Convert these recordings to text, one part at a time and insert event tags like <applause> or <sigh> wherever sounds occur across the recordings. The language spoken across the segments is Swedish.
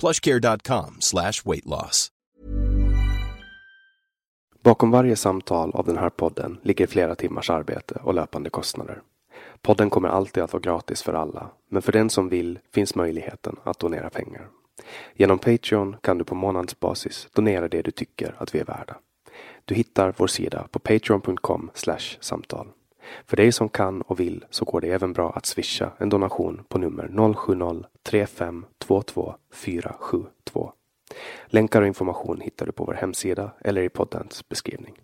plushcare.com slash weight loss. Bakom varje samtal av den här podden ligger flera timmars arbete och löpande kostnader. Podden kommer alltid att vara gratis för alla, men för den som vill finns möjligheten att donera pengar. Genom Patreon kan du på månadsbasis donera det du tycker att vi är värda. Du hittar vår sida på patreon.com samtal. För dig som kan och vill så går det även bra att swisha en donation på nummer 070-3522 472. Länkar och information hittar du på vår hemsida eller i poddens beskrivning.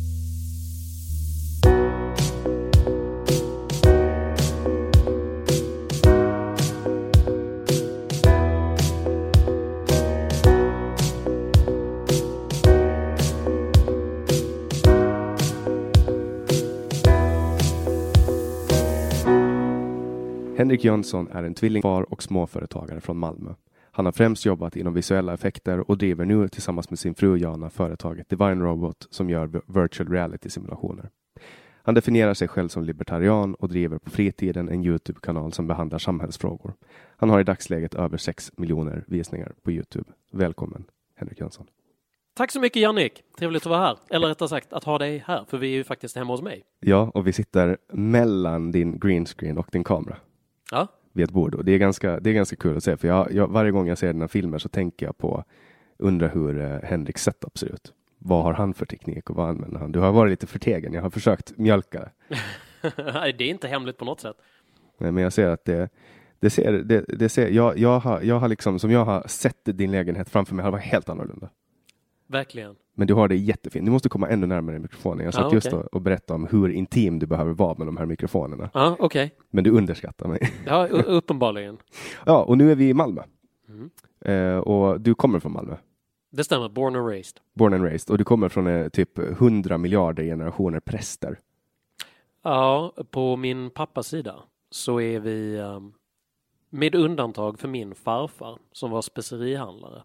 Henrik Jönsson är en tvillingfar och småföretagare från Malmö. Han har främst jobbat inom visuella effekter och driver nu tillsammans med sin fru Jana företaget Divine Robot som gör virtual reality simulationer. Han definierar sig själv som libertarian och driver på fritiden en Youtube-kanal som behandlar samhällsfrågor. Han har i dagsläget över 6 miljoner visningar på Youtube. Välkommen Henrik Jönsson. Tack så mycket Jannik, trevligt att vara här. Eller rättare sagt att ha dig här, för vi är ju faktiskt hemma hos mig. Ja, och vi sitter mellan din greenscreen och din kamera Ja, vid ett bord. Och det, är ganska, det är ganska kul att se, för jag, jag, varje gång jag ser dina filmer så tänker jag på, undrar hur eh, Henriks setup ser ut. Vad har han för teknik och vad använder han? Du har varit lite förtegen, jag har försökt mjölka det. <laughs> Det är inte hemligt på något sätt. Nej, Men jag ser att det, det ser, det, det ser, jag, jag, har, jag har liksom, som jag har sett din lägenhet framför mig, har varit helt annorlunda. Verkligen. Men du har det jättefint. Du måste komma ännu närmare mikrofonen. Jag satt Ja, just okej. och, berättade om hur intim du behöver vara med de här mikrofonerna. Ja, okej. Men du underskattar mig. <laughs> Ja, uppenbarligen. Ja, och nu är vi i Malmö. Mm. Eh, och du kommer från Malmö. Det stämmer, born and raised. Born and raised. Och du kommer från eh, typ 100 miljarder generationer präster. Ja, på min pappas sida. så är vi, um, med undantag för min farfar som var specerihandlare,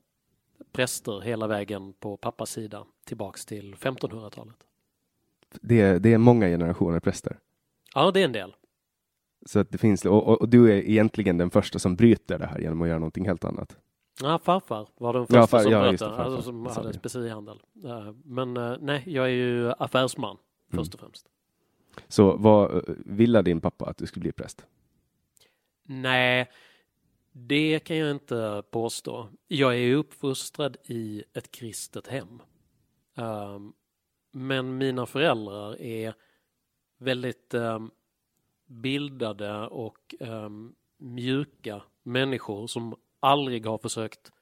präster hela vägen på pappas sida tillbaks till 1500-talet. Det är, det är många generationer präster. Ja, det är en del. Så att det finns, och, och, och du är egentligen den första som bryter det här genom att göra någonting helt annat. Ja, farfar var den första Ja, far- som ja, bröt det, alltså, som hade specerihandel. Eh, Men eh, nej, jag är ju affärsman Mm. först och främst. Så vad ville din pappa att du skulle bli präst? Nej, det kan jag inte påstå. Jag är uppfostrad i ett kristet hem. Ehm, men mina föräldrar är väldigt ehm, bildade och ehm, mjuka människor som aldrig har försökt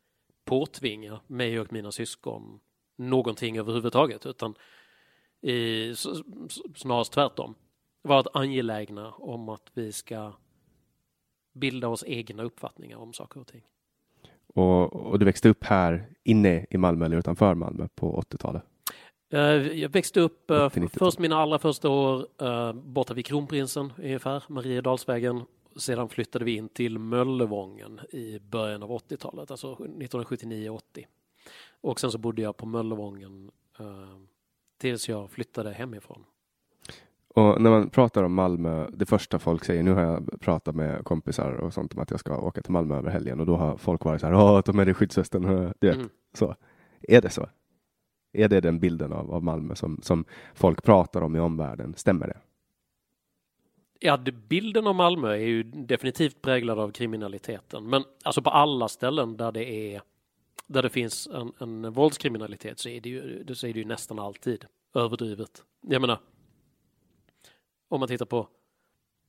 påtvinga mig och mina syskon någonting överhuvudtaget utan i, snarast tvärtom varit angelägna om att vi ska bilda oss egna uppfattningar om saker och ting. Och, och du växte upp här inne i Malmö eller utanför Malmö på 80-talet? Eh, Jag växte upp eh, 80-90-tal. först mina allra första år eh, borta vid Kronprinsen ungefär, Mariedalsvägen. Sedan flyttade vi in till Möllevången i början av 80-talet, alltså 1979-80. Och sen så bodde jag på Möllevången tills jag flyttade hemifrån. Och när man pratar om Malmö, det första folk säger, nu har jag pratat med kompisar och sånt om att jag ska åka till Malmö över helgen och då har folk varit så här, ja, ta med dig skyddsvästen, <laughs> du vet, Mm. så. Är det så? Är det den bilden av, av Malmö som, som folk pratar om i omvärlden? Stämmer det? Ja, bilden av Malmö är ju definitivt präglad av kriminaliteten. Men alltså på alla ställen där det är där det finns en, en våldskriminalitet så är det ju, så är det ju nästan alltid överdrivet. Jag menar, om man tittar på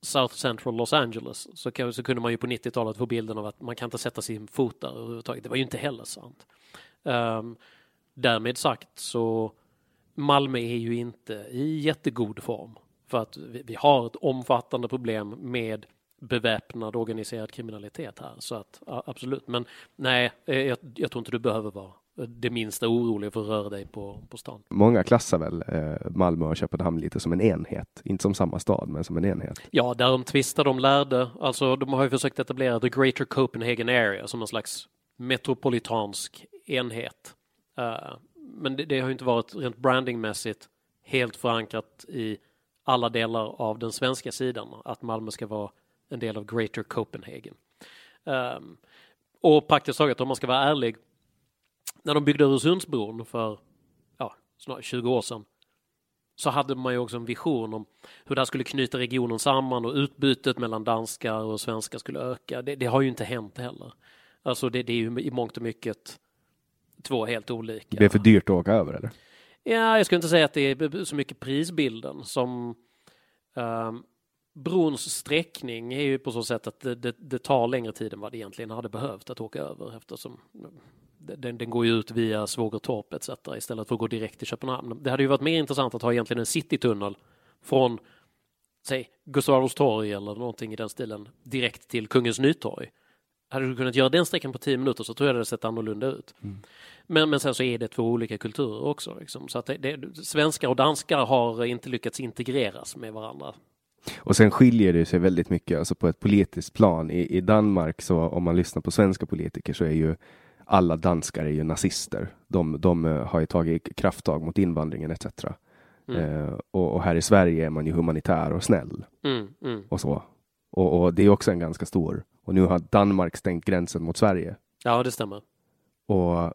South Central Los Angeles så, kan, så kunde man ju på 90-talet få bilden av att man kan inte sätta sin fot där överhuvudtaget. Det var ju inte heller sant. Um, därmed sagt så Malmö är ju inte i jättegod form. För att vi, vi har ett omfattande problem med beväpnad organiserad kriminalitet här. Så att absolut, men nej, eh, jag, jag tror inte du behöver vara det minsta orolig för att röra dig på, på stan. Många klassar väl eh, Malmö och Köpenhamn lite som en enhet, inte som samma stad, men som en enhet. Ja, därom tvistar de lärde. Alltså, de har ju försökt etablera the Greater Copenhagen Area som en slags metropolitansk enhet. Eh, men det, det har ju inte varit rent brandingmässigt helt förankrat i alla delar av den svenska sidan att Malmö ska vara en del av Greater Copenhagen. Um, och praktiskt taget, om man ska vara ärlig, när de byggde Öresundsbron för ja, snart 20 år sedan så hade man ju också en vision om hur det här skulle knyta regionen samman och utbytet mellan danskar och svenskar skulle öka. Det, det har ju inte hänt heller. Alltså det, det är ju i mångt och mycket två helt olika. Det är för dyrt att åka över, eller? Ja, jag skulle inte säga att det är så mycket prisbilden som um, brons sträckning är ju på så sätt att det, det, det, tar längre tid än vad det egentligen hade behövt att åka över eftersom den, den går ju ut via Svågertorp etc. istället för att gå direkt till Köpenhamn. Det hade ju varit mer intressant att ha egentligen en citytunnel från säg Gustav Adolfs torg eller någonting i den stilen direkt till Kungens Nytorg. Hade du kunnat göra den sträckan på tio minuter så tror jag det hade sett annorlunda ut. Mm. Men, men sen så är det två olika kulturer också. Liksom. Så att det, det, svenskar och danskar har inte lyckats integreras med varandra. Och sen skiljer det sig väldigt mycket alltså på ett politiskt plan. I, I Danmark, så om man lyssnar på svenska politiker, så är ju alla danskar är ju nazister. De, de eh, har ju tagit krafttag mot invandringen etc. Mm. Eh, och, och här i Sverige är man ju humanitär och snäll Mm, mm. och så. Och, och det är också en ganska stor. Och nu har Danmark stängt gränsen mot Sverige. Ja, det stämmer. Och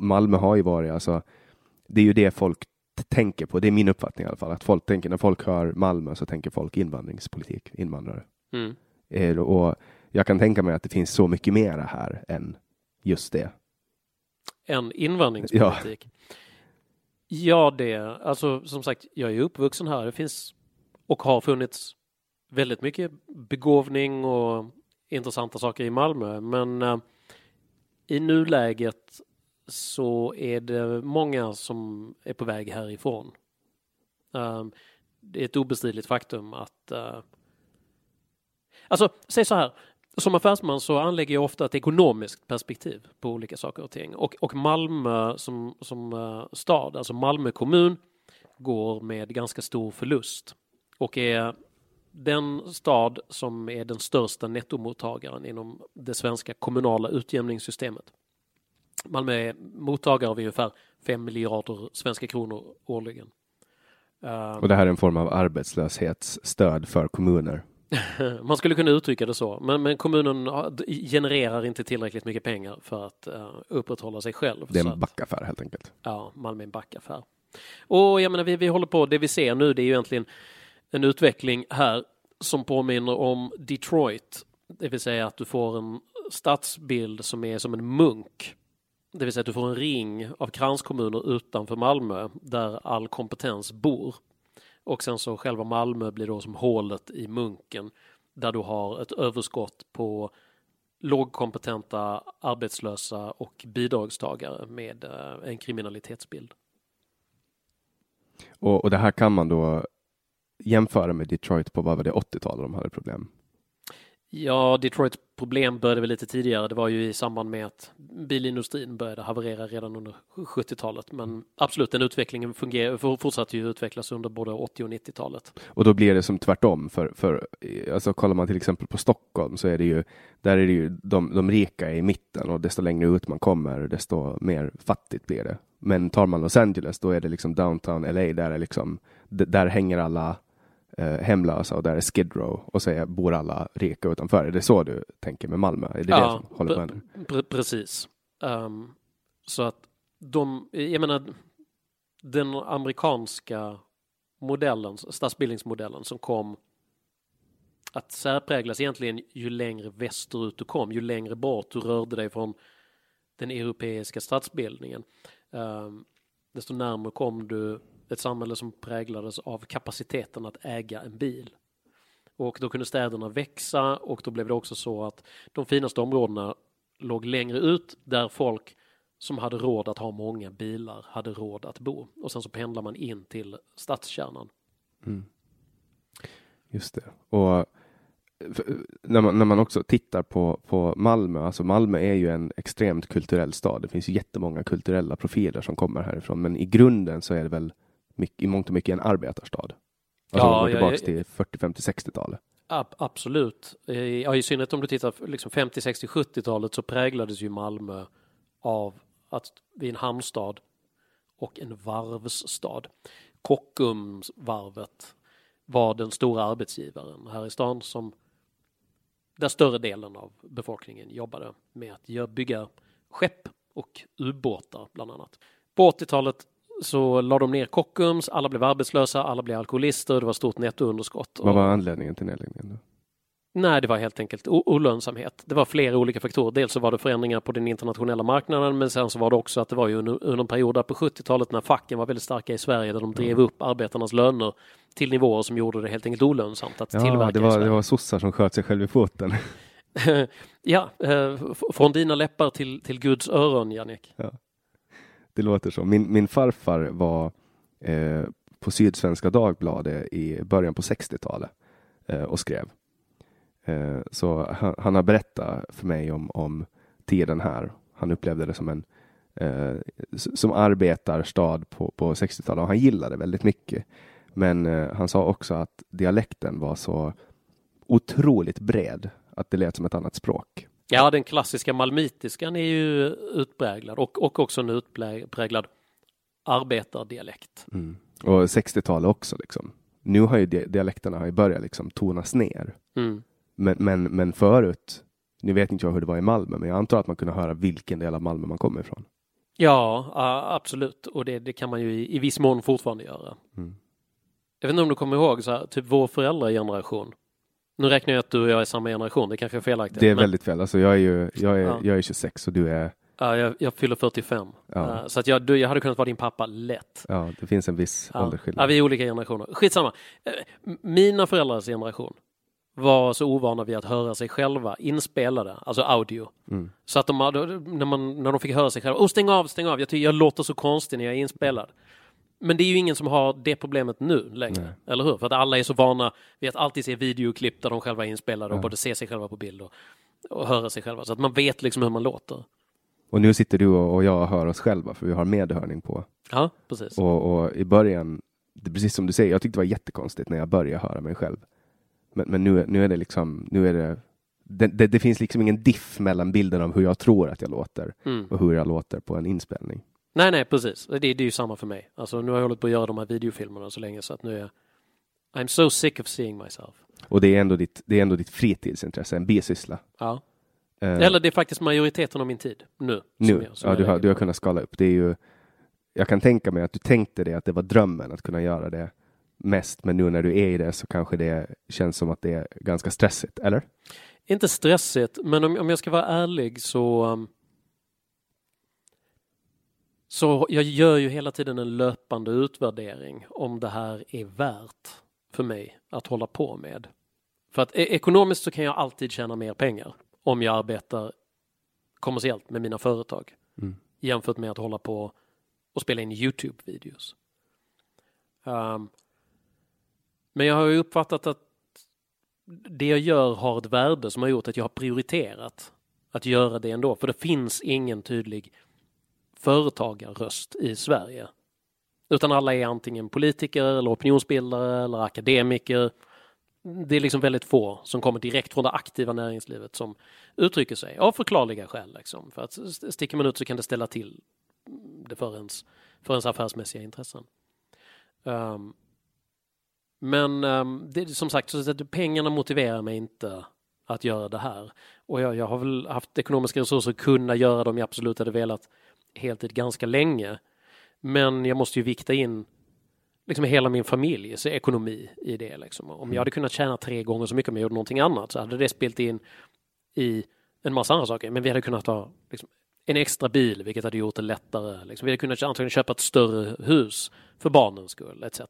Malmö har ju varit, alltså, det är ju det folk tänker på. Det är min uppfattning i alla fall. Att folk tänker, när folk hör Malmö så tänker folk invandringspolitik, invandrare. Mm. Eh, Och jag kan tänka mig att det finns så mycket mera här än just det. En invandringspolitik. Ja. det, alltså som sagt, jag är uppvuxen här. Det finns och har funnits väldigt mycket begåvning och intressanta saker i Malmö. Men eh, i nuläget så är det många som är på väg härifrån. Um, det är ett obestridligt faktum att uh, Alltså, säg så här. Som affärsman så anlägger jag ofta ett ekonomiskt perspektiv på olika saker och ting. Och, och Malmö som, som eh, stad, alltså Malmö kommun, går med ganska stor förlust och är den stad som är den största nettomottagaren inom det svenska kommunala utjämningssystemet. Malmö är mottagare av ungefär 5 miljarder svenska kronor årligen. Och det här är en form av arbetslöshetsstöd för kommuner? <laughs> Man skulle kunna uttrycka det så, men, men, kommunen genererar inte tillräckligt mycket pengar för att uh, upprätthålla sig själv. Det är en backaffär helt enkelt. Ja, Malmö är en backaffär. Och jag menar, vi, vi håller på, det vi ser nu det är ju egentligen en utveckling här som påminner om Detroit. Det vill säga att du får en stadsbild som är som en munk. Det vill säga att du får en ring av kranskommuner utanför Malmö där all kompetens bor. Och sen så själva Malmö blir då som hålet i munken där du har ett överskott på lågkompetenta, arbetslösa och bidragstagare med eh, en kriminalitetsbild. Och, och det här kan man då jämföra med Detroit på vad var det 80-talet de hade problem? Ja, Detroits problem började väl lite tidigare. Det var ju i samband med att bilindustrin började haverera redan under 70-talet. Men absolut, den utvecklingen fungerar, fortsatte ju utvecklas under både 80 och 90-talet. Och då blir det som tvärtom. För, för eh, alltså, kollar man till exempel på Stockholm så är det ju, där är det ju de, de rika i mitten och desto längre ut man kommer, desto mer fattigt blir det. Men tar man Los Angeles, då är det liksom downtown LA, där är liksom, där hänger alla eh, hemlösa och där är Skid Row och så är, bor alla rika utanför. Är det så du tänker med Malmö? Är det ja, det som håller på pre precis. Um, så att de, jag menar, den amerikanska modellen, stadsbildningsmodellen som kom att särpräglas egentligen ju längre västerut du kom, ju längre bort du rörde dig från den europeiska stadsbildningen. Um, desto närmare kom du ett samhälle som präglades av kapaciteten att äga en bil. Och då kunde städerna växa och då blev det också så att de finaste områdena låg längre ut där folk som hade råd att ha många bilar hade råd att bo. Och sen så pendlar man in till stadskärnan. Mm. Just det. Och när man, när man också tittar på, på Malmö, alltså Malmö är ju en extremt kulturell stad. Det finns ju jättemånga kulturella profiler som kommer härifrån, men i grunden så är det väl mycket, i mångt och mycket en arbetarstad. Alltså ja, går tillbaks ja, till 40, 50, 60-talet. Ab absolut. Ja, I synnerhet om du tittar liksom 50, 60, 70-talet så präglades ju Malmö av att vi är en hamnstad och en varvsstad. Kockumsvarvet var den stora arbetsgivaren här i stan som där större delen av befolkningen jobbade med att bygga skepp och ubåtar bland annat. På 80-talet så la de ner Kockums, alla blev arbetslösa, alla blev alkoholister, det var stort nettounderskott. Vad var anledningen till nedläggningen? Då? Nej, det var helt enkelt olönsamhet. Det var flera olika faktorer. Dels så var det förändringar på den internationella marknaden, men sen så var det också att det var ju under, under en period där på 70-talet när facken var väldigt starka i Sverige, där de drev upp arbetarnas löner till nivåer som gjorde det helt enkelt olönsamt att ja, tillverka det var, det var sossar som sköt sig själv i foten. <laughs> ja, eh, från dina läppar till, till Guds öron, Jannik. Ja. Det låter så. Min, min farfar var eh, på Sydsvenska Dagbladet i början på 60-talet eh, och skrev. Eh, så han, han, har berättat för mig om, om tiden här. Han upplevde det som en eh, som arbetarstad på, på 60-talet och han gillade det väldigt mycket. Men eh, han sa också att dialekten var så otroligt bred att det lät som ett annat språk. Ja, den klassiska malmitiskan är ju utpräglad och, och också en utpräglad arbetardialekt. Mm. Och 60-talet också liksom. Nu har ju dialekterna har ju börjat liksom tonas ner. Mm. Men, men, men förut, nu vet inte jag hur det var i Malmö, men jag antar att man kunde höra vilken del av Malmö man kommer ifrån. Ja, absolut. Och det, det kan man ju i, i viss mån fortfarande göra. Mm. Jag vet inte om du kommer ihåg, så här, typ vår föräldrageneration. Nu räknar jag att du och jag är samma generation, det kanske är felaktigt. Det är men... väldigt fel. Alltså jag är ju jag är, ja. jag är 26 och du är? Ja, jag, jag fyller 45. Ja. Uh, så att jag, du, jag hade kunnat vara din pappa lätt. Ja, det finns en viss ja. åldersskillnad. Ja, vi är olika generationer. Skitsamma. Uh, mina föräldrars generation var så ovana vid att höra sig själva inspelade, alltså audio. Mm. Så att de, när, man, när de fick höra sig själva, oh, stäng av, stäng av, jag, tycker, jag låter så konstig när jag är inspelad. Men det är ju ingen som har det problemet nu längre, Nej. eller hur? För att alla är så vana vid att alltid se videoklipp där de själva är inspelade och både se sig själva på bild och, och höra sig själva. Så att man vet liksom hur man låter. Och nu sitter du och jag och hör oss själva för vi har medhörning på. Ja, precis. Och, och i början, precis som du säger, jag tyckte det var jättekonstigt när jag började höra mig själv. Men, men nu, nu är det liksom, nu är det det, det, det, finns liksom ingen diff mellan bilden av hur jag tror att jag låter Mm. och hur jag låter på en inspelning. Nej, nej, precis. Det, det är ju samma för mig. Alltså, nu har jag hållit på att göra de här videofilmerna så länge så att nu är jag I'm so sick of seeing myself. Och det är ändå ditt, det är ändå ditt fritidsintresse, en bisyssla. Ja. Eh, Eller det är faktiskt majoriteten av min tid nu. nu, jag- ja, du, har, du har kunnat skala upp. Det är ju, jag kan tänka mig att du tänkte det, att det var drömmen att kunna göra det mest, men nu när du är i det så kanske det känns som att det är ganska stressigt, eller? Inte stressigt, men om, om jag ska vara ärlig så um, så jag gör ju hela tiden en löpande utvärdering om det här är värt för mig att hålla på med. För att e- ekonomiskt så kan jag alltid tjäna mer pengar om jag arbetar kommersiellt med mina företag Mm. jämfört med att hålla på och spela in Youtube-videos. Um, men jag har ju uppfattat att det jag gör har ett värde som har gjort att jag har prioriterat att göra det ändå. För det finns ingen tydlig företagarröst i Sverige. Utan alla är antingen politiker eller opinionsbildare eller akademiker. Det är liksom väldigt få som kommer direkt från det aktiva näringslivet som uttrycker sig av förklarliga skäl. Liksom. För att sticker man ut så kan det ställa till det för ens, för ens affärsmässiga intressen. Um, men um, det, som sagt, så att pengarna motiverar mig inte att göra det här. Och jag, jag har väl haft ekonomiska resurser att kunna göra det om jag absolut hade velat heltid ganska länge. Men jag måste ju vikta in liksom hela min familjs ekonomi i det. Liksom. Om jag hade kunnat tjäna tre gånger så mycket om jag gjorde någonting annat så hade det spelat in i en massa andra saker. Men vi hade kunnat ha liksom, en extra bil, vilket hade gjort det lättare. Liksom. Vi hade kunnat antagligen köpa ett större hus för barnens skull, etc.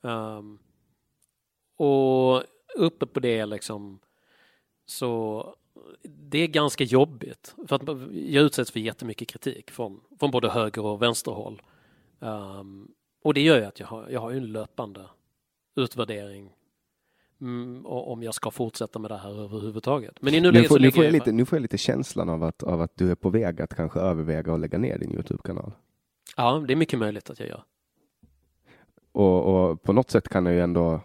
Um, och uppe på det liksom så det är ganska jobbigt för att jag utsätts för jättemycket kritik från, från både höger och vänsterhåll. Um, och det gör ju att jag har, jag har en löpande utvärdering mm, om jag ska fortsätta med det här överhuvudtaget. Men i Nu får, nu, får jag jag lite, nu får jag lite känslan av att, av att du är på väg att kanske överväga att lägga ner din Youtube-kanal. Ja, det är mycket möjligt att jag gör. Och, och på något sätt kan jag ju ändå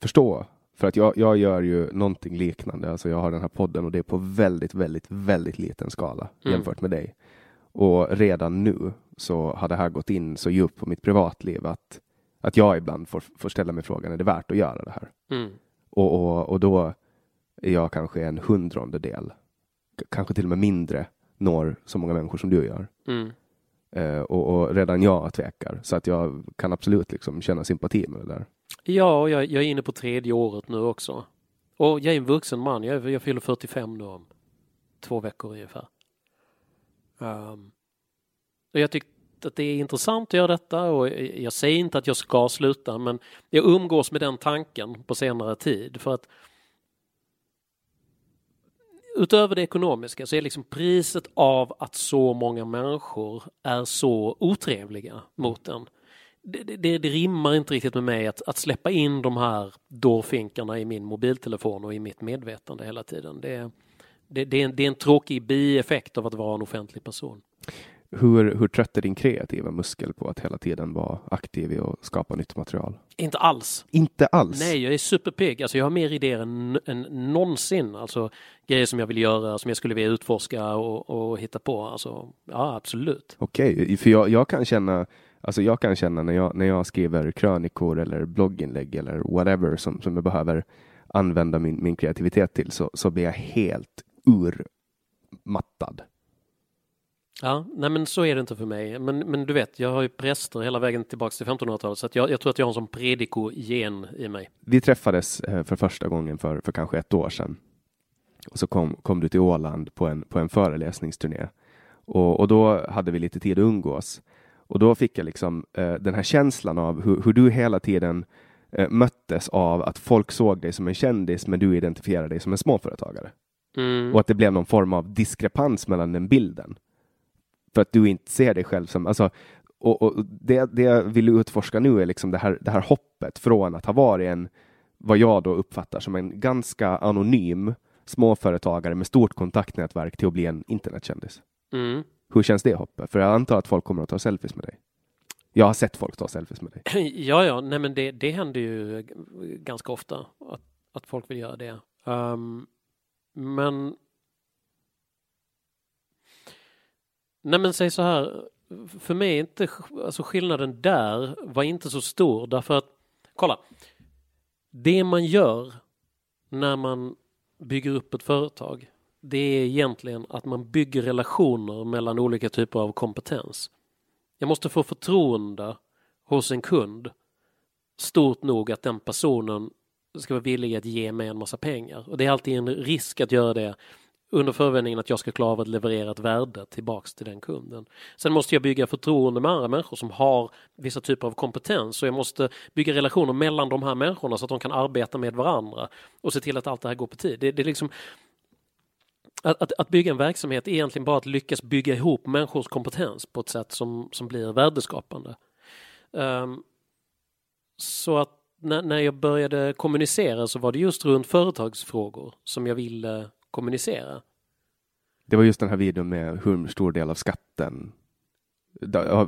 förstå. För att jag, jag gör ju någonting liknande. Alltså jag har den här podden och det är på väldigt, väldigt, väldigt liten skala Mm. jämfört med dig. Och redan nu så har det här gått in så djupt på mitt privatliv att, att jag ibland får, får ställa mig frågan, är det värt att göra det här? Mm. Och, och, och då är jag kanske en hundrandedel, k- kanske till och med mindre, når så många människor som du gör. Mm. Eh, och, och redan jag tvekar, så att jag kan absolut liksom känna sympati med det där. Ja, jag, jag är inne på tredje året nu också. Och jag är en vuxen man. Jag, jag fyller 45 nu om två veckor ungefär. Um, och jag tyckte att det är intressant att göra detta och jag, jag säger inte att jag ska sluta men jag umgås med den tanken på senare tid för att utöver det ekonomiska så är liksom priset av att så många människor är så otrevliga mot en det, det, det rimmar inte riktigt med mig att, att släppa in de här dårfinkarna i min mobiltelefon och i mitt medvetande hela tiden. Det, det, är, en, det är en tråkig bieffekt av att vara en offentlig person. Hur, hur trött är din kreativa muskel på att hela tiden vara aktiv i att skapa nytt material? Inte alls. Inte alls. Nej, jag är superpigg. Alltså, jag har mer idéer än, än någonsin. Alltså grejer som jag vill göra, som jag skulle vilja utforska och, och hitta på. Alltså, ja, absolut. Okej, för jag, jag kan känna Alltså jag kan känna när jag, när jag skriver krönikor eller blogginlägg eller whatever som, som jag behöver använda min, min kreativitet till så, så blir jag helt urmattad. Ja, nej men så är det inte för mig. Men, men du vet, jag har ju präster hela vägen tillbaks till 1500-talet så jag, jag tror att jag har en sån prediko-gen i mig. Vi träffades eh, för första gången för, för kanske ett år sedan. Och så kom, kom du till Åland på en, på en föreläsningsturné. Och, och då hade vi lite tid att umgås. Och då fick jag liksom eh, den här känslan av hur, hur du hela tiden eh, möttes av att folk såg dig som en kändis men du identifierade dig som en småföretagare. Mm. Och att det blev någon form av diskrepans mellan den bilden. För att du inte ser dig själv som, alltså, och, och det, det jag vill utforska nu är liksom det här, det här hoppet från att ha varit en, vad jag då uppfattar som en ganska anonym småföretagare med stort kontaktnätverk till att bli en internetkändis. Mm. Hur känns det hoppet? För jag antar att folk kommer att ta selfies med dig. Jag har sett folk ta selfies med dig. <clears throat> Ja, ja, nej men det, det händer ju ganska ofta att, att folk vill göra det. Um, men Nej men säg så här, för mig är inte alltså skillnaden där var inte så stor därför att kolla. Det man gör när man bygger upp ett företag det är egentligen att man bygger relationer mellan olika typer av kompetens. Jag måste få förtroende hos en kund stort nog att den personen ska vara villig att ge mig en massa pengar. Och det är alltid en risk att göra det under förevändningen att jag ska klara av att leverera ett värde tillbaks till den kunden. Sen måste jag bygga förtroende med andra människor som har vissa typer av kompetens och jag måste bygga relationer mellan de här människorna så att de kan arbeta med varandra och se till att allt det här går på tid. Det, det är liksom att, att, att, bygga en verksamhet är egentligen bara att lyckas bygga ihop människors kompetens på ett sätt som, som blir värdeskapande. Um, så att när, när jag började kommunicera så var det just runt företagsfrågor som jag ville kommunicera. Det var just den här videon med hur stor del av skatten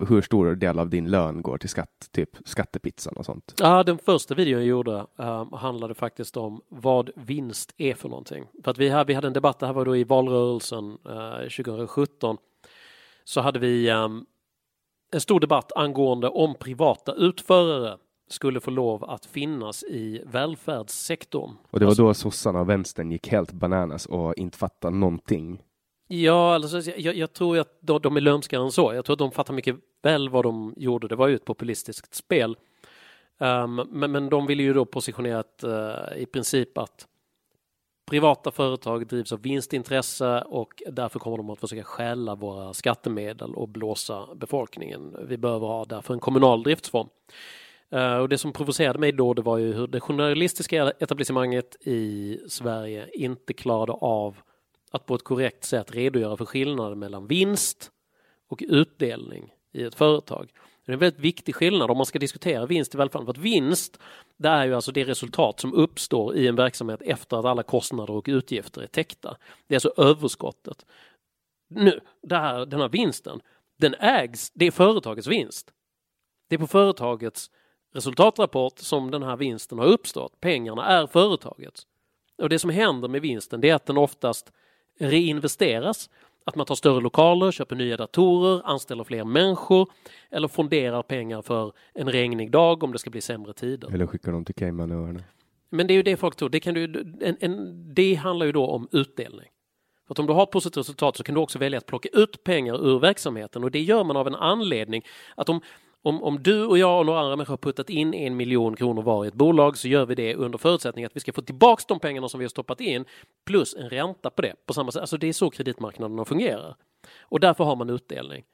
hur stor del av din lön går till skatt, typ skattepizzan och sånt? Ja, den första videon jag gjorde um, handlade faktiskt om vad vinst är för någonting. För att vi, här, vi hade en debatt, det här var då i valrörelsen uh, 2017, så hade vi um, en stor debatt angående om privata utförare skulle få lov att finnas i välfärdssektorn. Och det var alltså, då sossarna och vänstern gick helt bananas och inte fattade någonting. Ja, alltså, jag, jag tror att de, är lömskare än så. Jag tror att de fattar mycket väl vad de gjorde. Det var ju ett populistiskt spel. Um, men, men de ville ju då positionera uh, i princip att privata företag drivs av vinstintresse och därför kommer de att försöka stjäla våra skattemedel och blåsa befolkningen. Vi behöver ha därför en kommunal driftsform. Uh, och det som provocerade mig då det var ju hur det journalistiska etablissemanget i Sverige inte klarade av att på ett korrekt sätt redogöra för skillnaden mellan vinst och utdelning i ett företag. Det är en väldigt viktig skillnad om man ska diskutera vinst i välfärden. För att vinst, det är ju alltså det resultat som uppstår i en verksamhet efter att alla kostnader och utgifter är täckta. Det är alltså överskottet. Nu, det här, den här vinsten, den ägs, det är företagets vinst. Det är på företagets resultatrapport som den här vinsten har uppstått. Pengarna är företagets. Och det som händer med vinsten det är att den oftast reinvesteras. Att man tar större lokaler, köper nya datorer, anställer fler människor eller fonderar pengar för en regnig dag om det ska bli sämre tider. Eller skickar dem till Caymanöarna. Men det är ju det folk tror. Det, kan du, en, en, det handlar ju då om utdelning. För att om du har positivt resultat så kan du också välja att plocka ut pengar ur verksamheten och det gör man av en anledning. Att om, om, om du och jag och några andra människor har puttat in en miljon kronor var i ett bolag så gör vi det under förutsättning att vi ska få tillbaks de pengarna som vi har stoppat in plus en ränta på det. På samma sätt. Alltså det är så kreditmarknaderna fungerar. Och därför har man utdelning.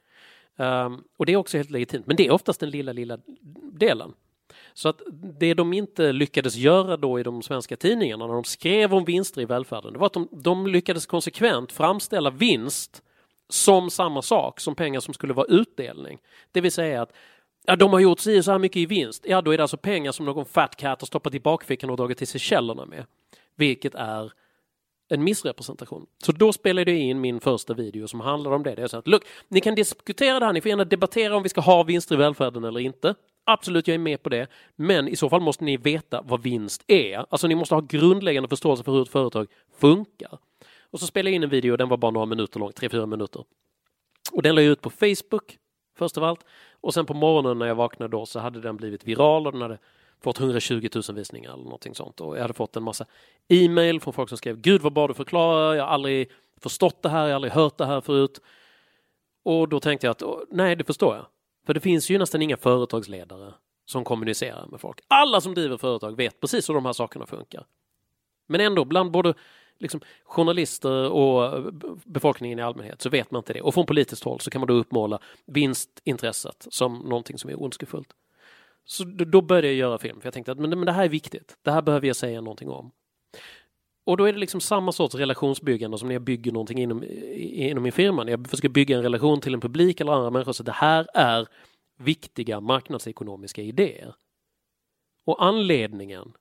Um, och det är också helt legitimt, men det är oftast den lilla, lilla delen. Så att det de inte lyckades göra då i de svenska tidningarna när de skrev om vinster i välfärden, det var att de, de lyckades konsekvent framställa vinst som samma sak som pengar som skulle vara utdelning. Det vill säga att Ja, de har gjort så här mycket i vinst. Ja, då är det alltså pengar som någon fat cat har stoppat i bakfickan och dragit till sig källorna med. Vilket är en missrepresentation. Så då spelade jag in min första video som handlar om det. Det är så att, look, ni kan diskutera det här, ni får gärna debattera om vi ska ha vinster i välfärden eller inte. Absolut, jag är med på det. Men i så fall måste ni veta vad vinst är. Alltså ni måste ha grundläggande förståelse för hur ett företag funkar. Och så spelade jag in en video, den var bara några minuter lång, tre fyra minuter. Och den la jag ut på Facebook, först av allt. Och sen på morgonen när jag vaknade då så hade den blivit viral och den hade fått 120 000 visningar eller någonting sånt. Och jag hade fått en massa e-mail från folk som skrev Gud vad bra du förklarar, jag har aldrig förstått det här, jag har aldrig hört det här förut. Och då tänkte jag att nej, det förstår jag. För det finns ju nästan inga företagsledare som kommunicerar med folk. Alla som driver företag vet precis hur de här sakerna funkar. Men ändå, bland både liksom, journalister och befolkningen i allmänhet så vet man inte det. Och från politiskt håll så kan man då uppmåla vinstintresset som någonting som är ondskefullt. Så då började jag göra film, för jag tänkte att men, men det här är viktigt. Det här behöver jag säga någonting om. Och då är det liksom samma sorts relationsbyggande som när jag bygger någonting inom, inom min firma. När jag försöker bygga en relation till en publik eller andra människor. Så det här är viktiga marknadsekonomiska idéer. Och anledningen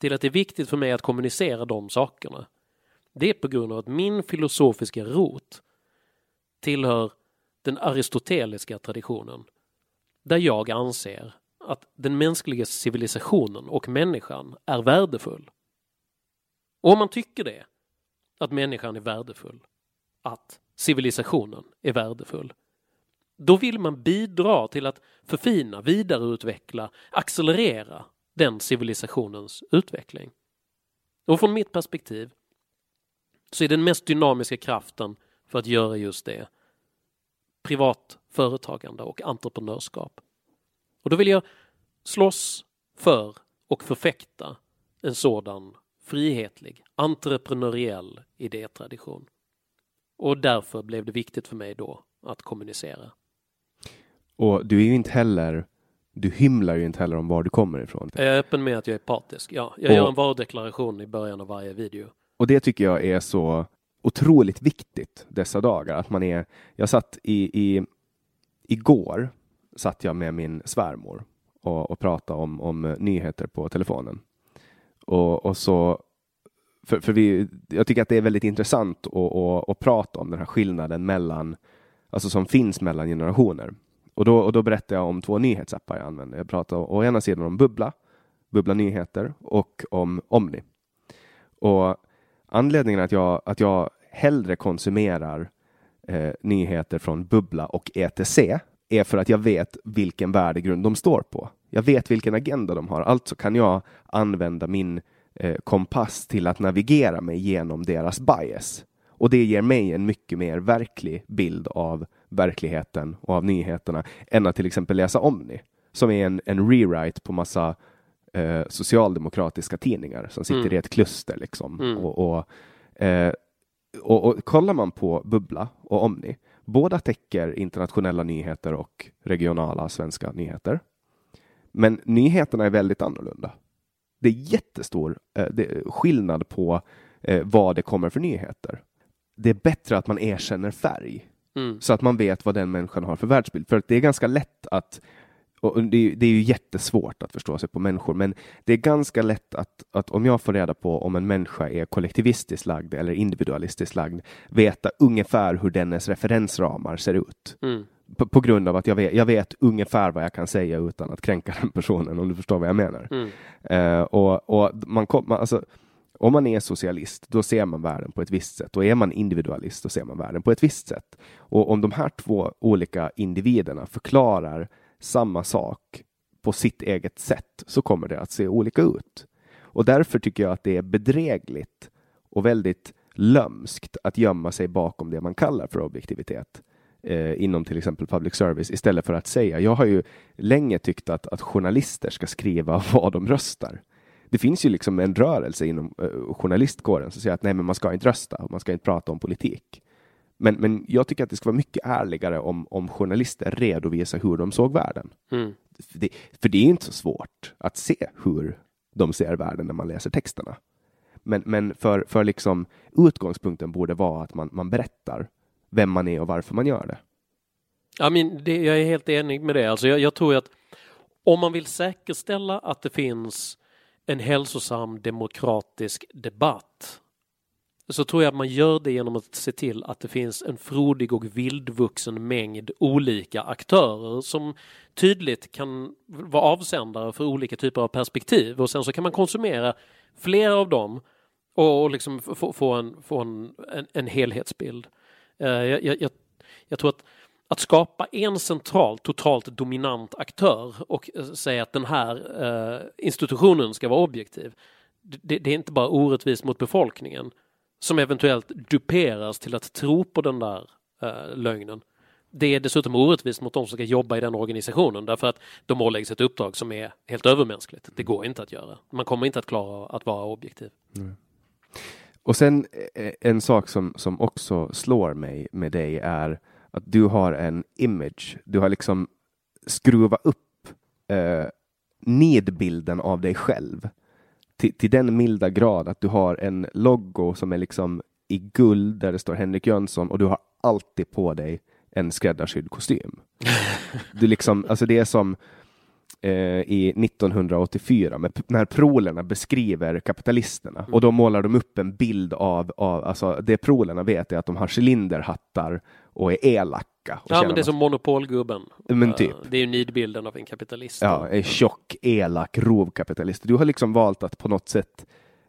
till att det är viktigt för mig att kommunicera de sakerna det är på grund av att min filosofiska rot tillhör den aristoteliska traditionen. där jag anser att den mänskliga civilisationen och människan är värdefull. Och om man tycker det, att människan är värdefull, att civilisationen är värdefull, då vill man bidra till att förfina, vidareutveckla, accelerera den civilisationens utveckling. Och från mitt perspektiv så är den mest dynamiska kraften för att göra just det privat företagande och entreprenörskap. Och då vill jag slåss för och förfäkta en sådan frihetlig, entreprenöriell idétradition. Och därför blev det viktigt för mig då att kommunicera. Och du är ju inte heller, du hymlar ju inte heller om var du kommer ifrån. Jag är öppen med att jag är partisk, ja. Jag Och- gör en varudeklaration i början av varje video. Och det tycker jag är så otroligt viktigt dessa dagar. Att man är, jag satt i, i igår satt jag med min svärmor och, och pratade om, om nyheter på telefonen. Och, och så, för, för vi, jag tycker att det är väldigt intressant att, att, att prata om den här skillnaden mellan, alltså som finns mellan generationer. Och då, och då berättade jag om två nyhetsappar jag använder. Jag pratar å ena sidan om Bubbla, Bubbla Nyheter och om Omni. Och anledningen att jag, att jag hellre konsumerar eh, nyheter från Bubbla och ETC är för att jag vet vilken värdegrund de står på. Jag vet vilken agenda de har, alltså kan jag använda min eh, kompass till att navigera mig genom deras bias. Och det ger mig en mycket mer verklig bild av verkligheten och av nyheterna än att till exempel läsa Omni, som är en, en rewrite på massa eh, socialdemokratiska tidningar som sitter Mm. i ett kluster. Liksom. Mm. Och, och, eh, och, och kollar man på Bubbla och Omni, båda täcker internationella nyheter och regionala svenska nyheter. Men nyheterna är väldigt annorlunda. Det är jättestor eh, det skillnad på eh, vad det kommer för nyheter. Det är bättre att man erkänner färg Mm. så att man vet vad den människan har för världsbild. För att det är ganska lätt att, och det är, det är ju jättesvårt att förstå sig på människor, men det är ganska lätt att, att om jag får reda på om en människa är kollektivistiskt lagd eller individualistiskt lagd, veta ungefär hur dennes referensramar ser ut. Mm. På, på grund av att jag vet, jag vet ungefär vad jag kan säga utan att kränka <laughs> den personen, om du förstår vad jag menar. Mm. Eh, och, och man kom, man, alltså, om man är socialist, då ser man världen på ett visst sätt. Och är man individualist, då ser man världen på ett visst sätt. Och om de här två olika individerna förklarar samma sak på sitt eget sätt, så kommer det att se olika ut. Och därför tycker jag att det är bedrägligt och väldigt lömskt att gömma sig bakom det man kallar för objektivitet eh, inom till exempel public service istället för att säga, jag har ju länge tyckt att, att journalister ska skriva <laughs> vad de röstar. Det finns ju liksom en rörelse inom eh, journalistkåren som säger att nej, men man ska inte rösta och man ska inte prata om politik. Men, men jag tycker att det ska vara mycket ärligare om, om journalister redovisar hur de såg världen. Mm. För det, för det är inte så svårt att se hur de ser världen när man läser texterna. Men, men för, för liksom utgångspunkten borde vara att man, man berättar vem man är och varför man gör det. Ja, men det, jag är helt enig med det. Alltså jag, jag tror att om man vill säkerställa att det finns en hälsosam demokratisk debatt så tror jag att man gör det genom att se till att det finns en frodig och vildvuxen mängd olika aktörer som tydligt kan vara avsändare för olika typer av perspektiv och sen så kan man konsumera flera av dem och, liksom få, få, en, få en, en, en helhetsbild. Eh, jag, jag, jag, jag tror att att skapa en central, totalt dominant aktör och eh, säga att den här eh, institutionen ska vara objektiv. Det, det är inte bara orättvist mot befolkningen som eventuellt duperas till att tro på den där eh, lögnen. Det är dessutom orättvist mot de som ska jobba i den organisationen därför att de åläggs ett uppdrag som är helt övermänskligt. Det går inte att göra. Man kommer inte att klara att vara objektiv. Och sen eh, en sak som, som också slår mig med dig är att du har en image. Du har liksom skruvat upp eh, nidbilden av dig själv till, till den milda grad att du har en logo som är liksom i guld där det står Henrik Jönsson och du har alltid på dig en skräddarsydd kostym. <laughs> Du liksom, alltså det är som eh, i 1984 med, när prolerna beskriver kapitalisterna och då målar de upp en bild av, av alltså det prolerna vet är att de har cylinderhattar och är elaka och Ja, men det är som monopolgubben. Men Eh, typ. Det är ju nidbilden av en kapitalist. Ja, en tjock, elak, rov kapitalist. Du har liksom valt att på något sätt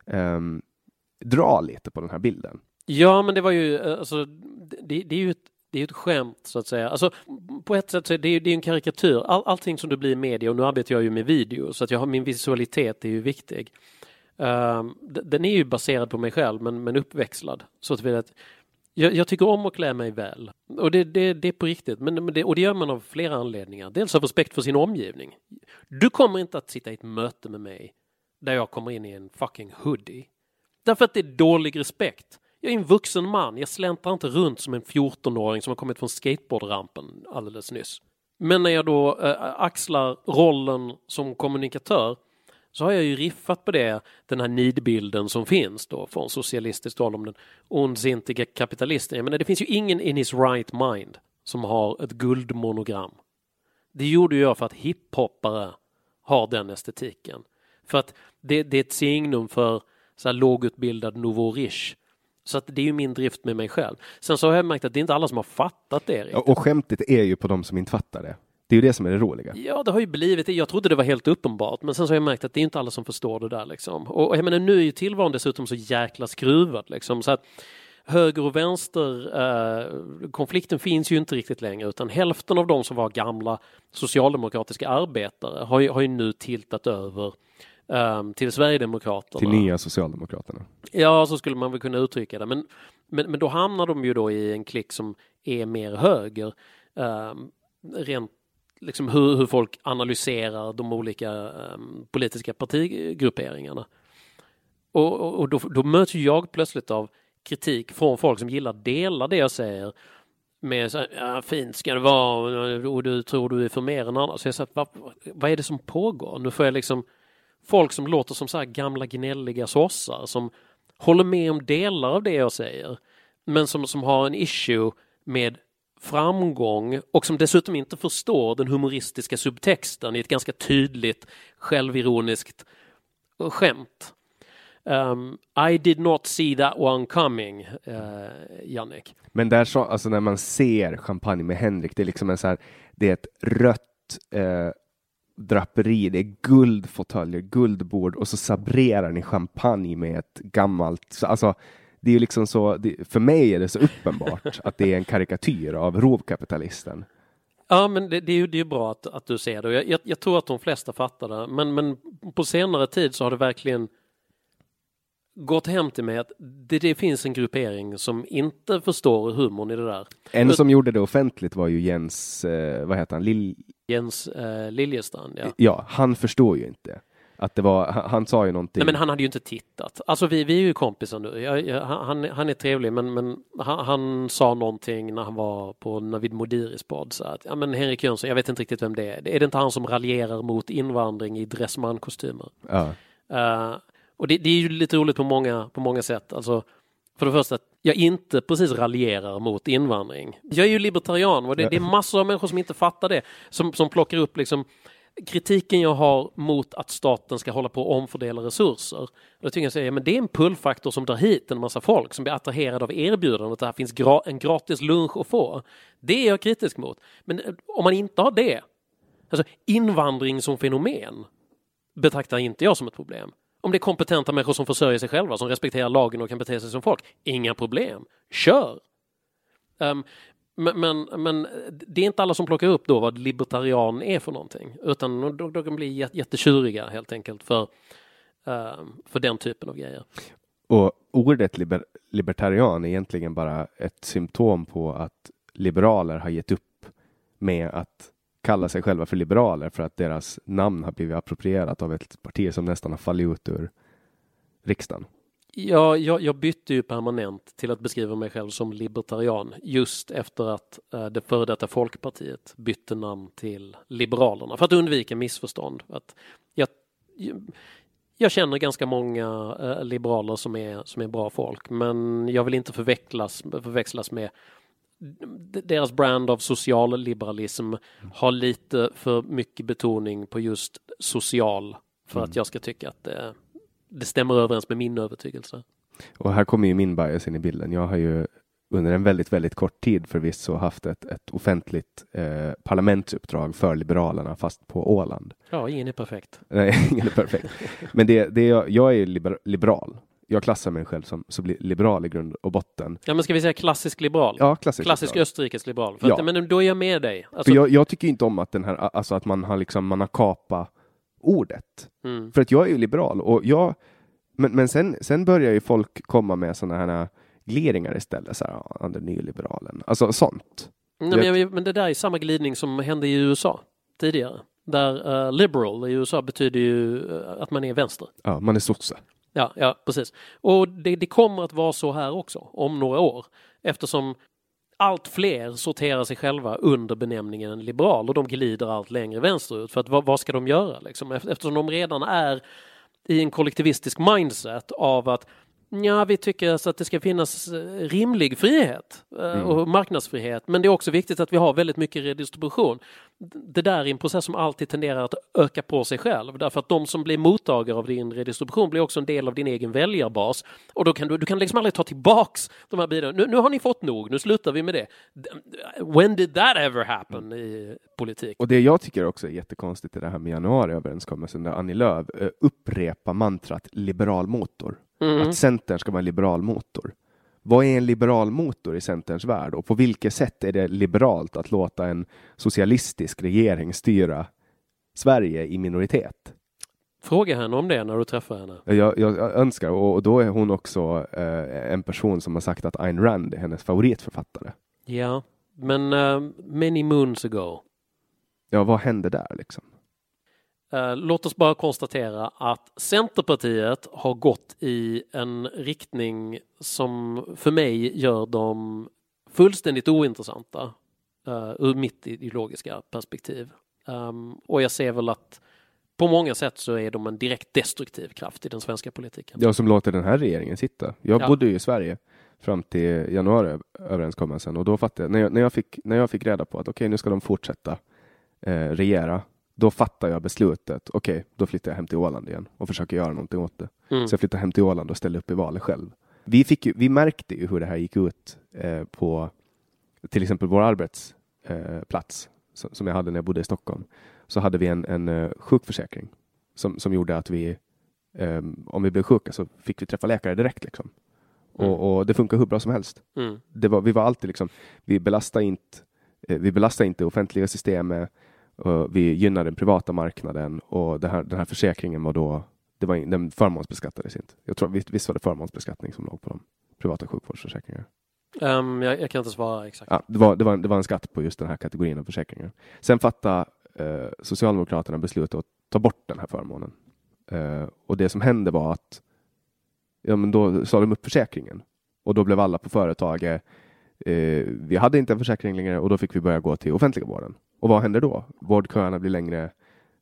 ehm, dra lite på den här bilden. Ja, men det var ju, eh, alltså, det, det är ju ett, det är ett skämt så att säga. Alltså, på ett sätt så är det, det är en karikatyr. All, allting som du blir i media, och nu arbetar jag ju med video, så att jag har, min visualitet är ju viktig. Um, den är ju baserad på mig själv, men, men uppväxlad. Så att jag, jag tycker om att klä mig väl. Och det, det, det är på riktigt. Men, men det, och det gör man av flera anledningar. Dels av respekt för sin omgivning. Du kommer inte att sitta i ett möte med mig där jag kommer in i en fucking hoodie. Därför att det är dålig respekt. Jag är en vuxen man. Jag släntrar inte runt som en 14-åring som har kommit från skateboardrampen alldeles nyss. Men när jag då äh, axlar rollen som kommunikatör så har jag ju riffat på det, den här nidbilden som finns då från socialistiskt håll om den ondsintiga kapitalisten. Jag menar, det finns ju ingen in his right mind som har ett guldmonogram. Det gjorde jag för att hiphoppare har den estetiken. För att det, det är ett signum för så här lågutbildad nouveau riche. Så att det är ju min drift med mig själv. Sen så har jag märkt att det är inte alla som har fattat det. riktigt. Och, skämtet är ju på de som inte fattar det. Det är ju det som är det roliga. Ja, det har ju blivit det. Jag trodde det var helt uppenbart, men sen så har jag märkt att det är inte alla som förstår det där liksom. Och och jag menar, nu är ju tillvaron dessutom så jäkla skruvad liksom, så att höger och vänster eh, konflikten finns ju inte riktigt längre, utan hälften av de som var gamla socialdemokratiska arbetare har ju, har ju nu tiltat över eh, till Sverigedemokraterna. Till nya Socialdemokraterna. Ja, så skulle man väl kunna uttrycka det. Men, men, men då hamnar de ju då i en klick som är mer höger. Um, rent liksom hur, hur folk analyserar de olika um, politiska partigrupperingarna. Och, och, och då, då möts jag plötsligt av kritik från folk som gillar dela det jag säger med så här, ja, fint ska det vara och du tror du är för mer än andra. Så jag säger, vad, vad är det som pågår? Nu får jag liksom folk som låter som så här gamla gnälliga sossar som håller med om delar av det jag säger men som, som har en issue med framgång och som dessutom inte förstår den humoristiska subtexten i ett ganska tydligt självironiskt eh, skämt. Um, I did not see that one coming, uh, Jannik. Men där så, alltså när man ser champagne med Henrik, det är liksom en så här, det är ett rött eh, draperi, det är guldfåtöljer, guldbord och så sabrerar ni champagne med ett gammalt, så, alltså det är liksom så, det, för mig är det så uppenbart <laughs> att det är en karikatyr av rovkapitalisten. Ja, men det, det är ju det är bra att, att du ser det. Jag, jag, jag tror att de flesta fattar det. Men, men på senare tid så har det verkligen gått hem till mig att det, det finns en gruppering som inte förstår humorn i det där. En som gjorde det offentligt var ju Jens, eh, vad heter han, Lill, Jens eh, Liljestrand, ja. ja, han förstår ju inte. Att det var, han, han sa ju någonting. Nej, men han hade ju inte tittat. Alltså vi, vi är ju kompisar nu. Jag, jag, han, han är trevlig, men, men han, han sa någonting när han var på Navid Modiris podd. Så att, ja, men Henrik Jönsson, jag vet inte riktigt vem det är. Är det inte han som raljerar mot invandring i Dressman-kostymer? ja. Uh, och det, det, är ju lite roligt på många, på många sätt. Alltså, för det första, jag inte precis raljerar mot invandring. Jag är ju libertarian och det, det är massor av människor som inte fattar det. Som, som plockar upp liksom kritiken jag har mot att staten ska hålla på och omfördela resurser. Då tycker jag säga, men det är en pullfaktor som drar hit en massa folk som blir attraherade av erbjudandet att det här finns gra en gratis lunch att få. Det är jag kritisk mot. Men eh, om man inte har det, alltså invandring som fenomen betraktar inte jag som ett problem. Om det är kompetenta människor som försörjer sig själva, som respekterar lagen och kan bete sig som folk, inga problem. Kör! Um, men, men, men, det är inte alla som plockar upp då vad libertarian är för någonting, utan de, de kan bli jättetjuriga helt enkelt för, ehm, för den typen av grejer. Och ordet liber, libertarian är egentligen bara ett symptom på att liberaler har gett upp med att kalla sig själva för liberaler för att deras namn har blivit approprierat av ett parti som nästan har fallit ut ur riksdagen. Ja, jag, jag bytte ju permanent till att beskriva mig själv som libertarian just efter att uh, det före detta Folkpartiet bytte namn till Liberalerna för att undvika missförstånd. Att jag, jag känner ganska många uh, liberaler som är, som är bra folk men jag vill inte förväxlas, förväxlas med deras brand av socialliberalism har lite för mycket betoning på just social för mm. att jag ska tycka att det, det stämmer överens med min övertygelse. Och här kommer ju min bias in i bilden. Jag har ju under en väldigt, väldigt kort tid förvisso haft ett, ett offentligt eh, parlamentsuppdrag för Liberalerna, fast på Åland. Ja, ingen är perfekt. Nej, <laughs> ingen är perfekt. Men det, det jag, jag är liber, liberal. Jag klassar mig själv som, som liberal i grund och botten. Ja, men ska vi säga klassisk liberal? Ja, klassisk, klassisk liberal. österrikisk liberal. För Ja. att, men då är jag med dig. Alltså, För jag, jag tycker inte om att den här, alltså att man har liksom, man har kapat ordet. mm. För att jag är ju liberal och jag, men, men sen, sen börjar ju folk komma med sådana här glidningar istället, så här, han är nyliberalen, alltså sånt. Nej, men, men det där är samma glidning som hände i USA tidigare. Där eh, liberal i USA betyder ju eh, att man är vänster. Ja, man är sosse. Ja, ja precis. Och det, det kommer att vara så här också om några år eftersom allt fler sorterar sig själva under benämningen liberal och de glider allt längre vänsterut. För att vad, vad ska de göra liksom? Eftersom de redan är i en kollektivistisk mindset av att Ja, vi tycker alltså att det ska finnas eh, rimlig frihet eh, och marknadsfrihet. Men det är också viktigt att vi har väldigt mycket redistribution. Det där är en process som alltid tenderar att öka på sig själv. Därför att de som blir mottagare av din redistribution blir också en del av din egen väljarbas. Och då kan du, du kan liksom aldrig ta tillbaks de här bidragen. Nu, nu har ni fått nog, nu slutar vi med det. When did that ever happen i politik? Och det jag tycker också är jättekonstigt i det här med januariöverenskommelsen där Annie Lööf eh, upprepar mantrat liberal motor. Mm. Att Centern ska vara en liberal motor. Vad är en liberal motor i Centerns värld och på vilket sätt är det liberalt att låta en socialistisk regering styra Sverige i minoritet? Fråga henne om det när du träffar henne. Jag, jag önskar, och, då är hon också eh, en person som har sagt att Ayn Rand är hennes favoritförfattare. Ja, men eh, many moons ago. Ja, vad hände där liksom? Eh, Låt oss bara konstatera att Centerpartiet har gått i en riktning som för mig gör dem fullständigt ointressanta uh, ur mitt ideologiska perspektiv. Um, och jag ser väl att på många sätt så är de en direkt destruktiv kraft i den svenska politiken. Ja, som låter den här regeringen sitta. Jag Ja. bodde ju i Sverige fram till januariöverenskommelsen och då fattade jag, när jag, när jag, fick, när jag fick reda på att okej, nu ska de fortsätta eh, regera, då fattar jag beslutet. Okej, då flyttar jag hem till Åland igen och försöker göra någonting åt det. Mm. Så jag flyttade hem till Åland och ställde upp i valet själv. Vi, fick ju, vi märkte ju hur det här gick ut eh, på till exempel vår arbetsplats eh, som, jag hade när jag bodde i Stockholm. Så hade vi en, en eh, sjukförsäkring som, som gjorde att vi, eh, om vi blev sjuka så fick vi träffa läkare direkt. Liksom. Mm. Och, och det funkar hur bra som helst. Mm. Det var, vi var alltid liksom, vi belastade inte, eh, vi belastade inte offentliga systemet. Vi gynnade den privata marknaden och här, den här försäkringen var då, det var, in- den förmånsbeskattades inte. Jag tror, visst, visst var det förmånsbeskattning som låg på de privata sjukvårdsförsäkringarna? Um, jag, jag kan inte svara exakt. Ja, det, var, det, var, det var en skatt på just den här kategorin av försäkringar. Sen fattade eh, Socialdemokraterna beslutet att ta bort den här förmånen. Eh, och det som hände var att ja, men då sa de upp försäkringen och då blev alla på företaget eh, vi hade inte en försäkring längre och då fick vi börja gå till offentliga vården. Och vad händer då? Vårdköerna blir längre.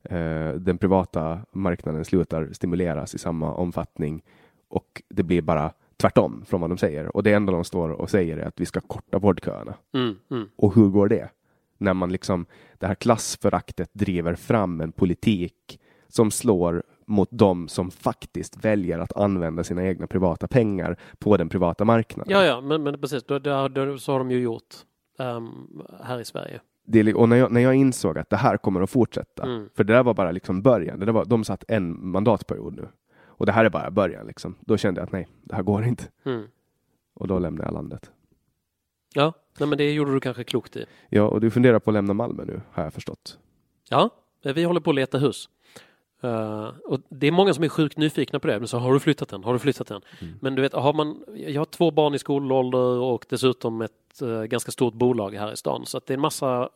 Eh, den privata marknaden slutar stimuleras i samma omfattning och det blir bara tvärtom från vad de säger. Och det enda de står och säger är att vi ska korta vårdköerna. Mm, mm. Och hur går det? När man liksom, det här klassföraktet driver fram en politik som slår mot de som faktiskt väljer att använda sina egna privata pengar på den privata marknaden. Ja, ja, men, men precis, då, då, då, så har de ju gjort um, här i Sverige. Det och när jag, när jag insåg att det här kommer att fortsätta, Mm. för det där var bara liksom början, det där var, de satt en mandatperiod nu. Och det här är bara början liksom. Då kände jag att nej, det här går inte. Mm. Och då lämnade jag landet. Ja, nej, men det gjorde du kanske klokt i. Ja, och du funderar på att lämna Malmö nu, har jag förstått. Ja, eh, vi håller på att leta hus. Eh, och det är många som är sjukt nyfikna på det. Men så har du flyttat än? Har du flyttat än? Men du vet, har man, jag har två barn i skolålder och dessutom ett eh, ganska stort bolag här i stan. Så att det är en massa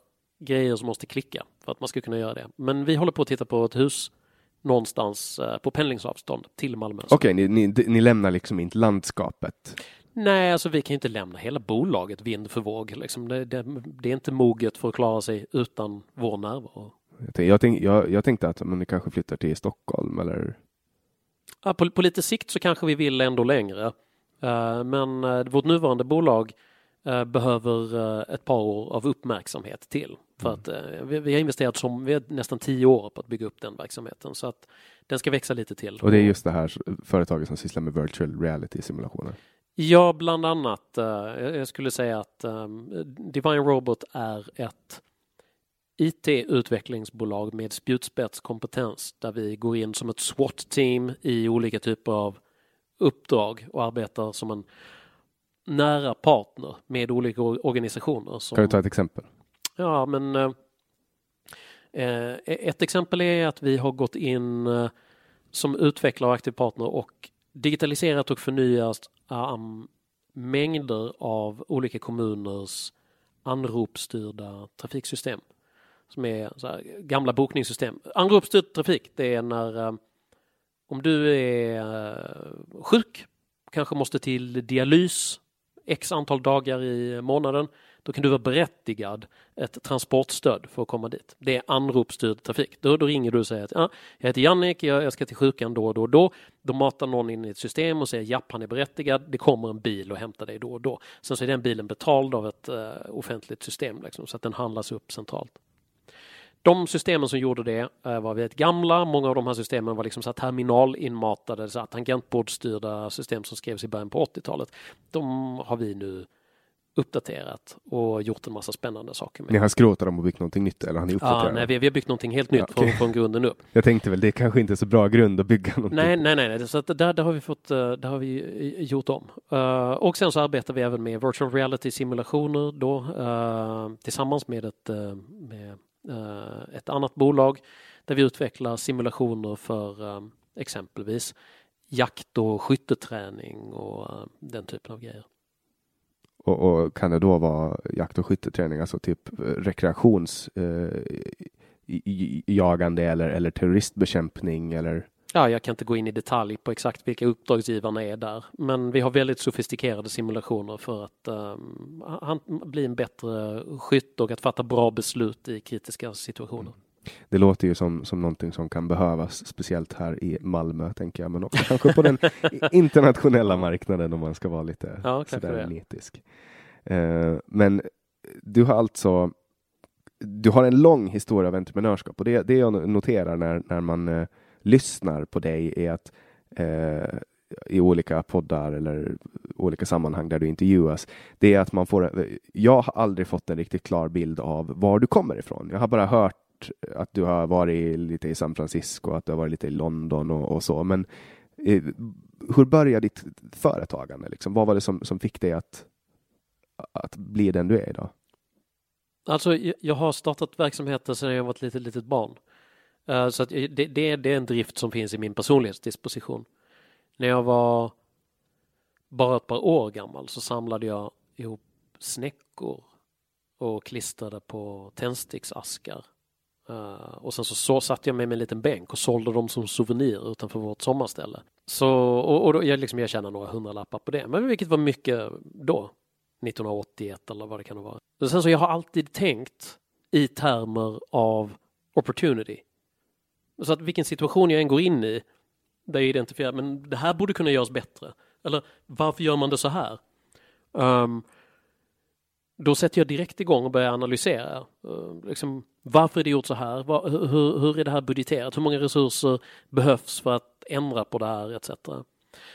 grejer som måste klicka för att man ska kunna göra det. Men vi håller på att titta på ett hus någonstans eh, på pendlingsavstånd till Malmö. Okej, ni, ni, ni lämnar liksom inte landskapet. Nej, alltså vi kan inte lämna hela bolaget vind för våg. Liksom. Det, det, det är inte moget för att klara sig utan vår närvaro. Jag, tänk, jag, tänk, jag, jag tänkte att men ni kanske flyttar till Stockholm eller Ja, på, på lite sikt så kanske vi vill ändå längre. Eh, men eh, vårt nuvarande bolag eh, behöver eh, ett par år av uppmärksamhet till. För att eh, vi, vi har investerat som, vi har nästan tio år på att bygga upp den verksamheten. Så att den ska växa lite till. Och det är just det här företaget som sysslar med virtual reality simulationer. Ja, bland annat. Uh, jag skulle säga att um, Divine Robot är ett IT-utvecklingsbolag med spjutspetskompetens där vi går in som ett SWAT-team i olika typer av uppdrag och arbetar som en nära partner med olika organisationer. Som, kan du ta ett exempel? Ja, men eh, eh, ett exempel är att vi har gått in eh, som utvecklare och aktiv partner och digitaliserat och förnyat um, mängder av olika kommuners anropsstyrda trafiksystem. Som är gamla bokningssystem. Anropsstyrd trafik, det är när um, om du är uh, sjuk, kanske måste till dialys x antal dagar i månaden då kan du vara berättigad ett transportstöd för att komma dit. Det är anropsstyrd trafik. Då, då ringer du och säger att ja, jag heter Jannik, jag, jag ska till sjukan då och då och då. Då matar någon in i ett system och säger japp, han är berättigad. Det kommer en bil och hämtar dig då och då. Sen så är den bilen betald av ett uh, offentligt system liksom, så att den handlas upp centralt. De systemen som gjorde det uh, var väldigt gamla. Många av de här systemen var liksom så terminalinmatade, så tangentbordsstyrda system som skrevs i början på 80-talet. De har vi nu uppdaterat och gjort en massa spännande saker med. Ni har skrotat dem och byggt någonting nytt eller har ni uppdaterat? Ja, nej, vi, vi har byggt någonting helt nytt ja, okay. från, från, grunden upp. Jag tänkte väl, det är kanske inte är så bra grund att bygga någonting. Nej, nej, nej, så där, där har vi fått, eh, där har vi eh, gjort om. Uh, och sen så arbetar vi även med virtual reality simulationer då uh, tillsammans med ett, uh, med, ett annat bolag där vi utvecklar simulationer för exempelvis jakt och skytteträning och den typen av grejer. Och, och, kan det då vara jakt och skytteträning, alltså typ rekreationsjagande eh, eh eller, eller terroristbekämpning eller? Ja, jag kan inte gå in i detalj på exakt vilka uppdragsgivarna är där, men vi har väldigt sofistikerade simulationer för att ehm, um, bli en bättre skytt och att fatta bra beslut i kritiska situationer. Det låter ju som, som någonting som kan behövas, speciellt här i Malmö, tänker jag, men också kanske på den <laughs> internationella marknaden om man ska vara lite ja, sådär nitisk. Uh, men du har alltså du har en lång historia av entreprenörskap och det, det jag noterar när, när man uh, lyssnar på dig är att uh, i olika poddar eller olika sammanhang där du intervjuas, det är att man får, jag har aldrig fått en riktigt klar bild av var du kommer ifrån. Jag har bara hört att du har varit lite i San Francisco, att du har varit lite i London och, och så. Men eh, hur började ditt företagande? Liksom? Vad var det som, som fick dig att, att bli den du är idag? Alltså, jag har startat verksamheter sedan jag var ett litet, litet barn. Uh, så att det, det, det, är en drift som finns i min personlighetsdisposition. När jag var bara ett par år gammal så samlade jag ihop snäckor och klistrade på tändsticksaskar Uh, och sen så, så satte jag mig med en liten bänk och sålde dem som souvenir utanför vårt sommarställe. Så, och, och då, jag, liksom, jag tjänade några hundralappar på det, men vilket var mycket då. 1981 eller vad det kan vara. Och sen så jag har alltid tänkt i termer av opportunity. Så att vilken situation jag än går in i, där jag identifierar, men det här borde kunna göras bättre. Eller varför gör man det så här? Um, då sätter jag direkt igång och börjar analysera. Uh, liksom, varför är det gjort så här? Var, hur, hur är det här budgeterat? Hur många resurser behövs för att ändra på det här etc.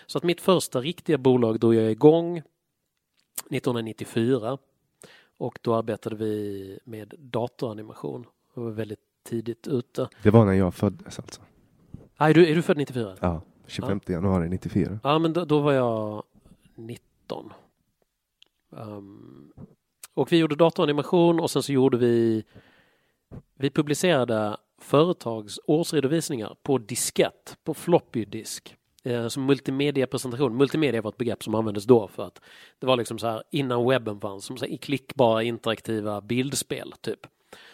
Så att mitt första riktiga bolag då jag är igång 1994 och då arbetade vi med datoranimation. Jag var väldigt tidigt ute. Det var när jag föddes alltså? Nej, är du född 94? Ja, 25 ja. januari 94. Ja, men då, då var jag 19. Um, och vi gjorde datoranimation och sen så gjorde vi vi publicerade företags årsredovisningar på diskett, på floppy disk eh, som multimediapresentation. Multimedia var ett begrepp som användes då för att det var liksom så här innan webben fanns, som så här, klickbara interaktiva bildspel typ.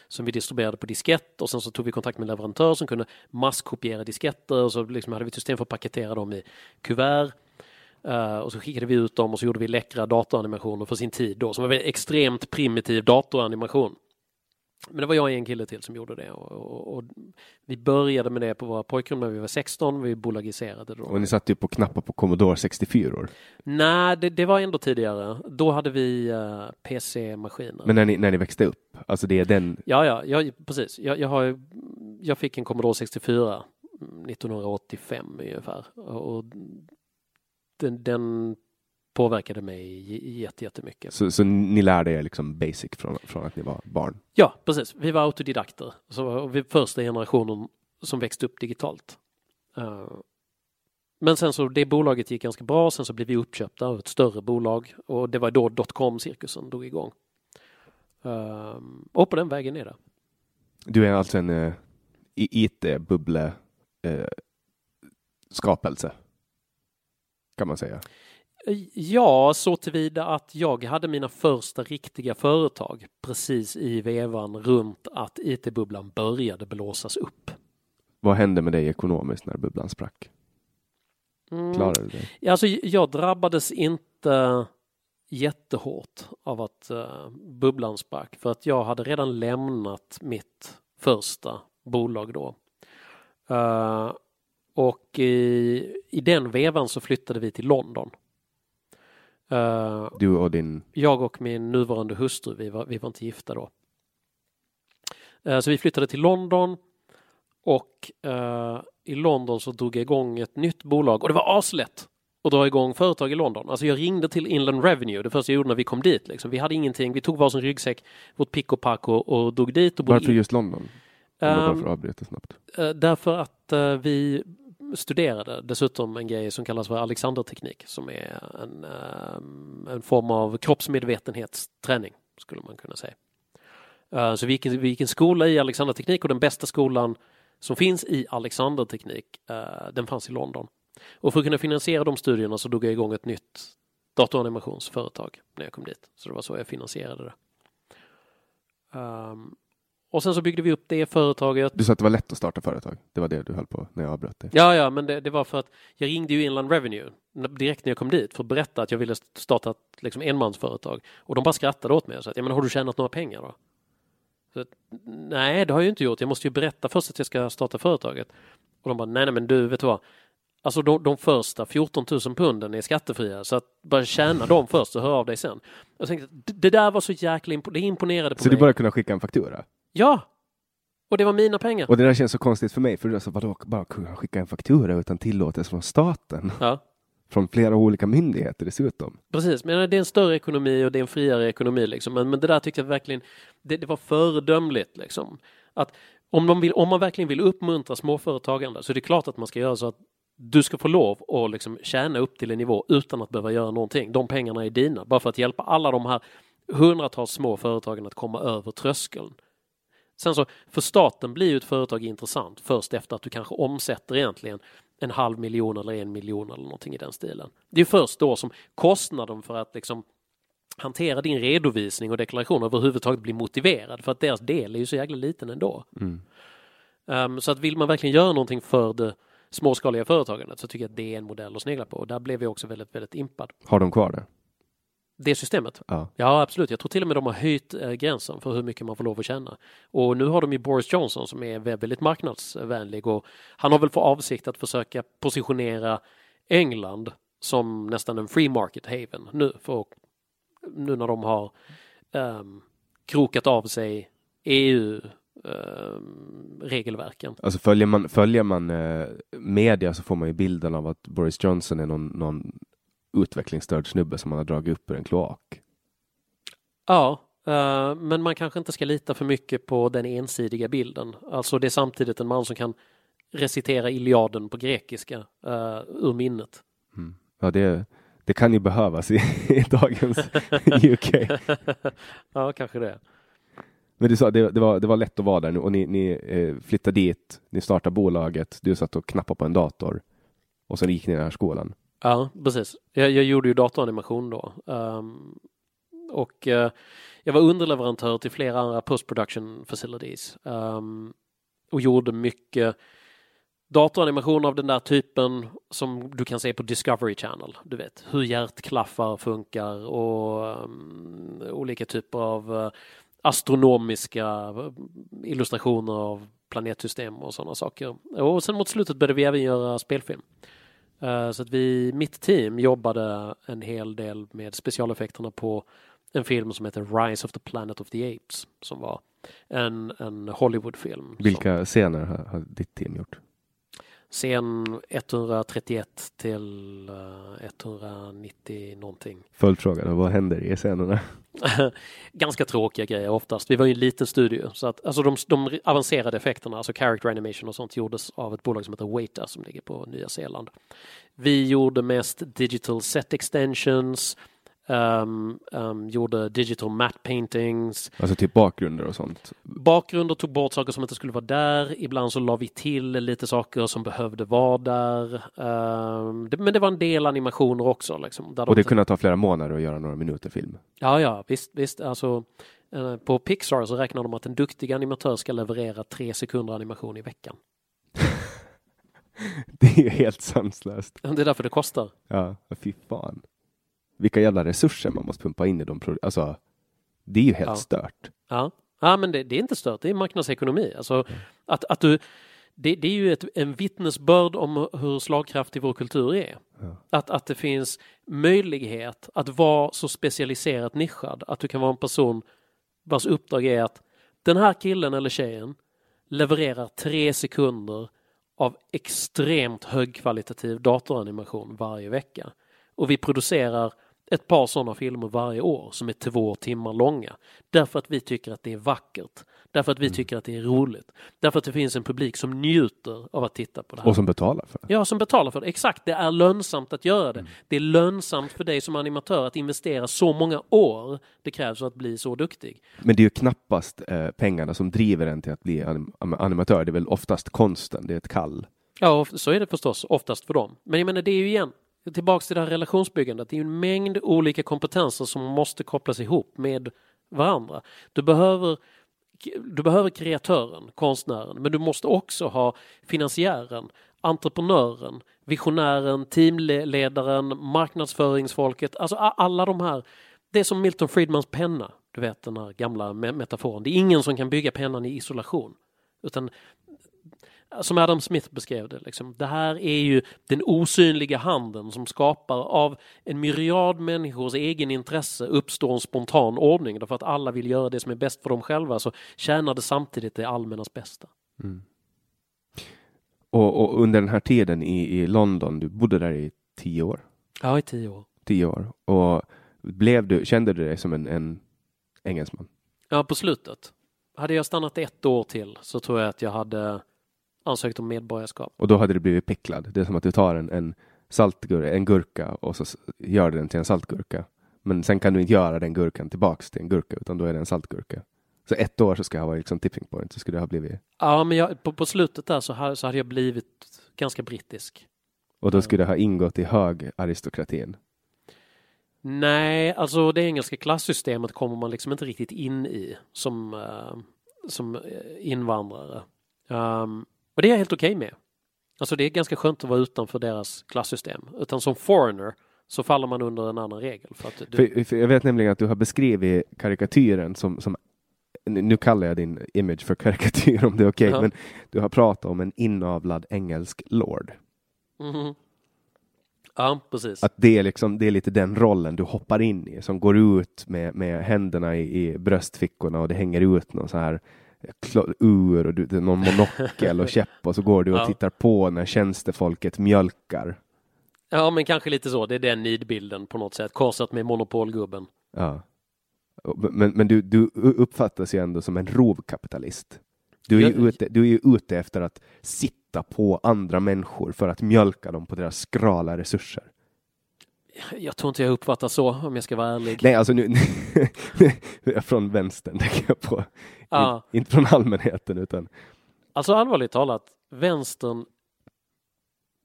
Som vi distribuerade på diskett och sen så tog vi kontakt med leverantör som kunde masskopiera disketter och så liksom hade vi ett system för att paketera dem i kuvert. Uh, och så skickade vi ut dem och så gjorde vi läckra datoranimationer för sin tid då som var en extremt primitiv datoranimation. Men det var jag och en kille till som gjorde det och, och, och vi började med det på våra pojkrum när vi var 16, vi bolagiserade då. Och ni satt ju på knappar på Commodore 64 år? Nej, det, det, var ändå tidigare. Då hade vi uh, eh, PC-maskiner. Men när ni, när ni växte upp, alltså det är den? Ja, ja, ja precis. Jag, jag, har, jag fick en Commodore 64 1985 ungefär och den, den påverkade mig jätte, jättemycket. Så, så ni lärde er liksom basic från, från att ni var barn? Ja, precis. Vi var autodidakter. Så vi första generationen som växte upp digitalt. Uh, men sen så det bolaget gick ganska bra. Sen så blev vi uppköpta av ett större bolag och det var då dotcom-cirkusen drog igång. Uh, och på den vägen är det. Du är alltså en uh, IT-bubbla uh, skapelse kan man säga. Ja, så tillvida att jag hade mina första riktiga företag precis i vevan runt att IT-bubblan började blåsas upp. Vad hände med dig ekonomiskt när bubblan sprack? Mm. Klarade du det? Alltså, jag drabbades inte jättehårt av att uh, bubblan sprack för att jag hade redan lämnat mitt första bolag då. Uh, och i, i den vevan så flyttade vi till London. Uh, du och din? Jag och min nuvarande hustru, vi var, vi var inte gifta då. Uh, så vi flyttade till London och uh, i London så drog jag igång ett nytt bolag och det var aslätt att dra igång företag i London. Alltså jag ringde till Inland Revenue det första jag gjorde när vi kom dit. Liksom. Vi hade ingenting, vi tog varsin ryggsäck, vårt pick och pack och, och drog dit. Och Varför just London? Um, för snabbt. därför att vi studerade dessutom en grej som kallas för Alexanderteknik som är en, ehm, en form av kroppsmedvetenhetsträning skulle man kunna säga. Eh, så vi gick, vi gick en skola i Alexanderteknik och den bästa skolan som finns i Alexanderteknik eh, den fanns i London. Och för att kunna finansiera de studierna så drog jag igång ett nytt datoranimationsföretag när jag kom dit. Så det var så jag finansierade det. Um, och sen så byggde vi upp det företaget. Du sa att det var lätt att starta företag. Det var det du höll på när jag avbröt dig. Ja, ja, men det, det, var för att jag ringde ju Inland Revenue direkt när jag kom dit för att berätta att jag ville starta ett liksom, enmansföretag. Och de bara skrattade åt mig och sa att, ja, men har du tjänat några pengar då? Så, nej, det har jag inte gjort. Jag måste ju berätta först att jag ska starta företaget. Och de bara, nej, nej, men du, vet du vad? Alltså de, de första 14 000 punden är skattefria så att bara tjäna dem först och hör av dig sen. Jag tänkte, det där var så jäkla impo det imponerade på så mig. Så du bara kunna skicka en faktura? Ja! Och det var mina pengar. Och det där känns så konstigt för mig, för du alltså, vadå, bara kunna skicka en faktura utan tillåtelse från staten? Ja. Från flera olika myndigheter dessutom. Precis, men det är en större ekonomi och det är en friare ekonomi liksom. Men, men det där tyckte jag verkligen, det, det var föredömligt liksom. Att om, de vill, om man verkligen vill uppmuntra småföretagande så är det klart att man ska göra så att du ska få lov att liksom tjäna upp till en nivå utan att behöva göra någonting. De pengarna är dina, bara för att hjälpa alla de här hundratals små företagen att komma över tröskeln. Sen så, för staten blir ju ett företag intressant först efter att du kanske omsätter egentligen en halv miljon eller en miljon eller någonting i den stilen. Det är först då som kostnaden för att liksom hantera din redovisning och deklaration överhuvudtaget blir motiverad för att deras del är ju så jäkla liten ändå. Mm. Um, så att vill man verkligen göra någonting för det småskaliga företagandet så tycker jag att det är en modell att snegla på och där blev jag också väldigt, väldigt impad. Har de kvar det? Det systemet? Ja. ja, absolut. Jag tror till och med de har höjt eh, gränsen för hur mycket man får lov att tjäna. Och nu har de ju Boris Johnson som är väldigt marknadsvänlig och han har väl för avsikt att försöka positionera England som nästan en free market haven nu för nu när de har um, krokat av sig EU um, regelverken. Alltså följer man, följer man uh, media så får man ju bilden av att Boris Johnson är någon, någon utvecklingsstörd snubbe som man har dragit upp ur en kloak. Ja, uh, men man kanske inte ska lita för mycket på den ensidiga bilden. Alltså det är samtidigt en man som kan recitera Iliaden på grekiska uh, ur minnet. Mm. Ja, det, det kan ju behövas i, i dagens UK. <laughs> ja, kanske det. Men du sa det, det, var, det var lätt att vara där nu och ni, ni eh, flyttade dit, ni startade bolaget, du satt och knappade på en dator och sen gick ni i den här skolan. Ja, precis. Jag, jag gjorde ju datoranimation då. Um, och uh, jag var underleverantör till flera andra post production facilities. Um, och gjorde mycket datoranimation av den där typen som du kan se på Discovery Channel. Du vet hur hjärtklaffar funkar och um, olika typer av uh, astronomiska eh, illustrationer av planetsystem och sådana saker. Och sen mot slutet började vi även göra spelfilm. Eh, så att vi, mitt team jobbade en hel del med specialeffekterna på en film som heter Rise of the Planet of the Apes som var en, en Hollywoodfilm. Vilka som... scener har, har ditt team gjort? Scen 131 till uh, 190 någonting. Följdfråga, vad händer i scenerna? <laughs> Ganska tråkiga grejer oftast. Vi var ju en liten studio så att alltså de, de avancerade effekterna, alltså character animation och sånt gjordes av ett bolag som heter Weta som ligger på Nya Zeeland. Vi gjorde mest digital set extensions, Um, um, gjorde digital matte paintings. Alltså typ bakgrunder och sånt? Bakgrunder tog bort saker som inte skulle vara där. Ibland så la vi till lite saker som behövde vara där. Um, det, men det var en del animationer också. Liksom, och det de... kunde ta flera månader att göra några minuter film? Ja, ja, visst, visst. Alltså, uh, på Pixar så räknar de att en duktig animatör ska leverera tre sekunder animation i veckan. <laughs> det är ju helt sanslöst. Det är därför det kostar. Ja, fy fan vilka jävla resurser man måste pumpa in i de Alltså, det är ju helt ja. stört. Ja, ja men det, det, är inte stört, det är marknadsekonomi. Alltså, att, att du, det, det, är ju ett, en vittnesbörd om hur slagkraftig vår kultur är. Ja. Att, att det finns möjlighet att vara så specialiserat nischad att du kan vara en person vars uppdrag är att den här killen eller tjejen levererar tre sekunder av extremt högkvalitativ datoranimation varje vecka. Och vi producerar ett par sådana filmer varje år som är två timmar långa. Därför att vi tycker att det är vackert. Därför att vi mm. tycker att det är roligt. Därför att det finns en publik som njuter av att titta på det här. Och som betalar för det. Ja, som betalar för det. Exakt, det är lönsamt att göra det. Mm. Det är lönsamt för dig som animatör att investera så många år det krävs för att bli så duktig. Men det är ju knappast eh, pengarna som driver en till att bli anim animatör. Det är väl oftast konsten, det är ett kall. Ja, så är det förstås oftast för dem. Men jag menar, det är ju igen, tillbaks till det här relationsbyggandet. Det är en mängd olika kompetenser som måste kopplas ihop med varandra. Du behöver du behöver kreatören, konstnären, men du måste också ha finansiären, entreprenören, visionären, teamledaren, marknadsföringsfolket, alltså alla de här. Det är som Milton Friedmans penna, du vet den här gamla metaforen. Det är ingen som kan bygga pennan i isolation. Utan som Adam Smith beskrev det, liksom, det här är ju den osynliga handen som skapar av en myriad människors egen intresse uppstår en spontan ordning därför att alla vill göra det som är bäst för dem själva så tjänar det samtidigt det allmännas bästa. Mm. Och, och, under den här tiden i, i London, du bodde där i tio år? Ja, i tio år. Tio år. Och blev du, kände du dig som en, en engelsman? Ja, på slutet. Hade jag stannat ett år till så tror jag att jag hade ansökt om medborgarskap. Och då hade det blivit picklad. Det är som att du tar en, en saltgurka, en gurka och så gör du den till en saltgurka. Men sen kan du inte göra den gurkan tillbaks till en gurka utan då är det en saltgurka. Så ett år så ska jag ha liksom tipping point så skulle det ha blivit. Ja, men jag, på, på slutet där så, här, så hade jag blivit ganska brittisk. Och då skulle det ha ingått i hög aristokratin? Nej, alltså det engelska klassystemet kommer man liksom inte riktigt in i som, uh, som invandrare. Um, och det är jag helt okej okay med. Alltså det är ganska skönt att vara utanför deras klassystem. Utan som foreigner så faller man under en annan regel. För att du... för, för jag vet nämligen att du har beskrivit karikatyren som, som nu kallar jag din image för karikatyr om det är okej, okay, uh -huh. men du har pratat om en inavlad engelsk lord. Mm -hmm. Ja, precis. Att det är, liksom, det är lite den rollen du hoppar in i, som går ut med, med händerna i, i bröstfickorna och det hänger ut någon så här ur och du, någon monokel och <laughs> käpp och så går du och ja. tittar på när tjänstefolket mjölkar. Ja, men kanske lite så. Det är den nidbilden på något sätt, korsat med monopolgubben. Ja. Men, men du, du uppfattas ju ändå som en rovkapitalist. Du är, ju ute, du är ju ute efter att sitta på andra människor för att mjölka dem på deras skrala resurser. Jag tror inte jag uppfattar så om jag ska vara ärlig. Nej, alltså nu, <laughs> från vänstern tänker jag på. Ja. In, inte från allmänheten utan. Alltså allvarligt talat, vänstern.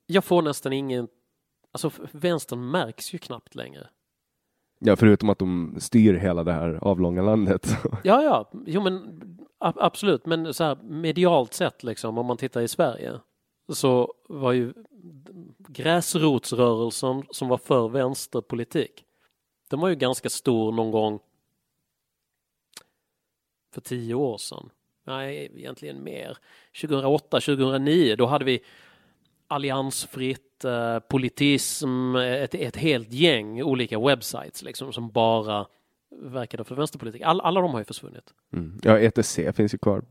Jag får nästan ingen, alltså vänstern märks ju knappt längre. Ja, förutom att de styr hela det här avlånga landet. <laughs> ja, ja, jo men absolut, men så här medialt sett liksom om man tittar i Sverige så var ju gräsrotsrörelsen som var för vänsterpolitik. Den var ju ganska stor någon gång för tio år sedan. Nej, egentligen mer. 2008, 2009, då hade vi alliansfritt, eh, politism, ett, ett helt gäng olika webbsites liksom som bara verkade för vänsterpolitik. All, alla de har ju försvunnit. Mm. Ja, ETC finns ju kvar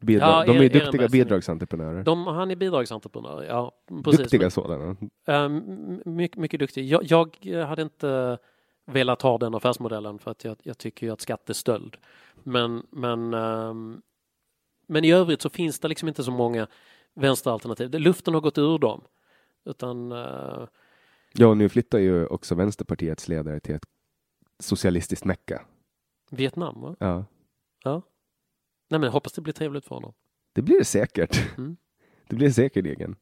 Bidrag. Ja, de är ju er- duktiga Ehrenbergs- bidragsentreprenörer. De, han är bidragsentreprenör, ja precis. duktiga sådana. Um, mycket, mycket duktig. Jag, jag hade inte velat ha den affärsmodellen för att jag, jag tycker ju att skatt är stöld. Men, men, ehm, men i övrigt så finns det liksom inte så många vänsteralternativ. Luften har gått ur dem. Utan eh, Ja, och nu flyttar ju också Vänsterpartiets ledare till ett socialistiskt mecka. Vietnam, va? Ja, Nej men jag hoppas det blir trevligt för honom. det blir det säkert. Mm. Det blir det säkerligen.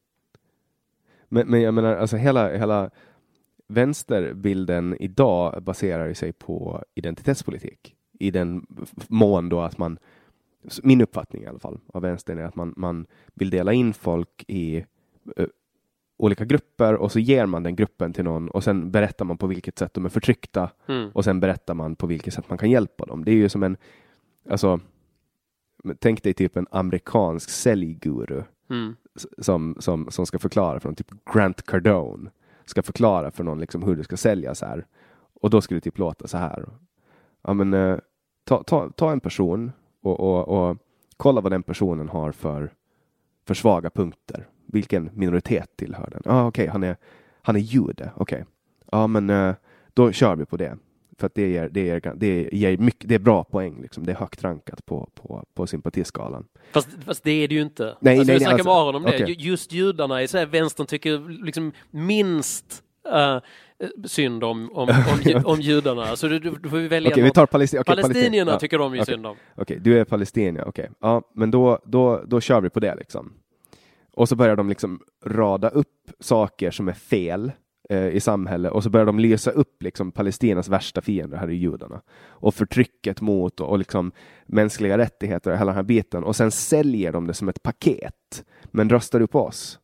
Men, men jag menar, alltså hela, hela vänsterbilden idag baserar sig på identitetspolitik. I den mån då att man, min uppfattning i alla fall av vänstern är att man, man vill dela in folk i eh, olika grupper och så ger man den gruppen till någon och sen berättar man på vilket sätt de är förtryckta Mm. och sen berättar man på vilket sätt man kan hjälpa dem. Det är ju som en, alltså, tänk dig typ en amerikansk säljguru Mm. som, som, som ska förklara för någon, typ Grant Cardone, ska förklara för någon liksom hur du ska sälja så här. Och då ska det typ låta så här. Ja, men, eh, ta, ta, ta en person och, och, och kolla vad den personen har för, för svaga punkter. Vilken minoritet tillhör den? Ah, okej, han är, han är jude. Okej. Ja, men eh, då kör vi på det. För att det ger, det ger, det ger mycket, det är bra poäng. Liksom. Det är högt rankat på, på, på sympatiskalan. Fast, fast det är det ju inte. Nej, alltså, nej, vi nej, snackade alltså, med Aron om det. Ju- Just judarna så här, vänstern tycker liksom minst eh, synd om, om, om, <laughs> om judarna. Så du, du, får välja Okej, vi tar Palestin. okej, Palestinierna Palestin- ja, tycker de ju okej. synd om. Okej, du är palestinier. Okej, ja, men då, då, då kör vi på det liksom. Och så börjar de liksom rada upp saker som är fel i samhället och så börjar de lysa upp liksom Palestinas värsta fiender, här är judarna. Och förtrycket mot och, och liksom mänskliga rättigheter och hela den här biten. Och sen säljer de det som ett paket. Men röstar du på oss,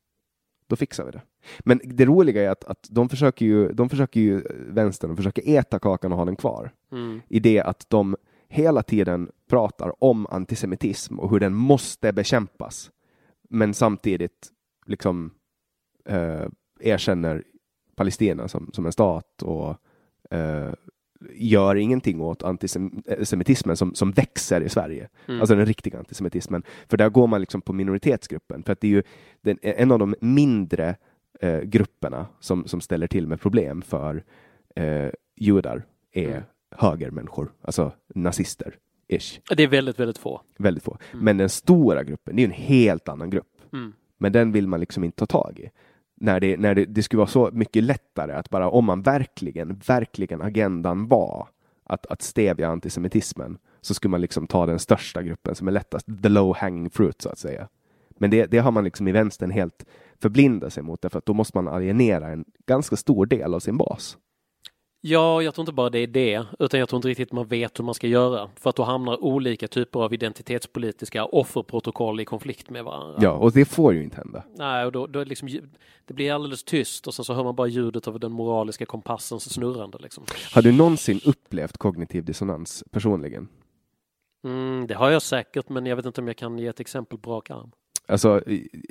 då fixar vi det. Men det roliga är att, att de försöker ju, de försöker ju vänstern, de försöker äta kakan och ha den kvar Mm. i det att de hela tiden pratar om antisemitism och hur den måste bekämpas. Men samtidigt liksom eh, erkänner Palestina som, som en stat och eh, gör ingenting åt antisemitismen som, som växer i Sverige. Mm. Alltså den riktiga antisemitismen. För där går man liksom på minoritetsgruppen. För att det är ju den, en av de mindre eh, grupperna som, som ställer till med problem för eh, judar är Mm. högermänniskor, alltså nazister. Ish. Det är väldigt, väldigt få. Väldigt få. Men den stora gruppen, det är en helt annan grupp. Mm. Men den vill man liksom inte ta tag i. När, det, när det, det skulle vara så mycket lättare att bara om man verkligen, verkligen agendan var att, att stävja antisemitismen så skulle man liksom ta den största gruppen som är lättast, the low hanging fruit så att säga. Men det, det har man liksom i vänstern helt förblindat sig mot därför att då måste man alienera en ganska stor del av sin bas. Ja, jag tror inte bara det är det, utan jag tror inte riktigt man vet hur man ska göra. För att då hamnar olika typer av identitetspolitiska offerprotokoll i konflikt med varandra. Ja, och det får ju inte hända. Nej, och då, då liksom, det blir alldeles tyst och sen så hör man bara ljudet av den moraliska kompassens snurrande. Liksom. Har du någonsin upplevt kognitiv dissonans personligen? Mm, det har jag säkert, men jag vet inte om jag kan ge ett exempel på rak arm. Alltså,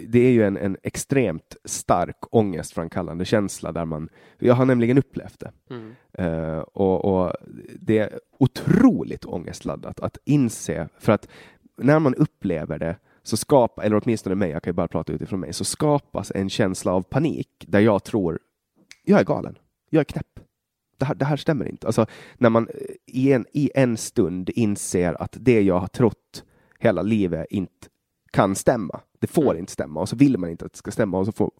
det är ju en, en extremt stark ångestframkallande känsla där man, jag har nämligen upplevt det. Mm. Eh, och, och det är otroligt ångestladdat att inse, för att när man upplever det så skapar, eller åtminstone mig, jag kan ju bara prata utifrån mig, så skapas en känsla av panik där jag tror, jag är galen, jag är knäpp. Det här, det här stämmer inte. Alltså, när man eh, i en, i en stund inser att det jag har trott hela livet inte kan stämma. Det får Mm. inte stämma och så vill man inte att det ska stämma och så får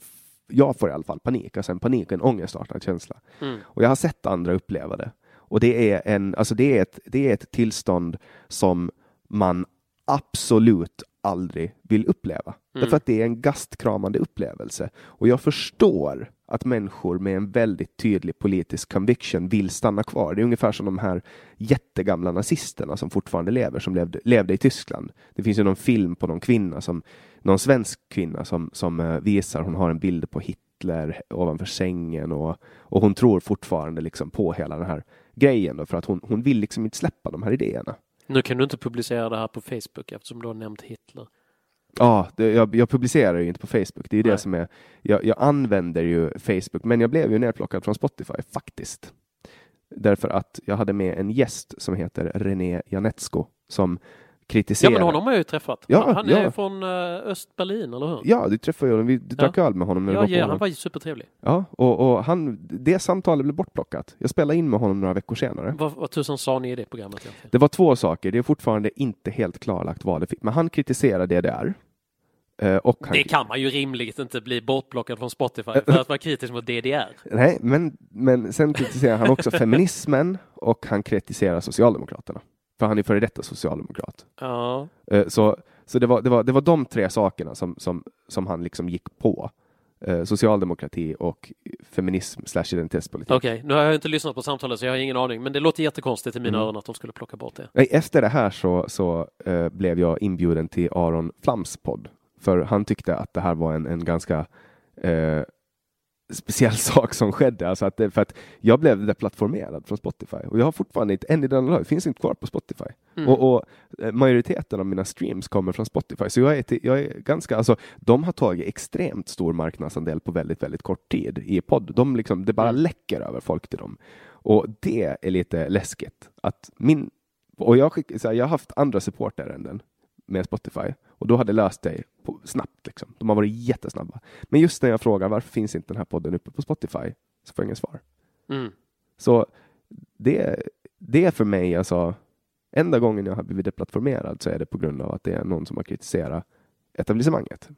jag får i alla fall panik, alltså en panik, en ångestartad känsla. Mm. Och jag har sett andra uppleva det. Och det är, en, alltså det är, ett, det är ett tillstånd som man absolut aldrig vill uppleva. Mm. Därför att det är en gastkramande upplevelse. Och jag förstår att människor med en väldigt tydlig politisk conviction vill stanna kvar. Det är ungefär som de här jättegamla nazisterna som fortfarande lever, som levde, levde i Tyskland. Det finns ju någon film på någon kvinna, som, någon svensk kvinna som, som eh, visar, hon har en bild på Hitler ovanför sängen och, och hon tror fortfarande liksom på hela den här grejen då, för att hon, hon vill liksom inte släppa de här idéerna. Nu kan du inte publicera det här på Facebook eftersom du har nämnt Hitler. Ja, det, jag, jag publicerar ju inte på Facebook. Det är ju Nej. det som är... Jag, jag använder ju Facebook, men jag blev ju nerplockad från Spotify faktiskt. Därför att jag hade med en gäst som heter René Janetsko som kritisera. Ja, men honom har jag ju träffat. Ja, han är ja. från uh, Östberlin, eller hur? Ja, du träffade honom. Vi du drack Ja. öl med honom när ja, var ja, honom. han var supertrevlig. Ja, och, och han, det samtalet blev bortplockat. Jag spelade in med honom några veckor senare. Vad, vad tusan sa ni i det programmet egentligen? Det var två saker. Det är fortfarande inte helt klarlagt vad det fick. Men han kritiserade DDR. Eh, och han, Det kan man ju rimligt inte bli bortplockad från Spotify för att vara kritisk mot DDR. Nej, men, men sen kritiserar han också <laughs> feminismen och han kritiserar Socialdemokraterna. För han är före detta socialdemokrat. Ja, Eh, Så, så det, var, det, var, det var de tre sakerna som, som, som han liksom gick på. Eh, Socialdemokrati och feminism slash identitetspolitik. okej. Nu har jag inte lyssnat på samtalet så jag har ingen aning. Men det låter jättekonstigt i mina Mm. öron att de skulle plocka bort det. Nej, Efter det här så, så eh, blev jag inbjuden till Aron Flams podd. För han tyckte att det här var en, en ganska eh, speciell <laughs> sak som skedde. Alltså att för att jag blev deplattformerad från Spotify och jag har fortfarande inte, än i denna dag, finns inte kvar på Spotify. Mm. Och, och eh, majoriteten av mina streams kommer från Spotify. Så jag är, till, jag är ganska, alltså de har tagit extremt stor marknadsandel på väldigt, väldigt kort tid i podd. De liksom, det bara Mm. läcker över folk till dem. Och det är lite läskigt. Att min, och jag, skick, så här, jag har haft andra supportärenden med Spotify och då hade det löst sig snabbt. Liksom. De har varit jättesnabba. Men just när jag frågar varför finns inte den här podden uppe på Spotify så får jag inget svar. Mm. Så det, det är för mig, alltså, enda gången jag har blivit deplattformerad så är det på grund av att det är någon som har kritiserat etablissemanget.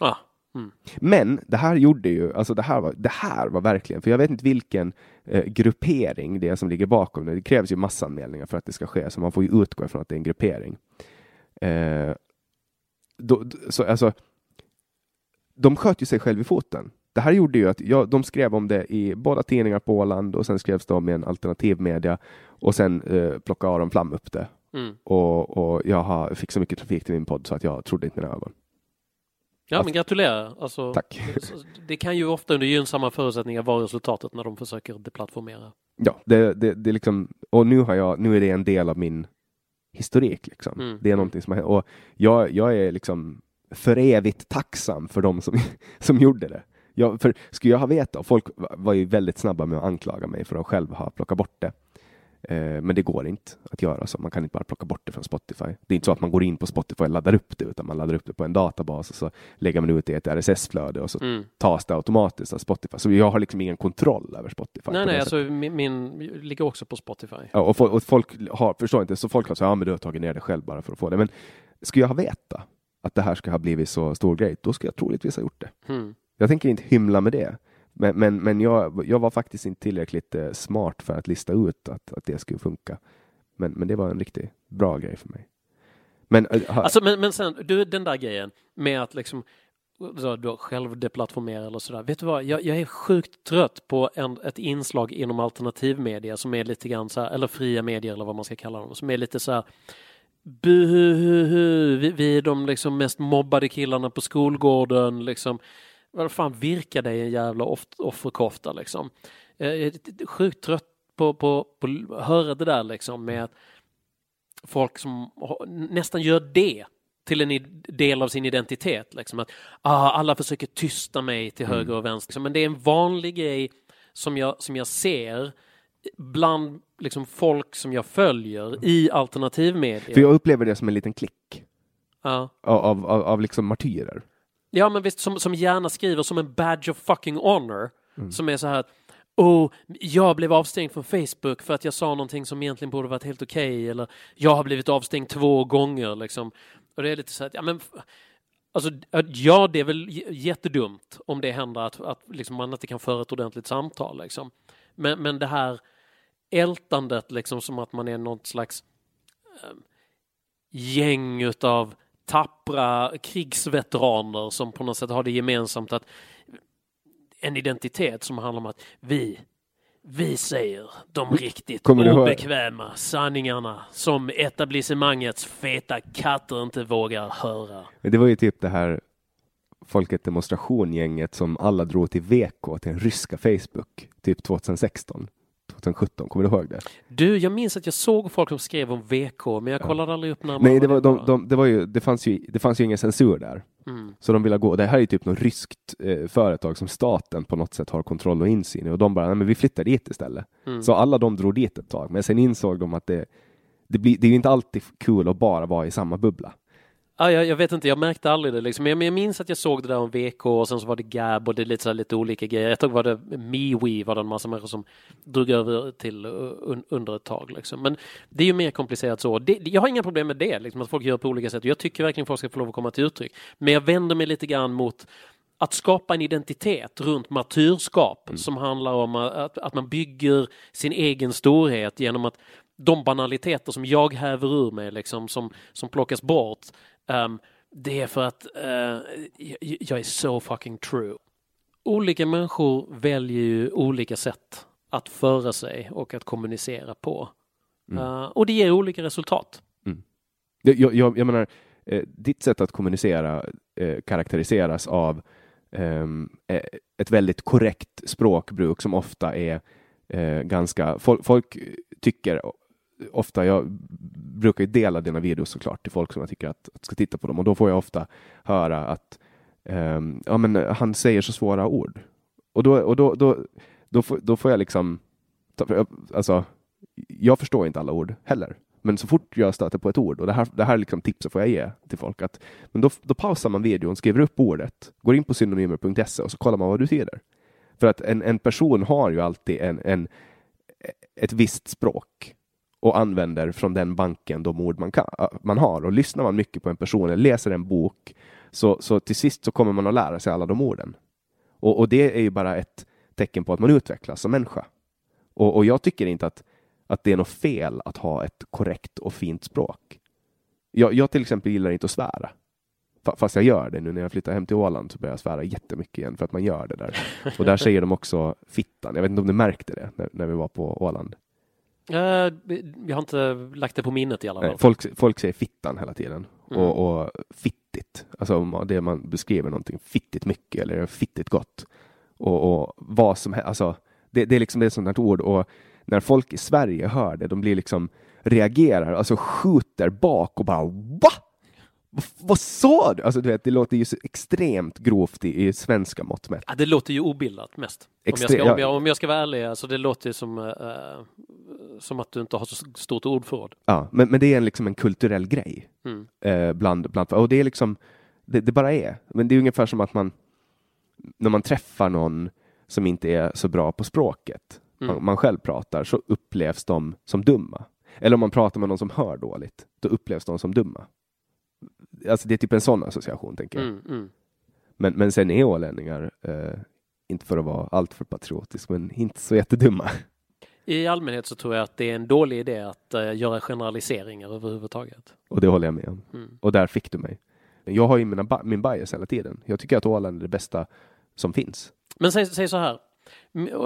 Ah. Mm. Men det här gjorde ju, alltså det här var, det här var verkligen, för jag vet inte vilken eh, gruppering det är som ligger bakom det. Det krävs ju massanmälningar för att det ska ske, så man får ju utgå ifrån att det är en gruppering. Eh, då, så, alltså, de sköt ju sig själv i foten. Det här gjorde ju att jag, de skrev om det i båda tidningar på Åland och sen skrevs det om i en alternativ media och sen eh, plockade Aron Flam upp det. Mm. Och, och jag har, fick så mycket trafik till min podd så att jag trodde inte mina ögon. Ja, men gratulerar. Alltså, Tack. Det kan ju ofta under gynnsamma förutsättningar vara resultatet när de försöker deplattformera. Ja, det, det, det är liksom, och nu, har jag, nu är det en del av min historik. Liksom. Mm. Det är någonting som har hänt. Och jag, jag är liksom för evigt tacksam för de som, <laughs> som gjorde det. Jag, för skulle jag ha vetat, folk var ju väldigt snabba med att anklaga mig för att själv ha plockat bort det. Eh, men det går inte att göra så. Man kan inte bara plocka bort det från Spotify. Det är inte så att man går in på Spotify och laddar upp det, utan man laddar upp det på en databas och så lägger man ut det i ett RSS-flöde och så Mm. tas det automatiskt av Spotify. Så jag har liksom ingen kontroll över Spotify. Nej, nej, alltså min, min ligger också på Spotify. Ja, och, och folk har, förstår inte, så folk har sagt ja men du har tagit ner det själv bara för att få det. Men skulle jag ha vetat att det här ska ha blivit så stor grej, då skulle jag troligtvis ha gjort det. Mm. Jag tänker inte hymla med det. Men, men, men jag, jag var faktiskt inte tillräckligt eh, smart för att lista ut att, att det skulle funka. Men, men det var en riktigt bra grej för mig. Men, eh, Alltså, men, men sen, du, den där grejen med att liksom så, då eller sådär. Vet du vad, jag, jag är sjukt trött på en, ett inslag inom alternativmedia som är lite grann så här, eller fria medier eller vad man ska kalla dem, som är lite så här Buhuhu, vi, vi är de liksom mest mobbade killarna på skolgården liksom. Vad fan virkar dig en jävla off, offerkofta liksom. Jag är sjukt trött på, på, på att höra det där liksom med att folk som nästan gör det till en del av sin identitet. Liksom att ah, alla försöker tysta mig till höger och vänster. Liksom. Men det är en vanlig grej som jag, som jag ser bland liksom, folk som jag följer i alternativmedia. för jag upplever det som en liten klick Ja. av, av, av liksom martyrer. Ja, men visst, som, som gärna skriver som en badge of fucking honor. Som är så här att, oh, jag blev avstängd från Facebook för att jag sa någonting som egentligen borde varit helt okej. eller jag har blivit avstängd två gånger. Liksom. Och det är lite så att, ja men, alltså, ja det är väl jättedumt om det händer att, att liksom, man inte kan föra ett ordentligt samtal. Liksom. Men, men det här ältandet, liksom som att man är något slags eh, gäng utav tappra krigsveteraner som på något sätt har det gemensamt att en identitet som handlar om att vi, vi säger de riktigt Kommer obekväma sanningarna som etablissemangets feta katter inte vågar höra. Det var ju typ det här Folket demonstration-gänget som alla drog till VK, till den ryska Facebook, typ 2016. 2017, kommer du ihåg det? Du, jag minns att jag såg folk som skrev om VK, men jag kollade aldrig upp närmare. Nej, det, var, de, de, det, var ju, det, fanns ju, det fanns ju ingen censur där. Mm. Så de ville gå, det här är ju typ något ryskt eh, företag som staten på något sätt har kontroll och insyn i och de bara, nej men vi flyttar dit istället. Mm. Så alla de drog dit ett tag, men sen insåg de att det, det, blir, det är ju inte alltid kul att bara vara i samma bubbla. Ja, jag, jag vet inte, jag märkte aldrig det liksom. Men jag minns att jag såg det där om VK och sen så var det Gab och det lite, så här, lite olika grejer. Ett tag var det MeWe var det en massa människor som drog över till un, under ett tag liksom. Men det är ju mer komplicerat så. Det, jag har inga problem med det, liksom, att folk gör på olika sätt. Jag tycker verkligen folk ska få lov att komma till uttryck. Men jag vänder mig lite grann mot att skapa en identitet runt martyrskap mm. som handlar om att, att man bygger sin egen storhet genom att de banaliteter som jag häver ur mig, liksom, som, som plockas bort, um, det är för att uh, jag är så fucking true. Olika människor väljer ju olika sätt att föra sig och att kommunicera på. Mm. Uh, och det ger olika resultat. Mm. Jag, jag, jag menar, eh, ditt sätt att kommunicera eh, karaktäriseras av ehm, eh, ett väldigt korrekt språkbruk som ofta är eh, ganska... Folk, folk tycker ofta, jag brukar ju dela dina videos såklart till folk som jag tycker att, att ska titta på dem och då får jag ofta höra att um, ja, men eh, han säger så svåra ord. Och då, och då, då, då, får, då får jag liksom, alltså, jag förstår inte alla ord heller. Men så fort jag stöter på ett ord, och det här, det här liksom tipset får jag ge till folk, att men då, då pausar man videon, skriver upp ordet, går in på synonymer.se och så kollar man vad du tyder. För att en, en person har ju alltid en, en, ett visst språk använder från den banken de ord man, kan, äh, man har. Och lyssnar man mycket på en person eller läser en bok så, så till sist så kommer man att lära sig alla de orden. Och, och det är ju bara ett tecken på att man utvecklas som människa. Och, och, jag tycker inte att, att det är något fel att ha ett korrekt och fint språk. Jag, jag till exempel gillar inte att svära. Fast jag gör det nu när jag flyttar hem till Åland så börjar jag svära jättemycket igen för att man gör det där. Och där säger de också fittan. Jag vet inte om du märkte det när, när vi var på Åland. Uh, jag har inte lagt det på minnet i alla fall. folk, folk säger fittan hela tiden. Mm. Och, och fittigt, alltså det man beskriver någonting fittigt mycket eller fittigt gott. Och, och vad som helst, alltså det, det, är liksom det är sånt här ord och när folk i Sverige hör det, de blir liksom reagerar, alltså skjuter bak och bara VA? Vad sa du? Alltså, du vet, det låter ju så extremt grovt i, i svenska mått mätt. Ja, det låter ju obildat mest. Extre om, jag ska, om, jag, om jag ska vara ärlig, alltså, det låter ju som, uh, som att du inte har så stort ordförråd. Ja, men, men det är en, liksom en kulturell grej. Mm. Uh, bland, bland, och det är liksom, det, det, bara är. Men det är ungefär som att man, när man träffar någon som inte är så bra på språket, mm. man, man själv pratar, så upplevs de som dumma. Eller om man pratar med någon som hör dåligt, då upplevs de som dumma alltså det är typ en sån association, tänker jag. Mm, mm. Men, men sen är ålänningar, eh, inte för att vara alltför patriotisk, men inte så jättedumma. I allmänhet så tror jag att det är en dålig idé att uh, göra generaliseringar överhuvudtaget. Och det håller jag med om. Mm. Och där fick du mig. Jag har ju mina, min bias hela tiden. Jag tycker att Åland är det bästa som finns. Men säg, säg så här.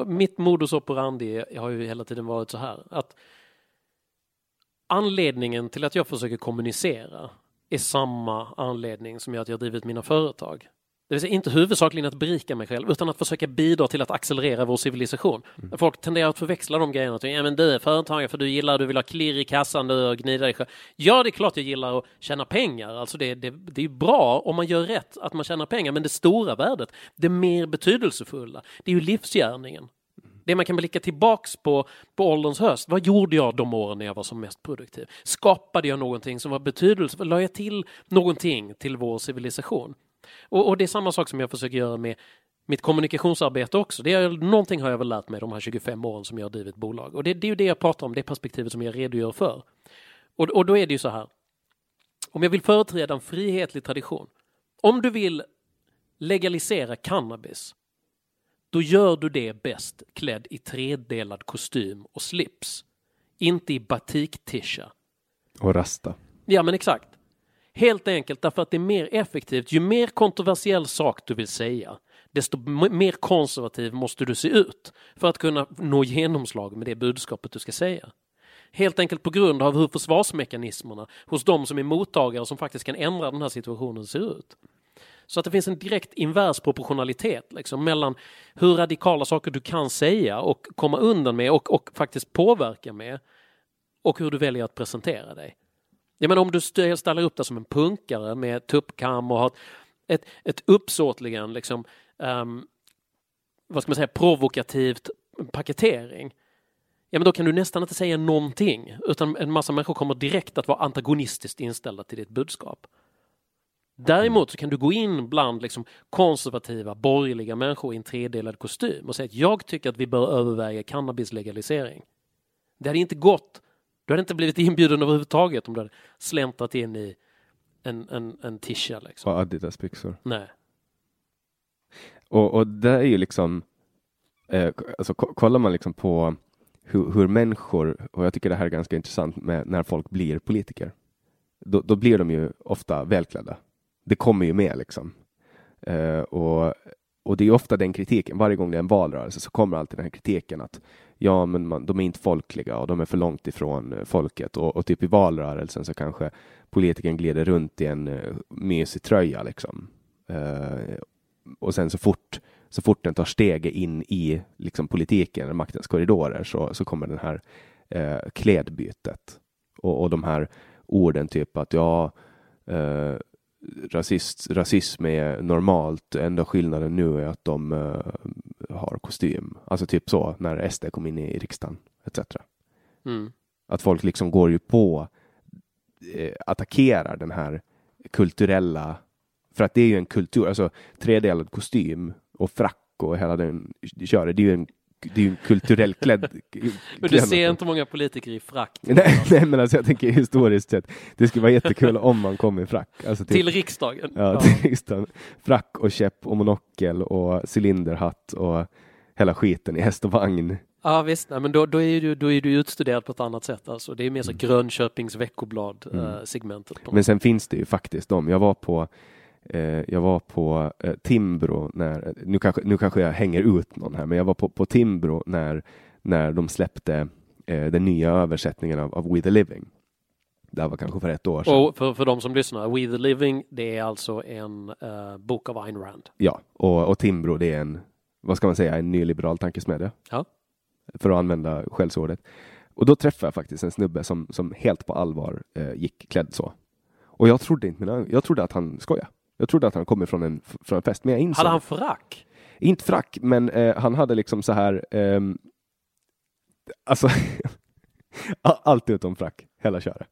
Mitt modus operandi har ju hela tiden varit så här. Att anledningen till att jag försöker kommunicera är samma anledning som gör att jag drivit mina företag. Det vill säga inte huvudsakligen att berika mig själv utan att försöka bidra till att accelerera vår civilisation. Mm. Folk tenderar att förväxla de grejerna. Ja, men du är företagare för du gillar, du vill ha klirr i kassan du och gnida dig själv. Ja, det är klart jag gillar att tjäna pengar. Alltså det, det, det är bra om man gör rätt att man tjänar pengar. Men det stora värdet, det mer betydelsefulla, det är ju livsgärningen. Det man kan blicka tillbaks på på ålderns höst. Vad gjorde jag de åren när jag var som mest produktiv? Skapade jag någonting som var betydelsefullt? Lade jag till någonting till vår civilisation? Och, och, det är samma sak som jag försöker göra med mitt kommunikationsarbete också. Det är, någonting har jag väl lärt mig de här 25 åren som jag har drivit bolag. Och det, det är ju det jag pratar om, det perspektivet som jag redogör för. Och, och då är det ju så här. Om jag vill företräda en frihetlig tradition. Om du vill legalisera cannabis då gör du det bäst klädd i tredelad kostym och slips. Inte i batiktisha. Och rasta. Ja, men exakt. Helt enkelt därför att det är mer effektivt. Ju mer kontroversiell sak du vill säga, desto mer konservativ måste du se ut för att kunna nå genomslag med det budskapet du ska säga. Helt enkelt på grund av hur försvarsmekanismerna hos de som är mottagare som faktiskt kan ändra den här situationen ser ut. Så att det finns en direkt invers proportionalitet liksom, mellan hur radikala saker du kan säga och komma undan med och, och faktiskt påverka med och hur du väljer att presentera dig. Jag menar om du ställer upp dig som en punkare med tuppkam och har ett, ett uppsåtligen liksom, um, vad ska man säga, provokativt paketering. Ja men då kan du nästan inte säga någonting utan en massa människor kommer direkt att vara antagonistiskt inställda till ditt budskap. Däremot så kan du gå in bland liksom konservativa, borgerliga människor i en tredelad kostym och säga att jag tycker att vi bör överväga cannabislegalisering. Det hade inte gått. Du hade inte blivit inbjuden överhuvudtaget om du hade släntrat in i en, en, en tisha. Liksom. Och Adidas-byxor. Nej. Och, och det är ju liksom, eh, alltså ko- kollar man liksom på hur, hur människor, och jag tycker det här är ganska intressant med när folk blir politiker, då, då blir de ju ofta välklädda. Det kommer ju med liksom. Uh, och, och det är ofta den kritiken, varje gång det är en valrörelse så kommer alltid den här kritiken att ja, men man, de är inte folkliga och de är för långt ifrån eh, folket och, och typ i valrörelsen så kanske politikern glider runt i en uh, mysig tröja liksom. Uh, och sen så fort, så fort den tar steget in i liksom, politiken eller maktens korridorer så, så kommer den här eh, klädbytet och, och de här orden typ att ja, eh, rasist, rasism är normalt, enda skillnaden nu är att de eh, har kostym. Alltså typ så när SD kom in i riksdagen etc. Mm. Att folk liksom går ju på, eh, attackerar den här kulturella, för att det är ju en kultur, alltså tredelad kostym och frack och hela den köret, det är ju en, det är ju en kulturell klädd <laughs> Men du ser inte många politiker i frack Nej, <laughs> nej, men alltså jag tänker historiskt sett, det skulle vara jättekul <laughs> om man kom i frack. Alltså typ, till riksdagen. ja, till riksdagen. Frack och käpp och monokel och cylinderhatt och hela skiten i häst och vagn. Ja visst, nej, men då, då, är du, då är du utstuderad på ett annat sätt. Alltså. Det är mer så Grönköpings veckoblad Mm. eh, Men sen finns det ju faktiskt de. Jag var på jag var på eh, Timbro när, nu kanske, nu kanske jag hänger ut någon här, men jag var på, på Timbro när, när de släppte eh, den nya översättningen av, av We the Living. Det här var kanske för ett år sedan. Och för, för de som lyssnar, We the Living, det är alltså en eh, bok av Ayn Rand. Ja, och, och Timbro det är en, vad ska man säga, en nyliberal tankesmedja. Ja. För att använda skällsordet. Och då träffade jag faktiskt en snubbe som, som helt på allvar eh, gick klädd så. Och jag trodde inte mina. Jag trodde att han skojade. Jag trodde att han kom från en, från en fest, men jag insåg. Hade han frack? Inte frack, men eh, han hade liksom så här. ehm, alltså. <laughs> allt utom frack, hela köret.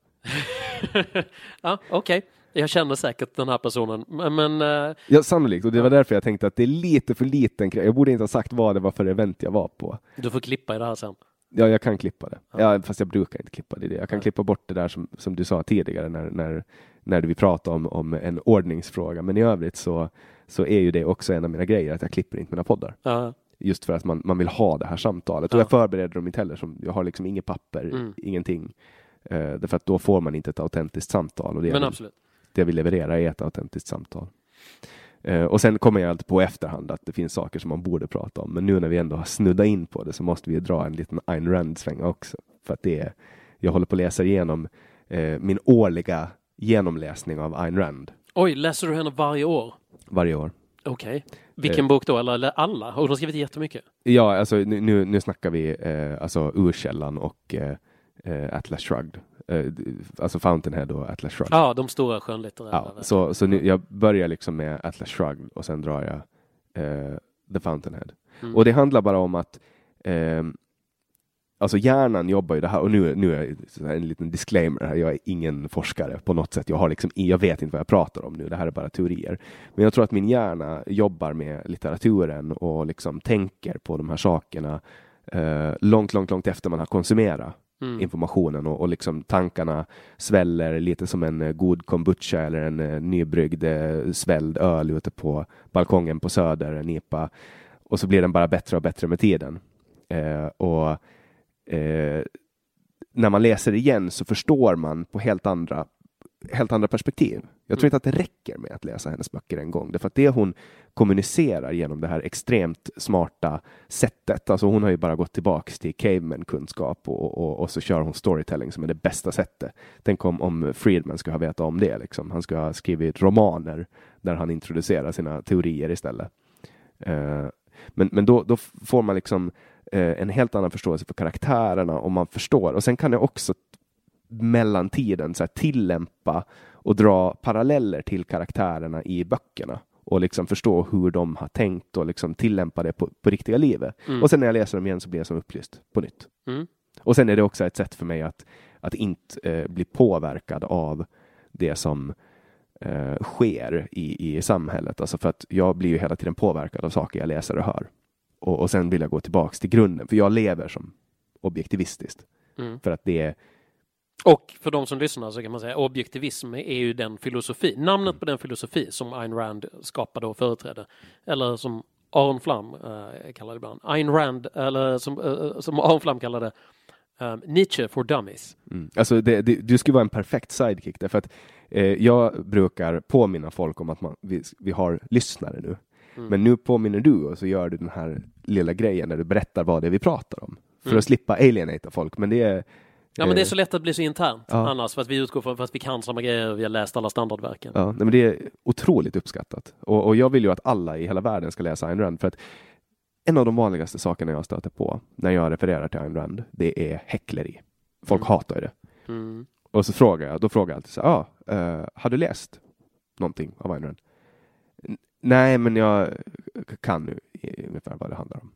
<laughs> ja, okej. Jag känner säkert den här personen. Men, eh, Ja, sannolikt. Och det var därför jag tänkte att det är lite för liten. Jag borde inte ha sagt vad det var för event jag var på. du får klippa i det här sen. Ja, jag kan klippa det. Ja. Ja, fast jag brukar inte klippa det. Jag kan Nej. klippa bort det där som, som du sa tidigare när, när, när vi pratade om, om en ordningsfråga. Men i övrigt så, så är ju det också en av mina grejer, att jag klipper inte mina poddar. Ja, Just för att man, man vill ha det här samtalet. Och Ja. jag förbereder dem inte heller. Som, jag har liksom inget papper, Mm. ingenting. Uh, därför att då får man inte ett autentiskt samtal. Och det, jag men vill, absolut. det jag vill leverera är ett autentiskt samtal. Eh, och sen kommer jag alltid på efterhand att det finns saker som man borde prata om. Men nu när vi ändå har snuddat in på det så måste vi dra en liten Ayn Rand-sväng också. För att det är, jag håller på att läsa igenom eh, min årliga genomläsning av Ayn Rand Oj, läser du henne varje år? varje år. Okej. Vilken bok då? Eller, eller alla? Hon har skrivit jättemycket. Ja, alltså nu, nu, nu snackar vi eh, alltså Urkällan och eh, eh, Atlas Shrugged. Eh, alltså Fountainhead och Atlas Shrugged. Ja, de stora skönlitterära. Ja, så, så nu, jag börjar liksom med Atlas Shrugged och sen drar jag eh, The Fountainhead. Mm. Och det handlar bara om att ehm, Alltså hjärnan jobbar ju det här och nu, nu är jag en liten disclaimer här. Jag är ingen forskare på något sätt. Jag har liksom, jag vet inte vad jag pratar om nu. Det här är bara teorier. Men jag tror att min hjärna jobbar med litteraturen och liksom tänker på de här sakerna eh, långt, långt, långt efter man har konsumerat Mm. informationen och, och liksom tankarna sväller lite som en eh, god kombucha eller en eh, nybryggd eh, svälld öl ute på balkongen på Söder, en IPA. Och så blir den bara bättre och bättre med tiden. Eh, och eh, när man läser igen så förstår man på helt andra, helt andra perspektiv. Jag tror inte att det räcker med att läsa hennes böcker en gång, därför att det hon kommunicerar genom det här extremt smarta sättet, alltså hon har ju bara gått tillbaks till caveman-kunskap och, och, och så kör hon storytelling som är det bästa sättet. Tänk om, om Friedman ska ha vetat om det, liksom. han ska ha skrivit romaner där han introducerar sina teorier istället. Eh, men men då, då får man liksom en helt annan förståelse för karaktärerna och man förstår. Och sen kan jag också mellan tiden så här, tillämpa och dra paralleller till karaktärerna i böckerna och liksom förstå hur de har tänkt och liksom tillämpa det på, på riktiga livet. Mm. Och sen när jag läser dem igen så blir jag som upplyst på nytt. Mm. Och sen är det också ett sätt för mig att, att inte eh, bli påverkad av det som eh, sker i, i samhället. Alltså för att jag blir ju hela tiden påverkad av saker jag läser och hör. Och, och sen vill jag gå tillbaks till grunden, för jag lever som objektivistiskt. Mm. För att det är Och för de som lyssnar så kan man säga objektivism är ju den filosofi, namnet på den filosofi som Ayn Rand skapade och företrädde. Eller som Aron Flam uh, kallade det ibland. Ayn Rand, eller som, uh, som Aron Flam kallade um, Nietzsche for dummies. Mm. Alltså det, det, du skulle vara en perfekt sidekick därför att eh, jag brukar påminna folk om att man, vi, vi har lyssnare nu. Mm. Men nu påminner du och så gör du den här lilla grejen när du berättar vad det är vi pratar om. För Mm. att slippa alienata folk. Men det är... Ja men det är eh, så lätt att bli så internt Ja. annars för att vi utgår från att vi kan samma grejer och vi har läst alla standardverken. Ja, nej, men det är otroligt uppskattat. Och, och jag vill ju att alla i hela världen ska läsa Ayn Rand för att en av de vanligaste sakerna jag stöter på när jag refererar till Ayn Rand, det är häckleri. Folk Mm. hatar det. Mm. Och så frågar jag, då frågar jag alltid så här, ah, eh, har du läst någonting av Ayn Rand? "N- Nej, men jag kan nu ungefär vad det handlar om.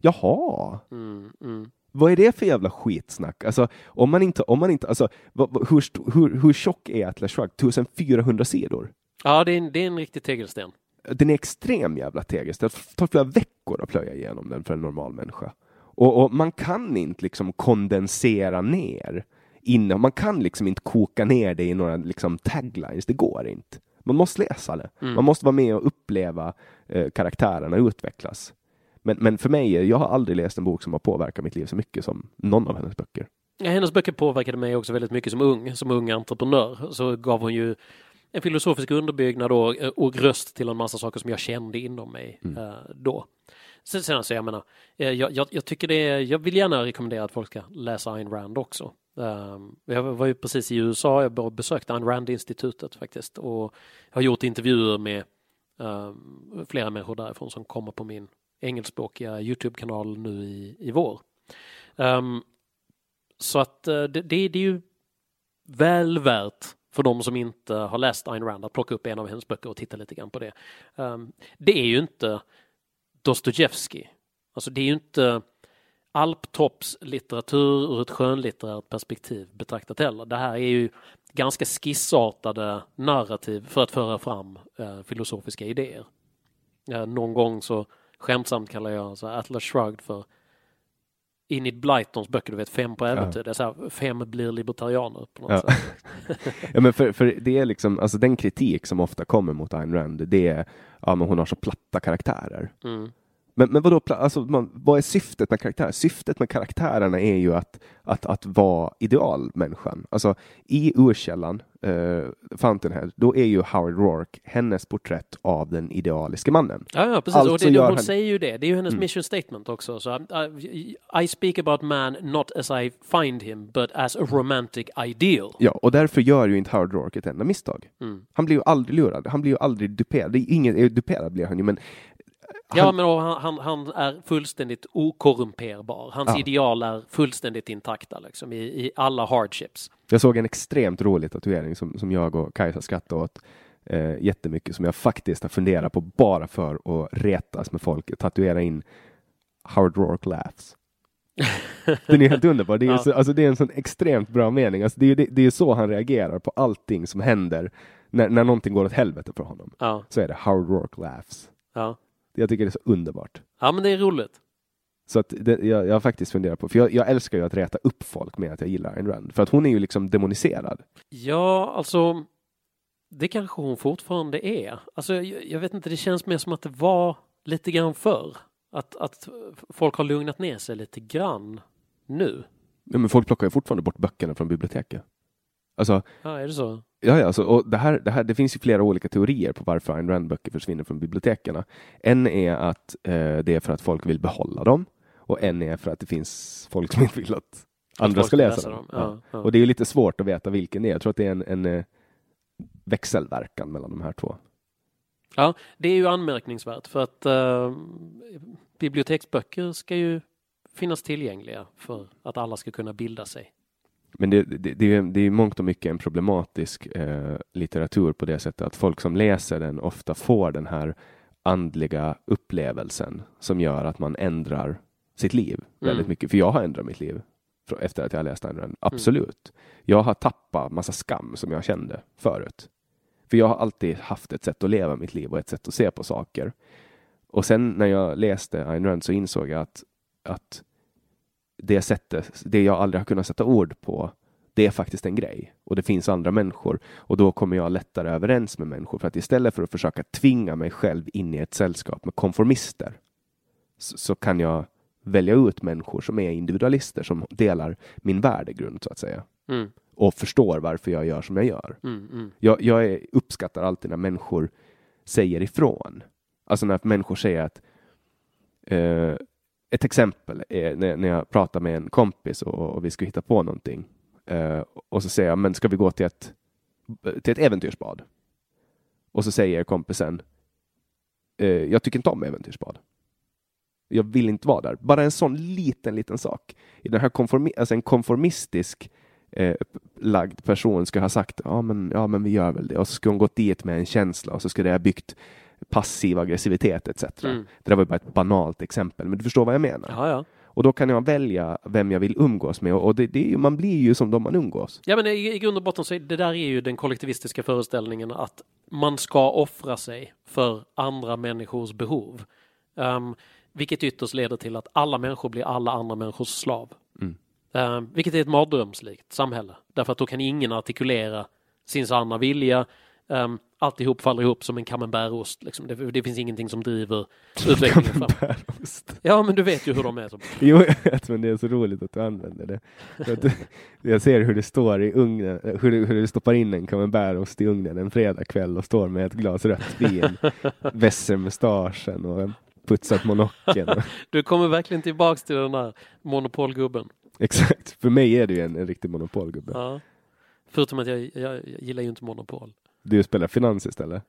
Jaha, Mm. Mm. vad är det för jävla skitsnack? Alltså, om man inte, om man inte, alltså, hur, hur, hur tjock är Atlas Shrugged? 1400 sidor? Ja det är, en, det är en riktig tegelsten. Den är extrem jävla tegelsten. Det tar flera veckor att plöja igenom den för en normal människa. Och, och man kan inte liksom kondensera ner. Innan, man kan liksom inte koka ner det i några liksom taglines. Det går inte. Man måste läsa det. Mm. Man måste vara med och uppleva eh, karaktärerna utvecklas. Men, men för mig, jag har aldrig läst en bok som har påverkat mitt liv så mycket som någon av hennes böcker. Ja, hennes böcker påverkade mig också väldigt mycket som ung, som ung entreprenör. Så gav hon ju en filosofisk underbyggnad och, och röst till en massa saker som jag kände inom mig eh, då. Sen, sen alltså, jag menar, eh, jag, jag, jag tycker det är, jag vill gärna rekommendera att folk ska läsa Ayn Rand också. Ehm, jag var ju precis i USA, jag besökte Ayn Rand-institutet faktiskt och har gjort intervjuer med ehm, flera människor därifrån som kommer på min engelskspråkiga Youtube-kanal nu i, i vår. Ehm, så att eh, det, det, det är ju väl värt för de som inte har läst Ayn Rand att plocka upp en av hennes böcker och titta lite grann på det. Um, det är ju inte Dostojevskij. Alltså det är ju inte alptoppslitteratur ur ett skönlitterärt perspektiv betraktat heller. Det här är ju ganska skissartade narrativ för att föra fram eh, filosofiska idéer. Eh, någon gång så skämtsamt kallar jag så Atlas Shrugged för Enid Blytons böcker, du vet fem på äventyr. Det är så här, fem blir libertarianer på något Ja. sätt. <laughs> ja, men för, för det är liksom, alltså den kritik som ofta kommer mot Ayn Rand, det är, ja men hon har så platta karaktärer. Mm. Men, men vadå, alltså, man, vad är syftet med karaktärer? Syftet med karaktärerna är ju att, att, att vara idealmänniskan. Alltså i urkällan, eh, Fountainhead, då är ju Howard Rourke hennes porträtt av den idealiske mannen. Ja, ja precis. Alltså och det, hon han- säger ju det. Det är ju hennes Mm. mission statement också. Så, uh, I speak about man not as I find him, but as a romantic ideal. Ja, och därför gör ju inte Howard Rourke ett enda misstag. Mm. Han blir ju aldrig lurad, han blir ju aldrig duperad. Det är ingen, eh, duperad blir han ju, men Ja, han, men han, han, han är fullständigt okorrumperbar. Hans Ja. ideal är fullständigt intakta liksom, i, i alla hardships. Jag såg en extremt rolig tatuering som, som jag och Kajsa skrattade åt eh, jättemycket, som jag faktiskt har funderat på bara för att retas med folk. Tatuera in Howard Rourke laughs. Den är helt underbar. Det är, Ja. så, alltså, det är en sån extremt bra mening. Alltså, det, är, det, det är så han reagerar på allting som händer när, när någonting går åt helvete för honom. Ja, Så är det Howard Rourke laughs. ja. Jag tycker det är så underbart. ja men det är roligt. Så att det, jag, jag har faktiskt funderat på, för jag, jag älskar ju att reta upp folk med att jag gillar Ayn Rand. För att hon är ju liksom demoniserad. Ja, alltså det kanske hon fortfarande är. Alltså, jag, jag vet inte, det känns mer som att det var lite grann förr. Att, att folk har lugnat ner sig lite grann nu. Ja, men folk plockar ju fortfarande bort böckerna från biblioteket. Alltså, Ja, är det så? ja, ja, alltså, och det, här, det, här, det finns ju flera olika teorier på varför Ayn Rand-böcker försvinner från biblioteken. En är att eh, det är för att folk vill behålla dem och en är för att det finns folk som inte vill att andra ska läsa, läsa dem. dem. Ja. Ja. Och det är lite svårt att veta vilken det är. Jag tror att det är en, en eh, växelverkan mellan de här två. Ja, det är ju anmärkningsvärt för att eh, biblioteksböcker ska ju finnas tillgängliga för att alla ska kunna bilda sig. Men det, det, det, är, det är mångt och mycket en problematisk eh, litteratur på det sättet att folk som läser den ofta får den här andliga upplevelsen som gör att man ändrar sitt liv väldigt Mm. mycket. För jag har ändrat mitt liv efter att jag har läst Ayn Rand. Absolut. Jag har tappat massa skam som jag kände förut. För jag har alltid haft ett sätt att leva mitt liv och ett sätt att se på saker. Och sen när jag läste Ayn Rand så insåg jag att, att det sättet, det jag aldrig har kunnat sätta ord på, det är faktiskt en grej. Och det finns andra människor. Och då kommer jag lättare överens med människor. För att istället för att försöka tvinga mig själv in i ett sällskap med konformister så, så kan jag välja ut människor som är individualister som delar min värdegrund så att säga. Mm, Och förstår varför jag gör som jag gör. mm, mm. Jag, jag är, uppskattar alltid när människor säger ifrån. Alltså när människor säger att eh, ett exempel är när, när jag pratar med en kompis och, och vi ska hitta på någonting. uh, och så säger jag, men ska vi gå till ett, till ett äventyrsbad? Och så säger kompisen, uh, jag tycker inte om äventyrsbad. Jag vill inte vara där. Bara en sån liten, liten sak. I den här konformi alltså en konformistisk eh, lagd person ska ha sagt ja men, ja men vi gör väl det och så skulle hon gått dit med en känsla och så skulle det ha byggt passiv aggressivitet etc. Mm. Det där var bara ett banalt exempel men du förstår vad jag menar. Ja, ja. Och då kan jag välja vem jag vill umgås med och det, det är ju, man blir ju som de man umgås. Ja men i, i grund och botten så är det där är ju den kollektivistiska föreställningen att man ska offra sig för andra människors behov. Um, vilket ytterst leder till att alla människor blir alla andra människors slav. Mm. Um, vilket är ett mardrömslikt samhälle. Därför att då kan ingen artikulera sin sanna vilja. Um, alltihop faller ihop som en camembertost. Liksom. Det, det finns ingenting som driver utvecklingen fram. Ja men du vet ju hur de är. Så. Jo, jag vet, men det är så roligt att du använder det. Jag ser hur det står i ugnen, hur du, hur du stoppar in en camembertost i ugnen en fredagkväll och står med ett glas rött vin, <laughs> vässer mustaschen och putsat monokeln. <laughs> Du kommer verkligen tillbaks till den där monopolgubben. Exakt, för mig är du en, en riktig monopolgubbe. Ja. Förutom att jag, jag, jag gillar ju inte monopol. Du spelar finans istället.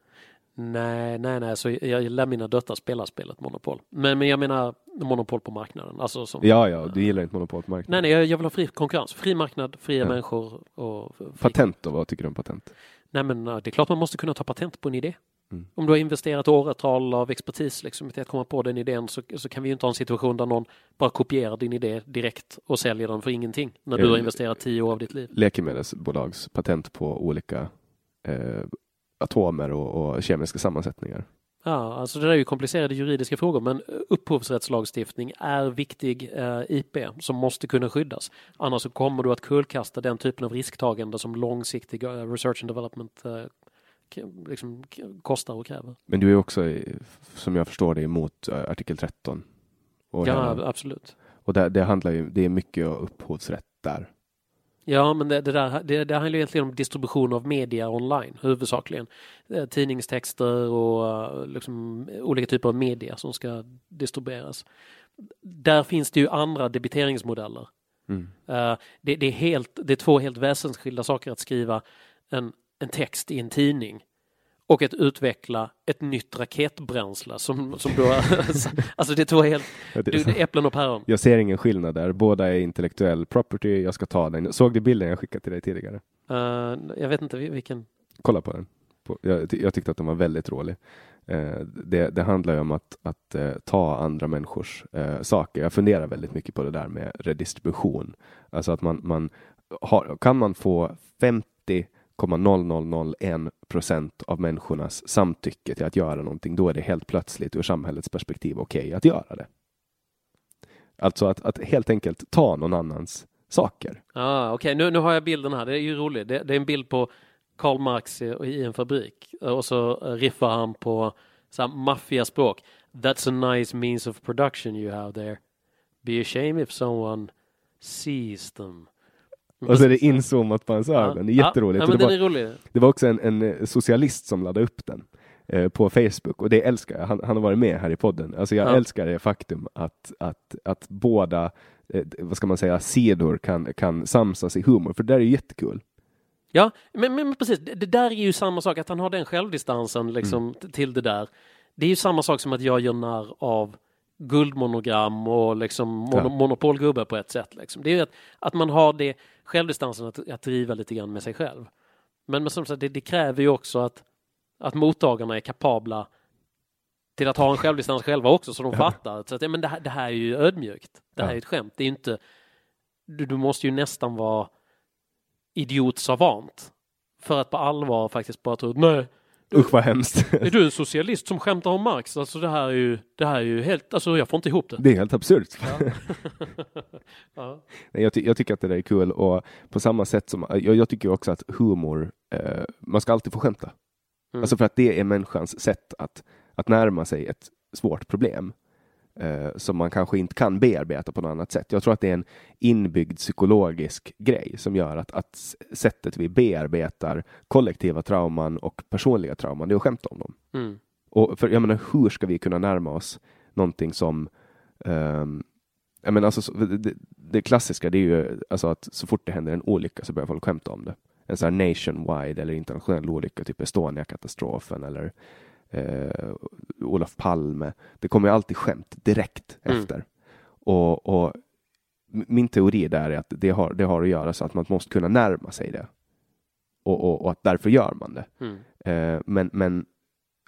Nej, nej, nej, så jag lär mina döttrar spela spelet Monopol. Men, men jag menar monopol på marknaden. Alltså som, Ja, ja, du gillar inte monopol på marknaden. Nej, nej, jag, jag vill ha fri konkurrens. Fri marknad, fria Ja. människor och... Fri... Patent då, vad tycker du om patent? Nej, men det är klart man måste kunna ta patent på en idé. Mm. Om du har investerat åratal av expertis liksom, till att komma på den idén så, så kan vi ju inte ha en situation där någon bara kopierar din idé direkt och säljer den för ingenting när du Eh, har investerat tio år av ditt liv. Läkemedelsbolags patent på olika eh, atomer och, och kemiska sammansättningar. Ja, alltså det där är ju komplicerade juridiska frågor men upphovsrättslagstiftning är viktig eh, IP som måste kunna skyddas. Annars så kommer du att kullkasta den typen av risktagande som långsiktig eh, research and development eh, liksom, kostar och kräver. Men du är också, som jag förstår det, emot artikel 13. Och, Ja, hela- absolut. och det, det handlar ju, det är mycket upphovsrätt där. Ja, men det, det, där, det, det handlar egentligen om distribution av media online huvudsakligen. Eh, Tidningstexter och eh, liksom, olika typer av media som ska distribueras. Där finns det ju andra debiteringsmodeller. Mm. Eh, det, det, är helt, det är två helt väsensskilda saker att skriva en, en text i en tidning och att utveckla ett nytt raketbränsle som, som då, <laughs> alltså det två helt, du, äpplen och päron. Jag ser ingen skillnad där. Båda är intellektuell property. Jag ska ta den. Såg du bilden jag skickade till dig tidigare? Eh, jag vet inte vil- vilken, Kolla på den. På, jag, jag tyckte att den var väldigt rolig. Eh, det, det handlar ju om att, att eh, ta andra människors saker. Jag funderar väldigt mycket på det där med redistribution. Alltså att man, man har, kan man få 50,0001 procent av människornas samtycke till att göra någonting, då är det helt plötsligt ur samhällets perspektiv okej att göra det. Alltså att, att helt enkelt ta någon annans saker. Ah, Okej, nu, nu har jag bilden här. Det är ju roligt. Det, det är en bild på Karl Marx i, i en fabrik eh, och så eh, riffar han på maffiaspråk. That's a nice means of production you have there. Be ashamed if someone sees them. Och så är det inzoomat på hans ögon. Det är jätteroligt. Ja, det, var, det var också en, en eh, socialist som laddade upp den eh, på Facebook och det älskar jag. Han, han har varit med här i podden. Alltså jag Ja. älskar det faktum att, att, att båda eh, vad ska man säga, sidor kan, kan samsas i humor, för det där är ju jättekul. Ja, men, men, precis. Det, det där är ju samma sak, att han har den självdistansen liksom, t- till det där. Det är ju samma sak som att jag gör narr av guldmonogram och liksom mono, Ja. monopolgubbe på ett sätt. Liksom. Det är ju att, att man har det självdistansen att, att driva lite grann med sig själv. Men, men som sagt, det, det kräver ju också att, att mottagarna är kapabla till att ha en självdistans själva också så de fattar. Så att, ja, men det, här, det här är ju ödmjukt. Det här Ja. är ett skämt. Det är inte, du, du måste ju nästan vara idiotsavant för att på allvar faktiskt bara tro nej, Usch vad hemskt. är du en socialist som skämtar om Marx? Alltså det här är ju, det här är ju helt, alltså jag får inte ihop det. Det är helt absurt. Ja. <laughs> <laughs> Nej, jag, ty- jag tycker att det där är kul och på samma sätt som jag, jag tycker också att humor, eh, man ska alltid få skämta. Mm. Alltså för att det är människans sätt att, att närma sig ett svårt problem eh, som man kanske inte kan bearbeta på något annat sätt. Jag tror att det är en inbyggd psykologisk grej som gör att, att sättet vi bearbetar kollektiva trauman och personliga trauman, det är att skämta om dem. Mm. Och för jag menar, hur ska vi kunna närma oss någonting som ehm, jag menar, alltså, så- det, det klassiska det är ju alltså att så fort det händer en olycka så börjar folk skämta om det. En sån här nationwide eller internationell olycka, typ Estonia-katastrofen eller eh, Olof Palme. Det kommer ju alltid skämt direkt Mm. efter. Och, och min teori där är att det har, det har att göra så att man måste kunna närma sig det. Och, och, och att därför gör man det. Mm. Eh, men, men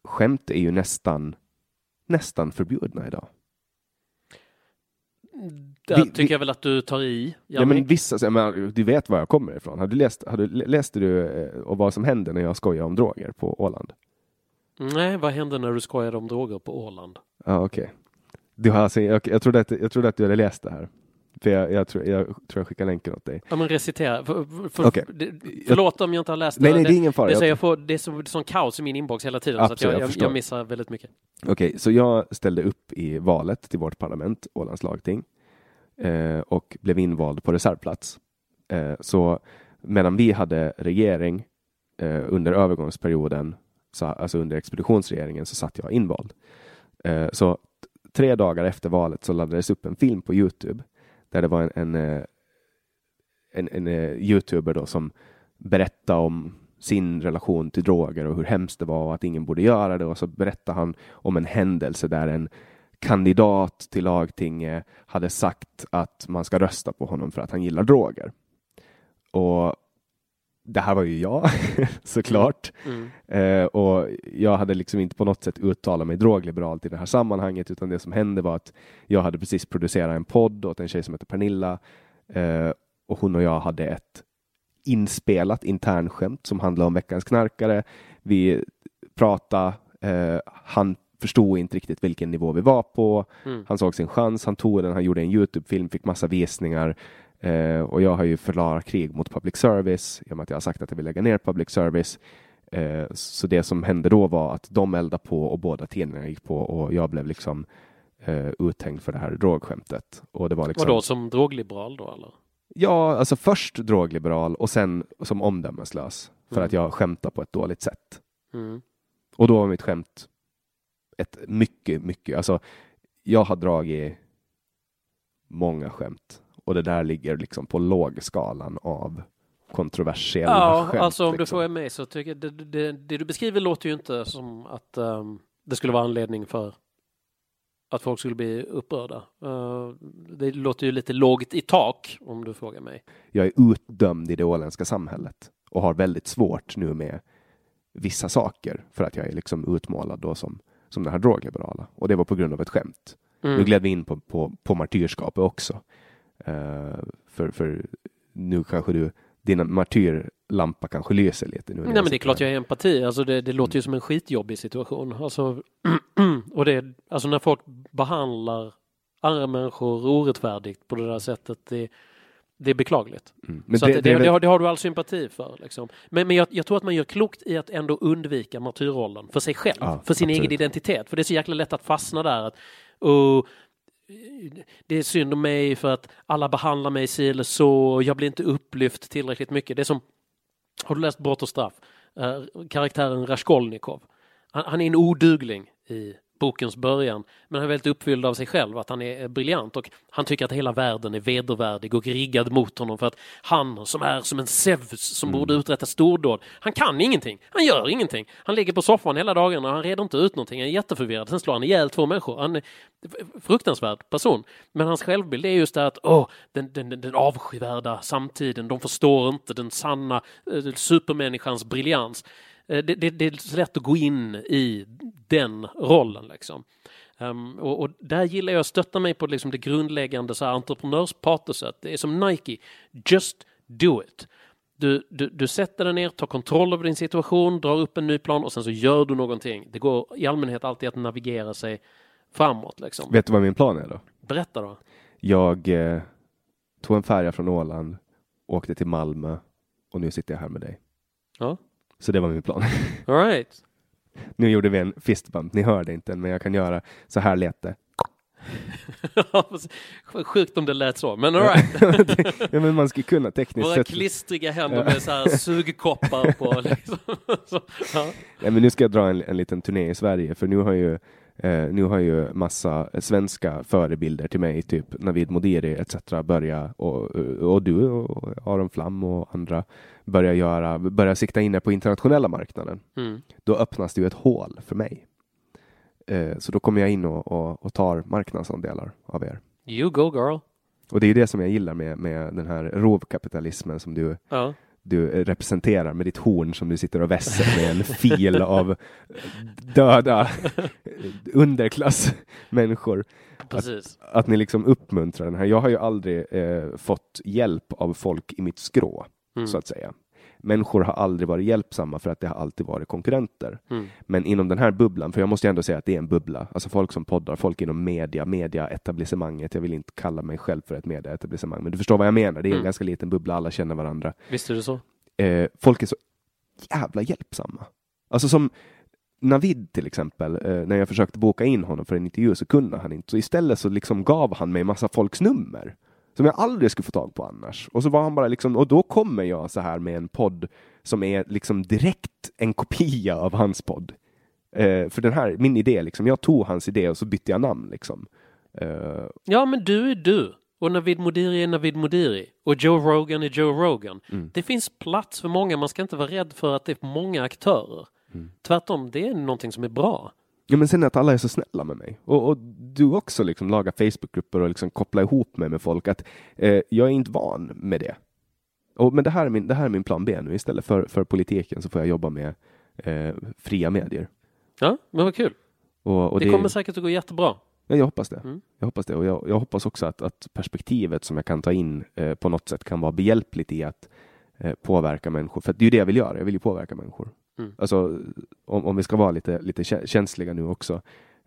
skämt är ju nästan, nästan förbjudna idag. Där Vi- tycker vi- jag väl att du tar i, Ja, men vissa, menar, du vet var jag kommer ifrån. Har du läst, har du, läste du eh, och vad som händer när jag skojar om droger på Åland? Nej, vad hände när du skojade om droger på Åland? Ja, okej. Du har alltså, jag, jag, trodde att, jag trodde att du hade läst det här. För jag, jag, tror, jag tror jag skickar länken åt dig. Ja men recitera. För, för, det, förlåt om jag inte har läst Nej, nej, det är ingen fara. Det, är så Jag- får, det är så, det är sån kaos i min inbox hela tiden så att Absolut, jag, jag jag, jag missar väldigt mycket. Okej, så jag ställde upp i valet till vårt parlament, Ålands lagting, eh, och blev invald på reservplats. Eh, så medan vi hade regering eh, under övergångsperioden, så, alltså under expeditionsregeringen, så satt jag invald. Eh, så tre dagar efter valet så laddades upp en film på Youtube där det var en, en, eh, en, en eh, youtuber då som berättade om sin relation till droger och hur hemskt det var och att ingen borde göra det. Och så berättade han om en händelse där en kandidat till lagtinget hade sagt att man ska rösta på honom för att han gillar droger. Och det här var ju jag, <laughs> såklart. Mm. Eh, och jag hade liksom inte på något sätt uttalat mig drogliberalt i det här sammanhanget, utan det som hände var att jag hade precis producerat en podd åt en tjej som heter Pernilla eh, och hon och jag hade ett inspelat internskämt som handlade om veckans knarkare. Vi pratade, eh, han förstod inte riktigt vilken nivå vi var på. Mm. Han såg sin chans, han tog den, han gjorde en Youtube-film, fick massa visningar. Eh, och jag har ju förklarat krig mot public service i och med att jag har sagt att jag vill lägga ner public service. Eh, så det som hände då var att de eldade på och båda tidningarna gick på och jag blev liksom eh, uthängd för det här drogskämtet. Och det var liksom, Vadå, som drogliberal då eller? Ja, alltså först drogliberal och sen som omdömeslös för Mm. att jag skämtar på ett dåligt sätt. Mm. Och då var mitt skämt ett mycket, mycket, alltså jag har dragit många skämt och det där ligger liksom på lågskalan av kontroversiella Ja, skämt. alltså om du liksom. får mig så tycker jag det, det, det du beskriver låter ju inte som att ehm, det skulle vara anledning för att folk skulle bli upprörda. Eh, det låter ju lite lågt i tak om du frågar mig. Jag är utdömd i det åländska samhället och har väldigt svårt nu med vissa saker för att jag är liksom utmålad då som, som den här drogliberala. Och det var på grund av ett skämt. Mm. Nu gled vi in på, på, på martyrskapet också. Eh, för, för nu kanske du, din martyrlampa kanske lyser lite. Nu Nej men det är klart jag är empati. Alltså det, det låter ju som en skitjobbig situation. Alltså, <clears throat> och det, alltså när folk behandlar andra människor orättfärdigt på det där sättet. Det, det är beklagligt. Mm. Men så det, det, det, det, har, det har du all sympati för. Liksom. Men, men jag, jag tror att man gör klokt i att ändå undvika martyrrollen för sig själv, Ja, för sin absolut. egen identitet. För det är så jäkla lätt att fastna där. Att, och, det är synd om mig för att alla behandlar mig si eller så jag blir inte upplyft tillräckligt mycket. Det är som, har du läst Brott och straff? Uh, karaktären Raskolnikov. Han, han är en odugling i bokens början men han är väldigt uppfylld av sig själv att han är eh, briljant och han tycker att hela världen är vedervärdig och riggad mot honom för att han som är som en Zeus som borde uträtta stordåd, han kan ingenting, han gör ingenting. Han ligger på soffan hela dagarna och han reder inte ut någonting, han är jätteförvirrad, sen slår han ihjäl två människor. Han är fruktansvärd person. Men hans självbild är just det att åh, den, den, den avskyvärda samtiden, de förstår inte den sanna eh, supermänniskans briljans. Eh, det, det, det, är så lätt att gå in i den rollen liksom. Um, och, och, där gillar jag att stötta mig på liksom det grundläggande så här entreprenörspatoset. Det är som Nike, just do it. Du, du, du sätter dig ner, tar kontroll över din situation, drar upp en ny plan och sen så gör du någonting. Det går i allmänhet alltid att navigera sig framåt. Liksom. Vet du vad min plan är då? Berätta då. Jag eh, tog en färja från Åland, åkte till Malmö och nu sitter jag här med dig. Ja. Så det var min plan. <laughs> All right. Nu gjorde vi en fistbump, ni hörde inte men jag kan göra så här lät det. <laughs> Sjukt om det lät så, men alright. <laughs> ja, men man ska kunna tekniskt Våra klistriga händer med så här sugkoppar på. Liksom. Så, ja. ja, men nu ska jag dra en, en liten turné i Sverige för nu har ju Eh, nu har ju massa svenska förebilder till mig, typ Navid Modiri etc. börja och, och du och Aron Flam och andra börja göra, börja sikta inne på internationella marknaden. Mm. Då öppnas det ju ett hål för mig. Eh, så då kommer jag in och, och, och tar marknadsandelar av er. You go girl. Och det är ju det som jag gillar med, med den här rovkapitalismen som du Ja. Du representerar med ditt horn som du sitter och vässer med en fil av döda underklassmänniskor. Precis. Att, att ni liksom uppmuntrar den här. Jag har ju aldrig eh, fått hjälp av folk i mitt skrå, Mm. så att säga. Människor har aldrig varit hjälpsamma för att det har alltid varit konkurrenter. Mm. Men inom den här bubblan, för jag måste ändå säga att det är en bubbla, alltså folk som poddar, folk inom media, mediaetablissemanget. Jag vill inte kalla mig själv för ett mediaetablissemang, men du förstår vad jag menar. Det är en Mm. ganska liten bubbla, alla känner varandra Visst är det så? eh, folk är så jävla hjälpsamma. Alltså som Navid till exempel, eh, när jag försökte boka in honom för en intervju så kunde han inte. Så istället så liksom gav han mig massa folks nummer som jag aldrig skulle få tag på annars. Och så var han bara liksom, och då kommer jag så här med en podd som är liksom direkt en kopia av hans podd. Eh, för den här, min idé liksom, jag tog hans idé och så bytte jag namn liksom. Eh, Ja, men du är du. Och Navid Modiri är Navid Modiri. Och Joe Rogan är Joe Rogan. Mm. Det finns plats för många. Man ska inte vara rädd för att det är många aktörer. Mm. Tvärtom, det är någonting som är bra. Ja men sen att alla är så snälla med mig. Och, och du också liksom lagar Facebookgrupper och liksom kopplar ihop mig med folk. Att eh, Jag är inte van med det. Och, men det här, är min, det här är min plan B nu. Istället för, för politiken så får jag jobba med eh, fria medier. Ja, men vad kul. Och, och det, kommer säkert att gå jättebra. Ja, jag hoppas det. Mm. Jag hoppas det. Och jag, jag hoppas också att, att perspektivet som jag kan ta in eh, på något sätt kan vara behjälpligt i att eh, påverka människor. För det är ju det jag vill göra. Jag vill ju påverka människor. Mm. Alltså, om, om vi ska vara lite, lite känsliga nu också.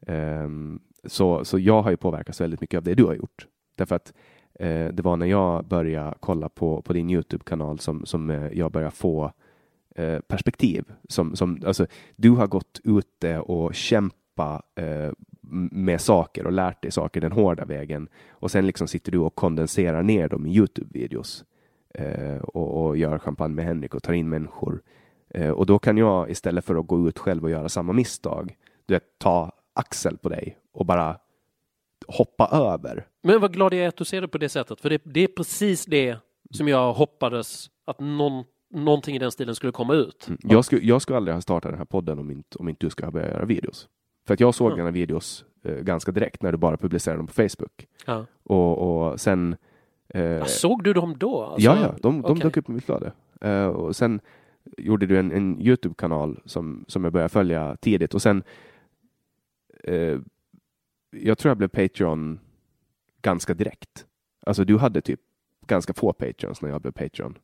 Um, så, så jag har ju påverkats väldigt mycket av det du har gjort. Därför att eh, det var när jag började kolla på, på din Youtube-kanal som, som eh, jag började få eh, perspektiv. Som, som, alltså, du har gått ute och kämpat eh, med saker och lärt dig saker den hårda vägen. Och sen liksom sitter du och kondenserar ner dem i Youtube-videos. Eh, och, och gör champagne med Henrik och tar in människor. Eh, och då kan jag istället för att gå ut själv och göra samma misstag, du vet, ta axel på dig och bara hoppa över. Men vad glad jag är att du ser det på det sättet. För det, det är precis det som jag hoppades att någon, någonting i den stilen skulle komma ut. Jag skulle, jag skulle aldrig ha startat den här podden om inte, om inte du skulle ha börjat göra videos. För att jag såg dina videos eh, ganska direkt när du bara publicerade dem på Facebook. Ja. Och, och sen... Eh, Ja, Såg du dem då? Alltså, ja, ja, de, de okej. dök upp i mitt flöde. Eh, och sen gjorde du en, en Youtube-kanal som, som jag började följa tidigt och sen eh, jag tror jag blev Patreon ganska direkt. Alltså du hade typ ganska få Patreons när jag blev Patreon.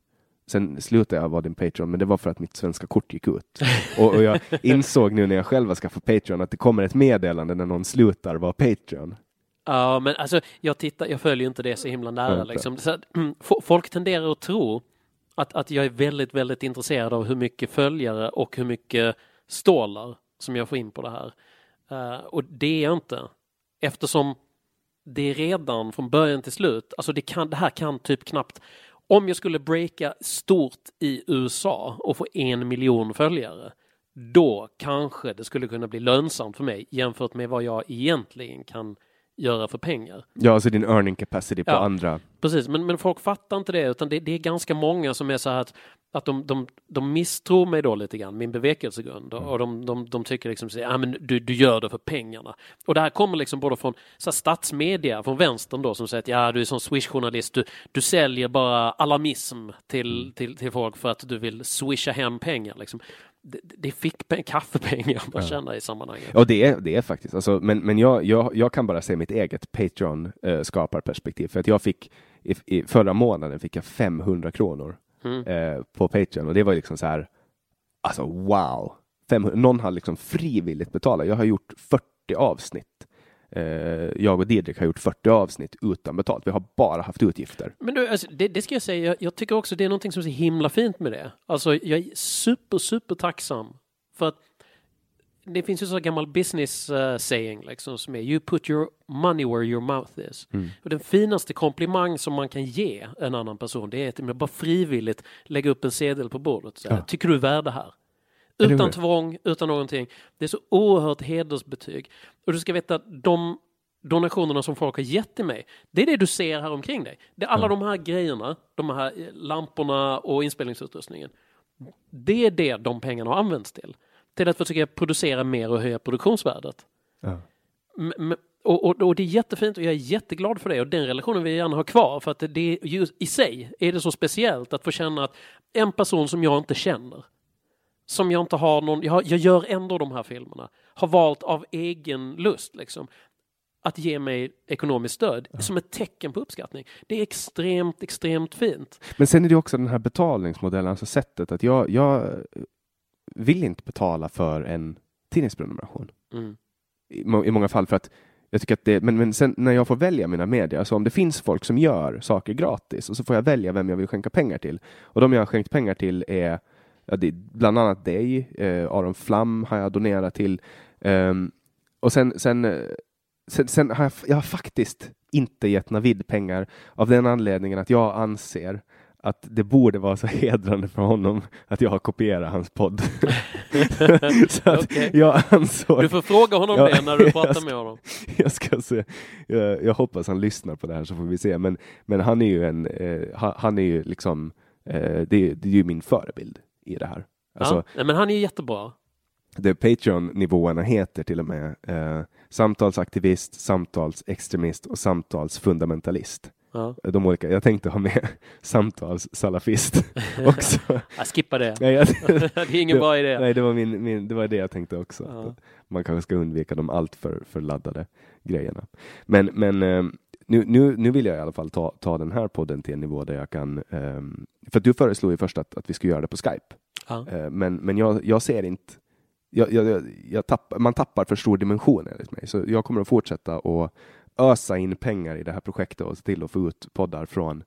Sen slutade jag vara din Patreon, men det var för att mitt svenska kort gick ut. <laughs> Och, och jag insåg nu när jag själv har skaffat Patreon att det kommer ett meddelande när någon slutar vara Patreon. Ja, men alltså jag tittar, jag följer inte det så himla nära liksom. Så, att, <clears throat> fo- folk tenderar att tro att, att jag är väldigt, väldigt intresserad av hur mycket följare och hur mycket stålar som jag får in på det här. Uh, och det är jag inte. Eftersom det är redan från början till slut, alltså det, kan, det här kan typ knappt om jag skulle breaka stort i USA och få en miljon följare, då kanske det skulle kunna bli lönsamt för mig jämfört med vad jag egentligen kan göra för pengar. Ja, alltså din earning capacity på Ja. andra. Precis, men, men folk fattar inte det utan det, det är ganska många som är så här att, att de, de, de misstror mig då lite grann, min bevekelsegrund och, och de, de, de tycker liksom så, ah, men du, du gör det för pengarna. Och det här kommer liksom både från så här, statsmedia, från vänstern då som säger att ja, du är som Swish-journalist, du, du säljer bara alarmism till, till, till folk för att du vill swisha hem pengar. Liksom. Det, det fick kaffepengar man Ja. tjänar i sammanhanget. Ja, det är, det är faktiskt. Alltså, men men jag, jag, jag kan bara se mitt eget Patreon-skaparperspektiv. För att jag fick i, i förra månaden fick jag 500 kronor Mm. eh, på Patreon och det var liksom så här. Alltså wow! 500, någon har liksom frivilligt betalat. Jag har gjort 40 avsnitt. Eh, jag och Didrik har gjort 40 avsnitt utan betalt. Vi har bara haft utgifter. Men du, alltså, det, det ska jag säga, jag, jag tycker också det är någonting som är så himla fint med det. Alltså jag är super, super tacksam för att det finns ju så gammal business uh, saying liksom som är you put your money where your mouth is. Och den finaste komplimang som man kan ge en annan person det är att man bara frivilligt lägga upp en sedel på bordet. Så Ja. Tycker du är värd det här? Utan tvång, utan någonting. Det är så oerhört hedersbetyg. Och du ska veta att de donationerna som folk har gett till mig, det är det du ser här omkring dig. Det är alla de här grejerna, de här eh, lamporna och inspelningsutrustningen. Det är det de pengarna har använts till. Till att försöka producera mer och höja produktionsvärdet. Ja. M- m- Och, och, och det är jättefint och jag är jätteglad för det och den relationen vill jag gärna ha kvar för att det just i sig är det så speciellt att få känna att en person som jag inte känner som jag inte har någon, jag, har, jag gör ändå de här filmerna, har valt av egen lust liksom att ge mig ekonomiskt stöd som ett tecken på uppskattning. Det är extremt, extremt fint. Men sen är det också den här betalningsmodellen, alltså sättet att jag, jag vill inte betala för en tidningsprenumeration. Mm. I, I många fall för att jag tycker att det, men, men sen när jag får välja mina medier, alltså om det finns folk som gör saker gratis och så får jag välja vem jag vill skänka pengar till. Och de jag har skänkt pengar till är ja, det bland annat dig, eh, Aron Flam har jag donerat till. Ehm, och sen, sen, eh, sen, sen har jag, jag har faktiskt inte gett Navid pengar av den anledningen att jag anser att det borde vara så <laughs> hedrande för honom att jag har kopierat hans podd. <laughs> så att Okej. jag ansåg... Du får fråga honom Ja, det när du <laughs> jag pratar ska- med honom. jag ska se. Jag, jag hoppas han lyssnar på det här så får vi se. Men, men han är ju en, eh, han, han är ju liksom, eh, det, det är ju min förebild i det här. Alltså, ja. Men han är jättebra. det Patreon-nivåerna heter till och med eh, samtalsaktivist, samtalsextremist och samtalsfundamentalist. Ja. De olika, jag tänkte ha med <laughs> samtalssalafist <laughs> också. Jag skippar det. nej, jag, <laughs> det är ingen det- bra idé. nej, det var, min, min, det var det jag tänkte också. Ja. Man kanske ska undvika de allt för, för laddade grejerna. Men, men eh, nu, nu, nu vill jag i alla fall ta, ta den här podden till en nivå där jag kan... Eh, för du föreslog ju först att, att vi skulle göra det på Skype. Ja. Eh, men men jag, jag ser inte... Jag, jag, jag, tapp, man tappar för stor dimension enligt mig. Så jag kommer att fortsätta att ösa in pengar i det här projektet och se till att få ut poddar från,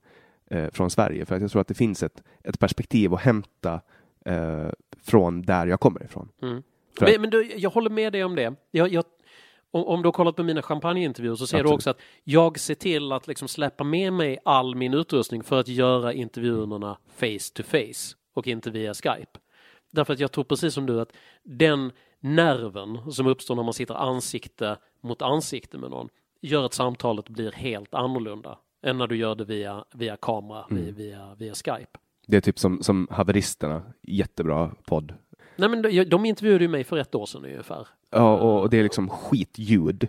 eh, från Sverige. För att jag tror att det finns ett, ett perspektiv att hämta eh, från där jag kommer ifrån. Mm. Men, men du, jag håller med dig om det. Jag, jag, om, om du har kollat på mina champagneintervjuer så ser du Absolut. också att jag ser till att liksom släppa med mig all min utrustning för att göra intervjuerna face to face och inte via Skype. Därför att jag tror precis som du att den nerven som uppstår när man sitter ansikte mot ansikte med någon gör att samtalet blir helt annorlunda än när du gör det via, via kamera, Mm. via, via, via Skype. Det är typ som, som Haveristerna, jättebra podd. Nej men de, de intervjuade ju mig för ett år sedan ungefär. Ja, och, det är liksom skitljud.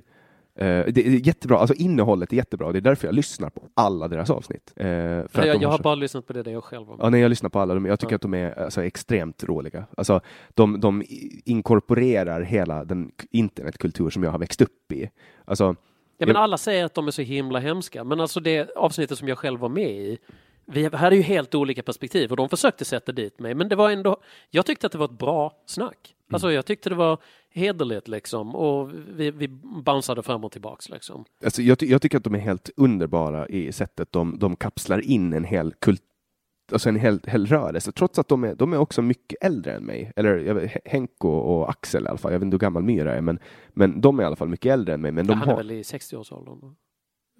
Eh, det är jättebra, alltså innehållet är jättebra. Det är därför jag lyssnar på alla deras avsnitt. Eh, för jag, jag har så- bara lyssnat på det där jag själv var med. Ja, nej, jag lyssnar på alla. Jag tycker Ja. att de är alltså, extremt roliga. Alltså, de, de inkorporerar hela den internetkultur som jag har växt upp i. Alltså, Ja, men alla säger att de är så himla hemska, men alltså det avsnittet som jag själv var med i, vi hade ju helt olika perspektiv och de försökte sätta dit mig, men det var ändå, jag tyckte att det var ett bra snack. Alltså jag tyckte det var hederligt liksom och vi, vi bounceade fram och tillbaks liksom. alltså, jag, jag tycker att de är helt underbara i sättet de, de kapslar in en hel kult Alltså en hel, hel rörelse, trots att de är, de är också mycket äldre än mig. Eller jag Henko och Axel i alla fall. Jag vet inte hur gammal Myra är, men, men de är i alla fall mycket äldre än mig. Men de Ja, han är har... väl i 60-årsåldern?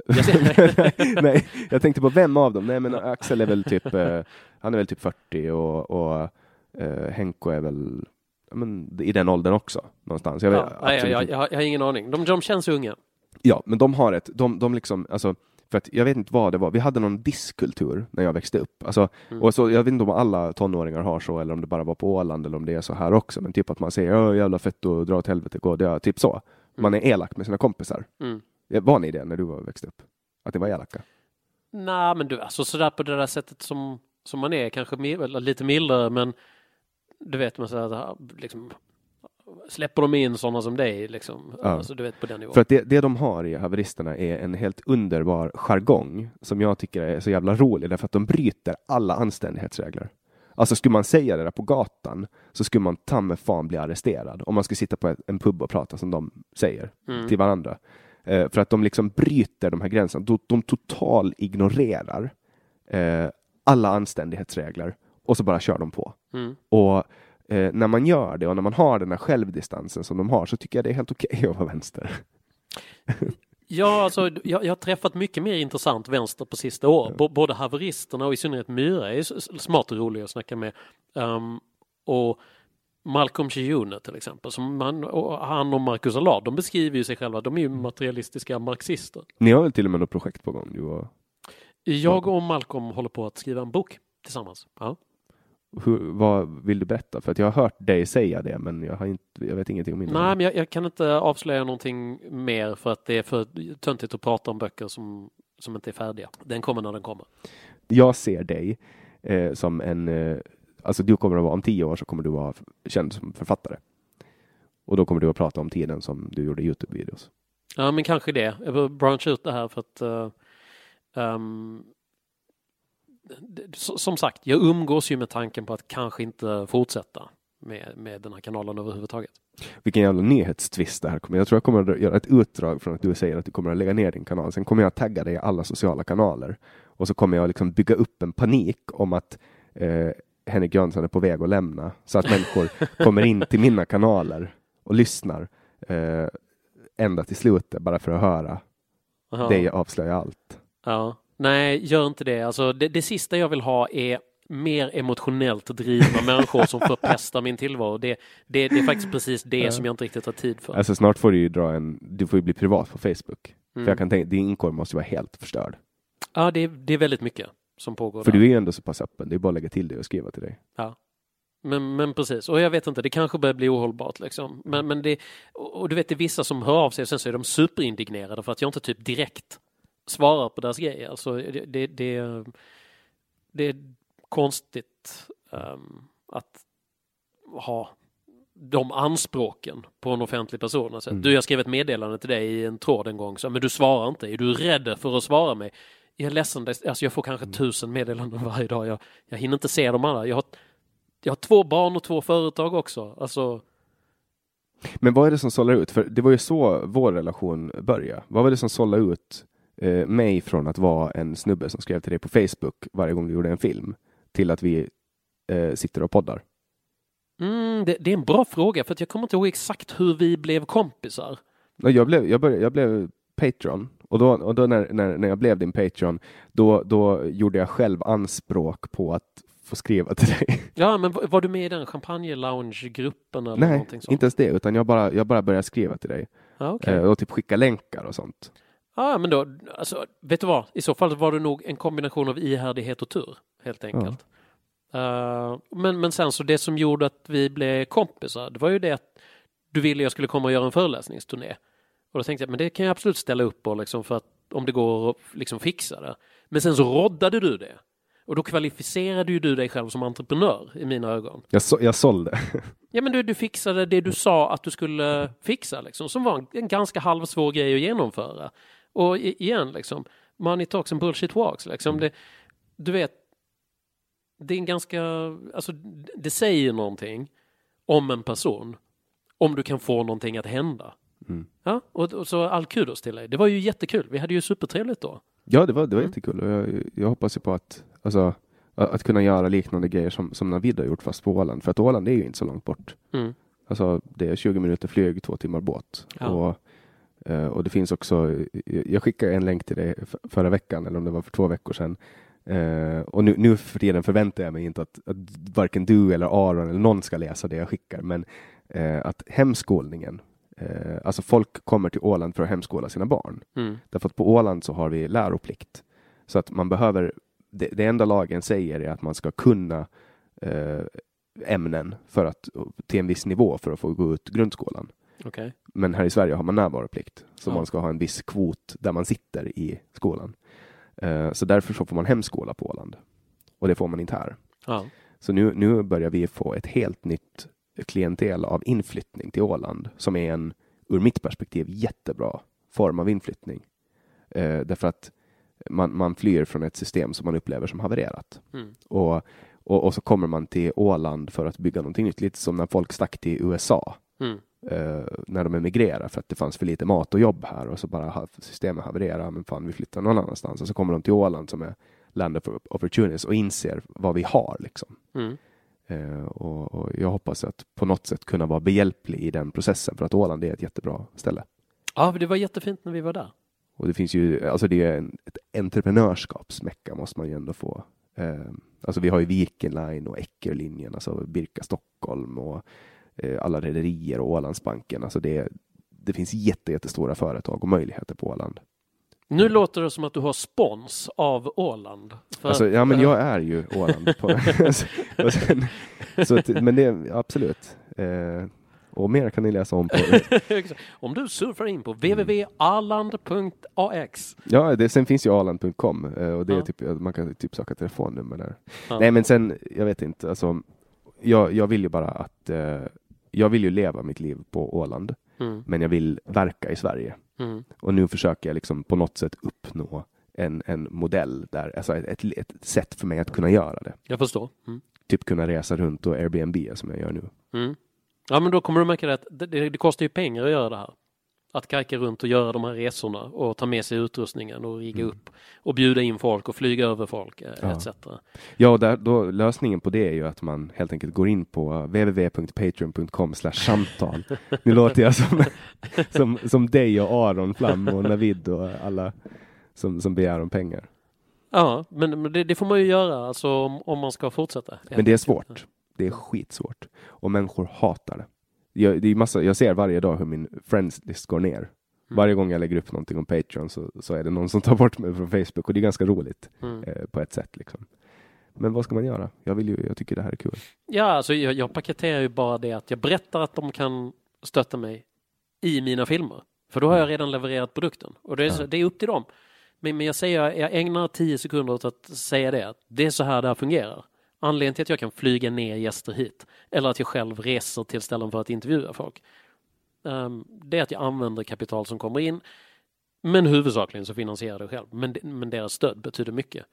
<laughs> Nej, jag tänkte på vem av dem? Nej, men Axel är väl typ, eh, han är väl typ 40 och, och eh, Henko är väl men, i den åldern också någonstans. Jag vet, ja, nej, jag, jag, har- jag har ingen aning. De, de känns unga. Ja, men de har ett, de, de liksom, alltså, för att jag vet inte vad det var, vi hade någon diskkultur när jag växte upp. Alltså, Mm. och så, jag vet inte om alla tonåringar har så, eller om det bara var på Åland, eller om det är så här också, men typ att man säger "Åh, jävla fett och dra åt helvete, gå, det är typ så. Man är elak med sina kompisar. Mm. Var ni det när du var växte upp? Att det var elaka? Nej, men du, alltså sådär på det där sättet som, som man är, kanske lite mildare, men du vet, man säger liksom, släpper de in sådana som dig liksom? Ja. Alltså, du vet på den nivån. För att det, det de har i haveristerna är en helt underbar jargong som jag tycker är så jävla rolig därför att de bryter alla anständighetsregler. Alltså skulle man säga det där på gatan så skulle man ta med fan bli arresterad om man skulle sitta på en pub och prata som de säger Mm. till varandra. Eh, för att de liksom bryter de här gränserna. De, de total ignorerar eh, alla anständighetsregler och så bara kör de på. Mm. Och eh, när man gör det och när man har den här självdistansen som de har så tycker jag det är helt okej att vara vänster. <laughs> Ja, alltså, jag, jag har träffat mycket mer intressant vänster på sista år. B- både haveristerna och i synnerhet Myra är smart och rolig att snacka med. Um, och Malcolm Chiune till exempel, som man, och han och Marcus Allard, de beskriver ju sig själva, de är ju materialistiska marxister. Ni har väl till och med något projekt på gång? Du och, Jag och Malcolm håller på att skriva en bok tillsammans. Ja. hur, vad vill du berätta? För att jag har hört dig säga det, men jag, har inte, jag vet ingenting om Nej, innehållet. men jag, jag kan inte avslöja någonting mer för att det är för töntigt att prata om böcker som, som inte är färdiga. Den kommer när den kommer. Jag ser dig eh, som en... Eh, alltså du kommer att vara, om tio år så kommer du vara känd som författare. Och då kommer du att prata om tiden som du gjorde Youtube-videos. Ja, men kanske det. Jag vill brancha ut det här för att det- s- som sagt, jag umgås ju med tanken på att kanske inte fortsätta med, med den här kanalen överhuvudtaget. Vilken jävla nyhetstvist det här kommer. Jag tror jag kommer att göra ett utdrag från att du säger att du kommer att lägga ner din kanal. Sen kommer jag att tagga dig i alla sociala kanaler. Och så kommer jag liksom bygga upp en panik om att eh, Henrik Jönsson är på väg att lämna. Så att människor kommer in till mina kanaler och lyssnar eh, ända till slutet bara för att höra Aha. dig avslöja allt. Ja. Nej, gör inte det. Alltså, det. Det sista jag vill ha är mer emotionellt drivna <laughs> människor som förpestar min tillvaro. Det, det, det är faktiskt precis det som jag inte riktigt har tid för. Alltså snart får du ju dra en, du får ju bli privat på Facebook. Mm. För jag kan tänka, din inkorg måste vara helt förstörd. Ja, det, det är väldigt mycket som pågår. För där. du är ju ändå så pass öppen, det är bara att lägga till det och skriva till dig. Men, men precis, och jag vet inte, det kanske börjar bli ohållbart liksom. Men, men det, och du vet, det är vissa som hör av sig och sen så är de superindignerade för att jag inte typ direkt svarar på deras grejer. Alltså det, det, det, det är konstigt ehm, att ha de anspråken på en offentlig person. Alltså, Mm. Du, jag skrev ett meddelande till dig i en tråd en gång, så, men du svarar inte. Är du rädd för att svara mig? Jag är ledsen, alltså jag får kanske tusen meddelanden <laughs> varje dag. Jag, jag hinner inte se dem alla. Jag har, jag har två barn och två företag också. Alltså, Men vad är det som sållar ut? För det var ju så vår relation började. Vad var det som sållade ut eh, mig från att vara en snubbe som skrev till dig på Facebook varje gång du gjorde en film till att vi eh, sitter och poddar? mm, det, det är en bra fråga för jag kommer inte ihåg exakt hur vi blev kompisar. Jag blev, jag började, jag blev Patreon och då, och då när, när, när jag blev din Patreon då, då gjorde jag själv anspråk på att få skriva till dig. Ja, men var, du med i den champagne-lounge-gruppen eller Nej, någonting sånt? inte ens det, utan jag bara, jag bara började skriva till dig Ja, okej. eh, och typ skicka länkar och sånt. Ja, men då, alltså, vet du vad? I så fall var det nog en kombination av ihärdighet och tur, helt enkelt. Eh, men, men sen så det som gjorde att vi blev kompisar, det var ju det att du ville jag skulle komma och göra en föreläsningsturné. Och då tänkte jag, men det kan jag absolut ställa upp på liksom för att om det går att liksom fixa det. Men sen så roddade du det. Och då kvalificerade ju du dig själv som entreprenör i mina ögon. Jag, så, jag sålde. <laughs> Ja men du, du fixade det du sa att du skulle fixa liksom, som var en, en ganska halvsvår grej att genomföra. Och i, igen liksom, money talks and bullshit walks liksom. Det, du vet, det är en ganska, alltså det säger någonting om en person om du kan få någonting att hända. Mm. Ja, och, och så all kudos till dig. Det var ju jättekul. Vi hade ju supertrevligt då. Ja, det var, det var Mm. jättekul. Och jag, jag hoppas ju på att, alltså, att kunna göra liknande grejer som, som Navid har gjort fast på Åland. För att Åland är ju inte så långt bort. Mm. Alltså, det är 20 minuter flyg, två timmar båt. Ja. Och, eh, och det finns också, jag skickade en länk till dig förra veckan, eller om det var för två veckor sedan. Eh, och nu, nu för tiden förväntar jag mig inte att, att varken du eller Aron eller någon ska läsa det jag skickar, men eh, att hemskolningen, eh, alltså folk kommer till Åland för att hemskola sina barn. Mm. Därför att på Åland så har vi läroplikt. Så att man behöver, det, det enda lagen säger är att man ska kunna eh, ämnen för att, till en viss nivå för att få gå ut grundskolan. Okej. Men här i Sverige har man närvaroplikt. Så Ja. man ska ha en viss kvot där man sitter i skolan. Eh, så därför så får man hemskola på Åland. Och det får man inte här. Ja. Så nu, nu börjar vi få ett helt nytt klientel av inflyttning till Åland som är en, ur mitt perspektiv, jättebra form av inflyttning. Eh, därför att man, man flyr från ett system som man upplever som havererat. Mm. Och, och, och, så kommer man till Åland för att bygga någonting nytt, lite som när folk stack till USA. Mm. Eh, när de emigrerade för att det fanns för lite mat och jobb här och så bara systemet havererar, men fan vi flyttar någon annanstans och så kommer de till Åland som är land of opportunities och inser vad vi har liksom. Mm. Eh, och, och, jag hoppas att på något sätt kunna vara behjälplig i den processen för att Åland är ett jättebra ställe. Ja, det var jättefint när vi var där. Och det finns ju, alltså det är en, ett entreprenörskapsmecka måste man ju ändå få. Eh, alltså vi har ju Viking Line och Eckerlinjen, alltså Birka Stockholm och eh, alla rederier och Ålandsbanken. Alltså det, det finns jätte, jättestora företag och möjligheter på Åland. Nu låter det som att du har spons av Åland. Alltså, ja, men jag är ju Åland. På, <laughs> <laughs> sen, så att, men det absolut. Eh, och mer kan ni läsa om på... <laughs> om du surfar in på www.aland.ax. Ja, det, sen finns ju aland.com eh, och det är Ja. typ, man kan typ söka telefonnummer där. Ja. Nej, men sen, jag vet inte, alltså, jag, jag vill ju bara att, eh, jag vill ju leva mitt liv på Åland, Mm, men jag vill verka i Sverige. Mm, Och nu försöker jag liksom på något sätt uppnå en, en modell där, alltså ett, ett, sätt för mig att kunna göra det. jag förstår. Mm. Typ kunna resa runt och Airbnb som jag gör nu. Mm. Ja, men då kommer du märka att det, det, det kostar ju pengar att göra det här. Att kajka runt och göra de här resorna och ta med sig utrustningen och rigga upp och bjuda in folk och flyga över folk eh, Ja. etc. Ja, och där, då, lösningen på det är ju att man helt enkelt går in på www.patreon.com samtal. <laughs> Nu låter jag som, som, som dig och Aron Flam och Navid och alla som, som begär om pengar. Ja, men, men det, det får man ju göra alltså om, om man ska fortsätta. Men det är svårt. Det är skitsvårt. Och människor hatar det. Jag, det är massa, jag ser varje dag hur min friends list går ner. Varje gång jag lägger upp någonting om Patreon så, så är det någon som tar bort mig från Facebook och det är ganska roligt Mm. eh, på ett sätt. Liksom. Men vad ska man göra? Jag, vill ju, jag tycker det här är kul. Ja, alltså jag, jag paketerar ju bara det att jag berättar att de kan stötta mig i mina filmer. För då har jag redan levererat produkten och det är, så, det är upp till dem. Men, men jag säger, jag ägnar tio sekunder åt att säga det. Det är så här det här fungerar. Anledningen till att jag kan flyga ner gäster hit eller att jag själv reser till ställen för att intervjua folk. ehm, det är att jag använder kapital som kommer in. Men huvudsakligen så finansierar jag det själv. Men, men deras stöd betyder mycket.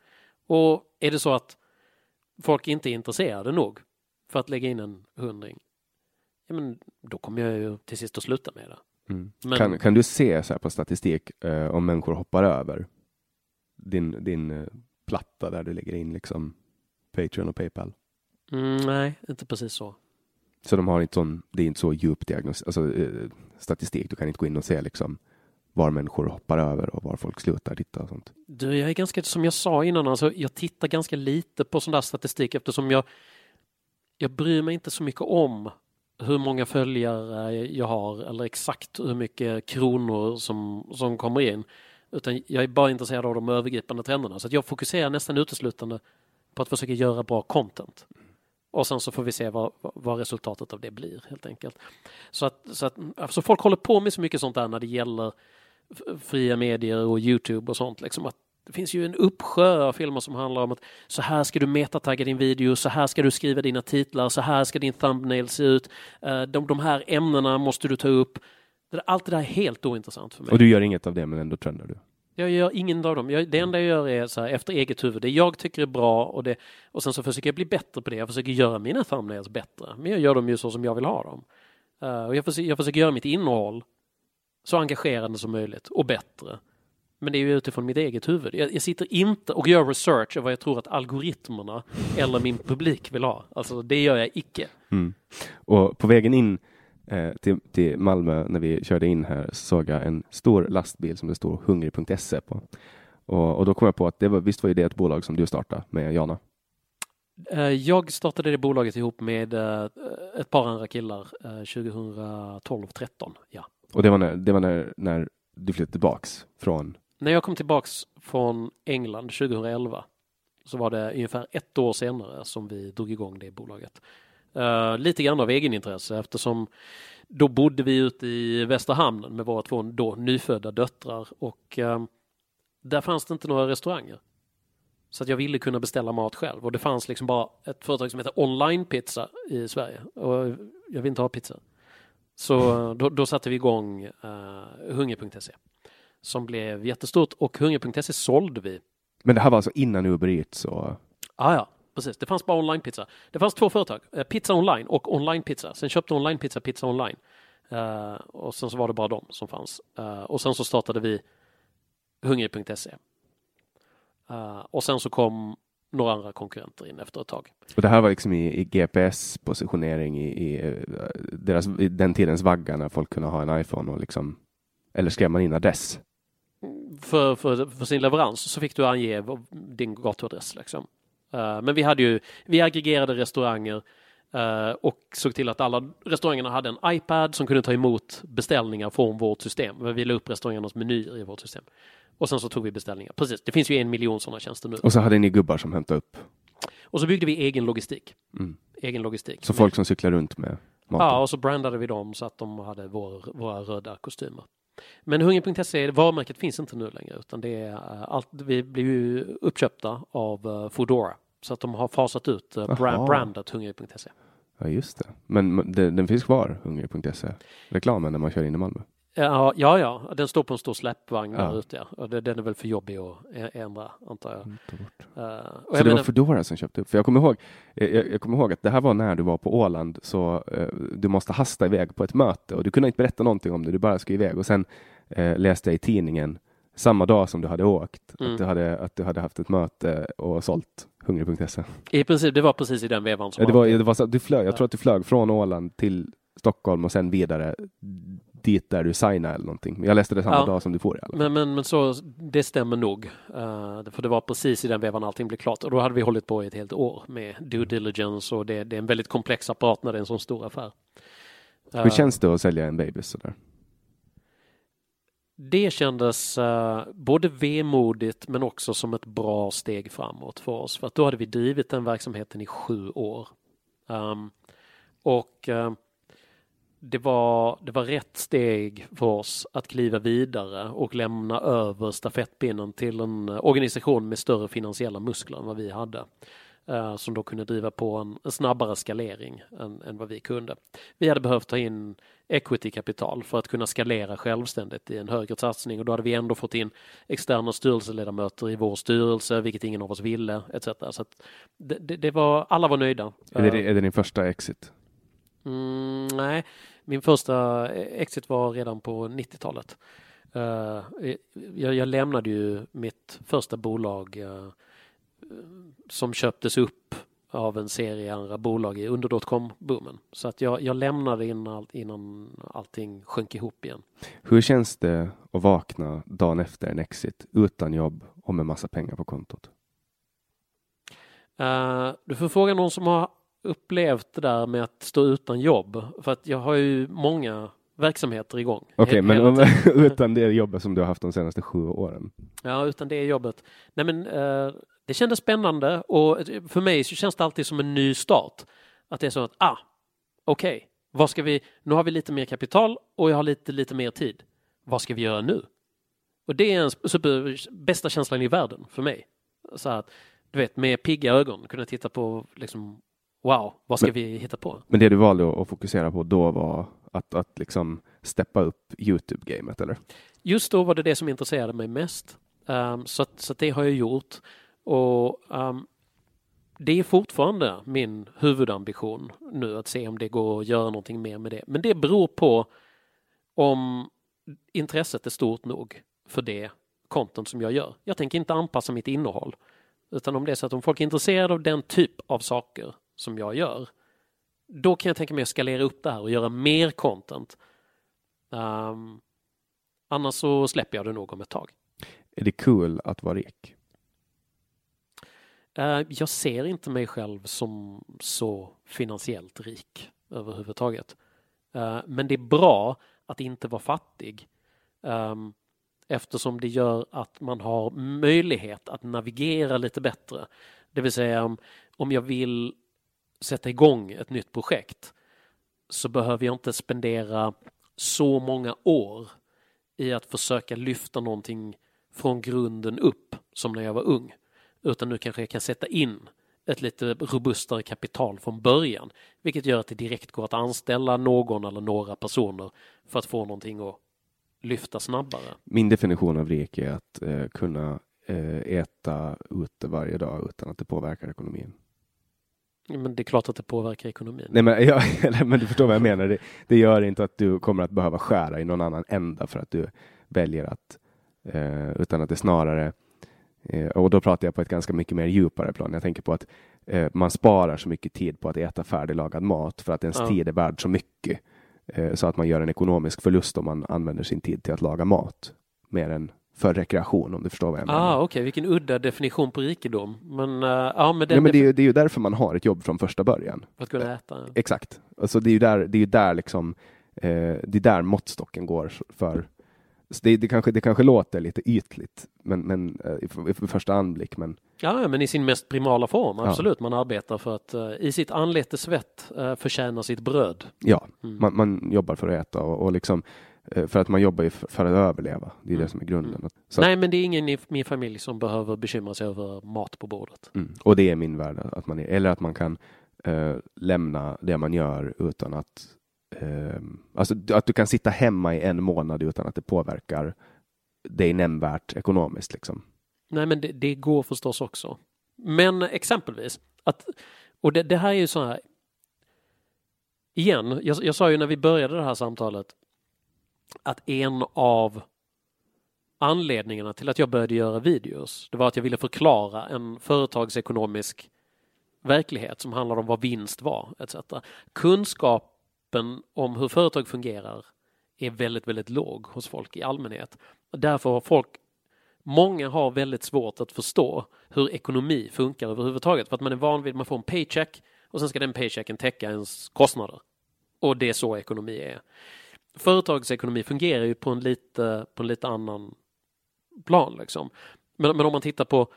Och är det så att folk inte är intresserade nog för att lägga in en hundring, ja men då kommer jag ju till sist att sluta med det. Men- Mm. Kan, kan du se så på statistik eh, om människor hoppar över din, din eh, platta där du lägger in liksom Patreon och Paypal? Mm, nej, inte precis så. Så de har inte sån, det är inte så djup diagnos, alltså, eh, statistik. Du kan inte gå in och se liksom var människor hoppar över och var folk slutar titta och sånt. Du, jag är ganska, som jag sa innan, alltså, jag tittar ganska lite på sån där statistik eftersom jag, jag bryr mig inte så mycket om hur många följare jag har eller exakt hur mycket kronor som, som kommer in. Utan jag är bara intresserad av de övergripande trenderna. Så jag fokuserar nästan uteslutande på att försöka göra bra content. Och sen så får vi se vad, vad- resultatet av det blir helt enkelt. Så att, så att alltså folk håller på med så mycket sånt där när det gäller fria medier och Youtube och sånt. Liksom att det finns ju en uppsjö av filmer som handlar om att så här ska du metatagga din video, så här ska du skriva dina titlar, så här ska din thumbnail se ut. Eh, de, de här ämnena måste du ta upp. Allt det där är helt ointressant för mig. Och du gör inget av det men ändå trendar du. Jag gör ingen av dem. Jag, det enda jag gör är så här, efter eget huvud. Det jag tycker är bra och, det, och sen så försöker jag bli bättre på det. Jag försöker göra mina thumbnails bättre. Men jag gör dem ju så som jag vill ha dem. Uh, och jag försöker, jag försöker göra mitt innehåll så engagerande som möjligt och bättre. Men det är ju utifrån mitt eget huvud. Jag, jag sitter inte och gör research av vad jag tror att algoritmerna eller min publik vill ha. Alltså det gör jag icke. Mm. Och på vägen in eh, till, till Malmö när vi körde in här så såg jag en stor lastbil som det står hungrig.se på. Och, och då kom jag på att det var, visst var ju det ett bolag som du startade med Jana? Eh, Jag startade det bolaget ihop med eh, ett par andra killar eh, 2012-13. Ja. Och det var när, det var när, när du flyttade tillbaks från När jag kom tillbaks från England 2011 så var det ungefär ett år senare som vi drog igång det bolaget. Eh, lite grann av egenintresse eftersom då bodde vi ute i Västra hamnen med våra två då nyfödda döttrar och eh, där fanns det inte några restauranger. Så att jag ville kunna beställa mat själv och det fanns liksom bara ett företag som heter Online Pizza i Sverige och jag vill inte ha pizza. Så då, då satte vi igång uh, Hunger.se som blev jättestort och Hunger.se sålde vi. Men det här var alltså innan Uber Eats? Och... Ah, ja, precis. Det fanns bara online-pizza. Det fanns två företag, eh, Pizza Online och Online-pizza. Sen köpte Online-pizza Pizza Online. Uh, och sen så var det bara de som fanns. Uh, och sen så startade vi Hungrig.se. Uh, och sen så kom några andra konkurrenter in efter ett tag. Och det här var liksom i, i GPS-positionering i, i, deras, i den tidens vagga när folk kunde ha en iPhone och liksom, eller skrev man in adress? För, för, för sin leverans så fick du ange din gatuadress liksom. Uh, men vi hade ju, vi aggregerade restauranger uh, och såg till att alla restaurangerna hade en iPad som kunde ta emot beställningar från vårt system. Vi la upp restaurangernas menyer i vårt system. Och sen så tog vi beställningar. Precis, det finns ju en miljon sådana tjänster nu. Och så hade ni gubbar som hämtade upp? Och så byggde vi egen logistik. Mm. Egen logistik. Så folk som cyklar runt med maten? Ja, och så brandade vi dem så att de hade vår, våra röda kostymer. Men Hunger.se, varumärket finns inte nu längre utan det är eh, allt, vi blev ju uppköpta av uh, Foodora. Så att de har fasat ut uh, brand, brandet Hunger.se. Ja just det. Men det, den finns kvar, Hunger.se? Reklamen när man kör in i Malmö? Ja, ja, ja, den står på en stor släppvagn ja. där ute. Ja. Och den är väl för jobbig att ändra, antar jag. Uh, så det menar... var Foodora som köpte upp? För jag kommer, ihåg, jag, jag, kommer ihåg att det här var när du var på Åland, så uh, du måste hasta iväg på ett möte och du kunde inte berätta någonting om det, du bara skulle iväg. Och sen uh, läste jag i tidningen samma dag som du hade åkt, mm. att, du hade, att du hade haft ett möte och sålt Hungrig.se. I princip, det var precis i den vevan som ja, det var, det var så, du flög, Jag tror att du flög från Åland till Stockholm och sen vidare dit där du signade eller någonting. Jag läste det samma ja. dag som du får det. Men, men, men så, det stämmer nog. Uh, för det var precis i den vevan allting blev klart. Och då hade vi hållit på i ett helt år med due diligence och det, det är en väldigt komplex apparat när det är en sån stor affär. Uh, Hur känns det att sälja en baby sådär? Det kändes uh, både vemodigt men också som ett bra steg framåt för oss. För att då hade vi drivit den verksamheten i sju år. Um, och uh, det var, det var rätt steg för oss att kliva vidare och lämna över stafettpinnen till en organisation med större finansiella muskler än vad vi hade. Uh, som då kunde driva på en, en snabbare skalering än, än, vad vi kunde. Vi hade behövt ta in equity-kapital för att kunna skalera självständigt i en högre satsning och då hade vi ändå fått in externa styrelseledamöter i vår styrelse, vilket ingen av oss ville, etc. Så det, det, det, var, alla var nöjda. Är det, är det din första exit? Mm, nej, min första exit var redan på 90-talet. Uh, eh, jag, jag, lämnade ju mitt första bolag uh, som köptes upp av en serie andra bolag i under dotcom-boomen. Så att jag, jag lämnade innan, innan allting sjönk ihop igen. Hur känns det att vakna dagen efter en exit utan jobb och med massa pengar på kontot? Uh, du får fråga någon som har upplevt det där med att stå utan jobb. För att jag har ju många verksamheter igång. Okej, okay, men <laughs> utan det jobbet som du har haft de senaste sju åren? Ja, utan det jobbet. Nej, men uh, det kändes spännande och för mig så känns det alltid som en ny start. Att det är så att, ah, okej, okay, vad ska vi, nu har vi lite mer kapital och jag har lite, lite mer tid. Vad ska vi göra nu? Och det är en super, bästa känslan i världen för mig. Så att, du vet, med pigga ögon kunna titta på liksom, wow, vad ska men, vi hitta på? Men det du valde att fokusera på då var att, att liksom steppa upp Youtube-gamet, eller? Just då var det det som intresserade mig mest. Um, så, så det har jag gjort. Och um, det är fortfarande min huvudambition nu att se om det går att göra någonting mer med det. Men det beror på om intresset är stort nog för det content som jag gör. Jag tänker inte anpassa mitt innehåll. Utan om det är så att om folk är intresserade av den typ av saker som jag gör, då kan jag tänka mig att skalera upp det här och göra mer content. Um, annars så släpper jag det nog om ett tag. Är det kul att vara rik? Uh, jag ser inte mig själv som så finansiellt rik överhuvudtaget. Uh, men det är bra att inte vara fattig. Um, eftersom det gör att man har möjlighet att navigera lite bättre. Det vill säga om, om jag vill sätta igång ett nytt projekt så behöver jag inte spendera så många år i att försöka lyfta någonting från grunden upp som när jag var ung. utan nu kanske jag kan sätta in ett lite robustare kapital från början, vilket gör att det direkt går att anställa någon eller några personer för att få någonting att lyfta snabbare. Min definition av rik är att eh, kunna eh, äta ute varje dag utan att det påverkar ekonomin. Men det är klart att det påverkar ekonomin. Nej, men, <laughs> ja, men du förstår vad jag menar. Det, det, gör inte att du kommer att behöva skära i någon annan ända för att du väljer att, eh, utan att det snarare eh, och då pratar jag på ett ganska mycket mer djupare plan. Jag tänker på att eh, man sparar så mycket tid på att äta färdiglagad mat för att ens ja. tid är värd så mycket eh, så att man gör en ekonomisk förlust om man använder sin tid till att laga mat mer än för rekreation om du förstår vad jag menar. Ah, Okej, okay. vilken udda definition på rikedom. Men, uh, ja, men, ja, men det, är, det är ju därför man har ett jobb från första början. För att kunna äta? Ja. Exakt. Alltså, det är ju där, det är där, liksom, eh, det är där måttstocken går för det, det, kanske, det kanske låter lite ytligt men, men, uh, i, i första anblick. Men... Ja, men i sin mest primala form, absolut. Ja. Man arbetar för att uh, i sitt anlete svett uh, förtjäna sitt bröd. Ja, mm. man, man, jobbar för att äta och, och liksom Eh, för att man jobbar ju för, att överleva. Det är mm. det som är grunden. Mm. Nej, men det är ingen i min familj som behöver bekymra sig över mat på bordet. Mm. Och det är min värld, att man är, eller att man kan eh, lämna det man gör utan att eh, alltså att du kan sitta hemma i en månad utan att det påverkar dig nämnvärt ekonomiskt. Liksom. Nej, men det, det går förstås också. Men exempelvis att och det, det här är ju så här. Igen, jag, jag sa ju när vi började det här samtalet att en av anledningarna till att jag började göra videos, det var att jag ville förklara en företagsekonomisk verklighet som handlar om vad vinst var etc. Kunskapen om hur företag fungerar är väldigt, väldigt låg hos folk i allmänhet. Därför har folk Många har väldigt svårt att förstå hur ekonomi funkar överhuvudtaget för att man är van vid att man får en paycheck och sen ska den paychecken täcka ens kostnader. Och det är så ekonomi är företagsekonomi fungerar ju på en lite, på en lite annan plan liksom. Men, men om man tittar på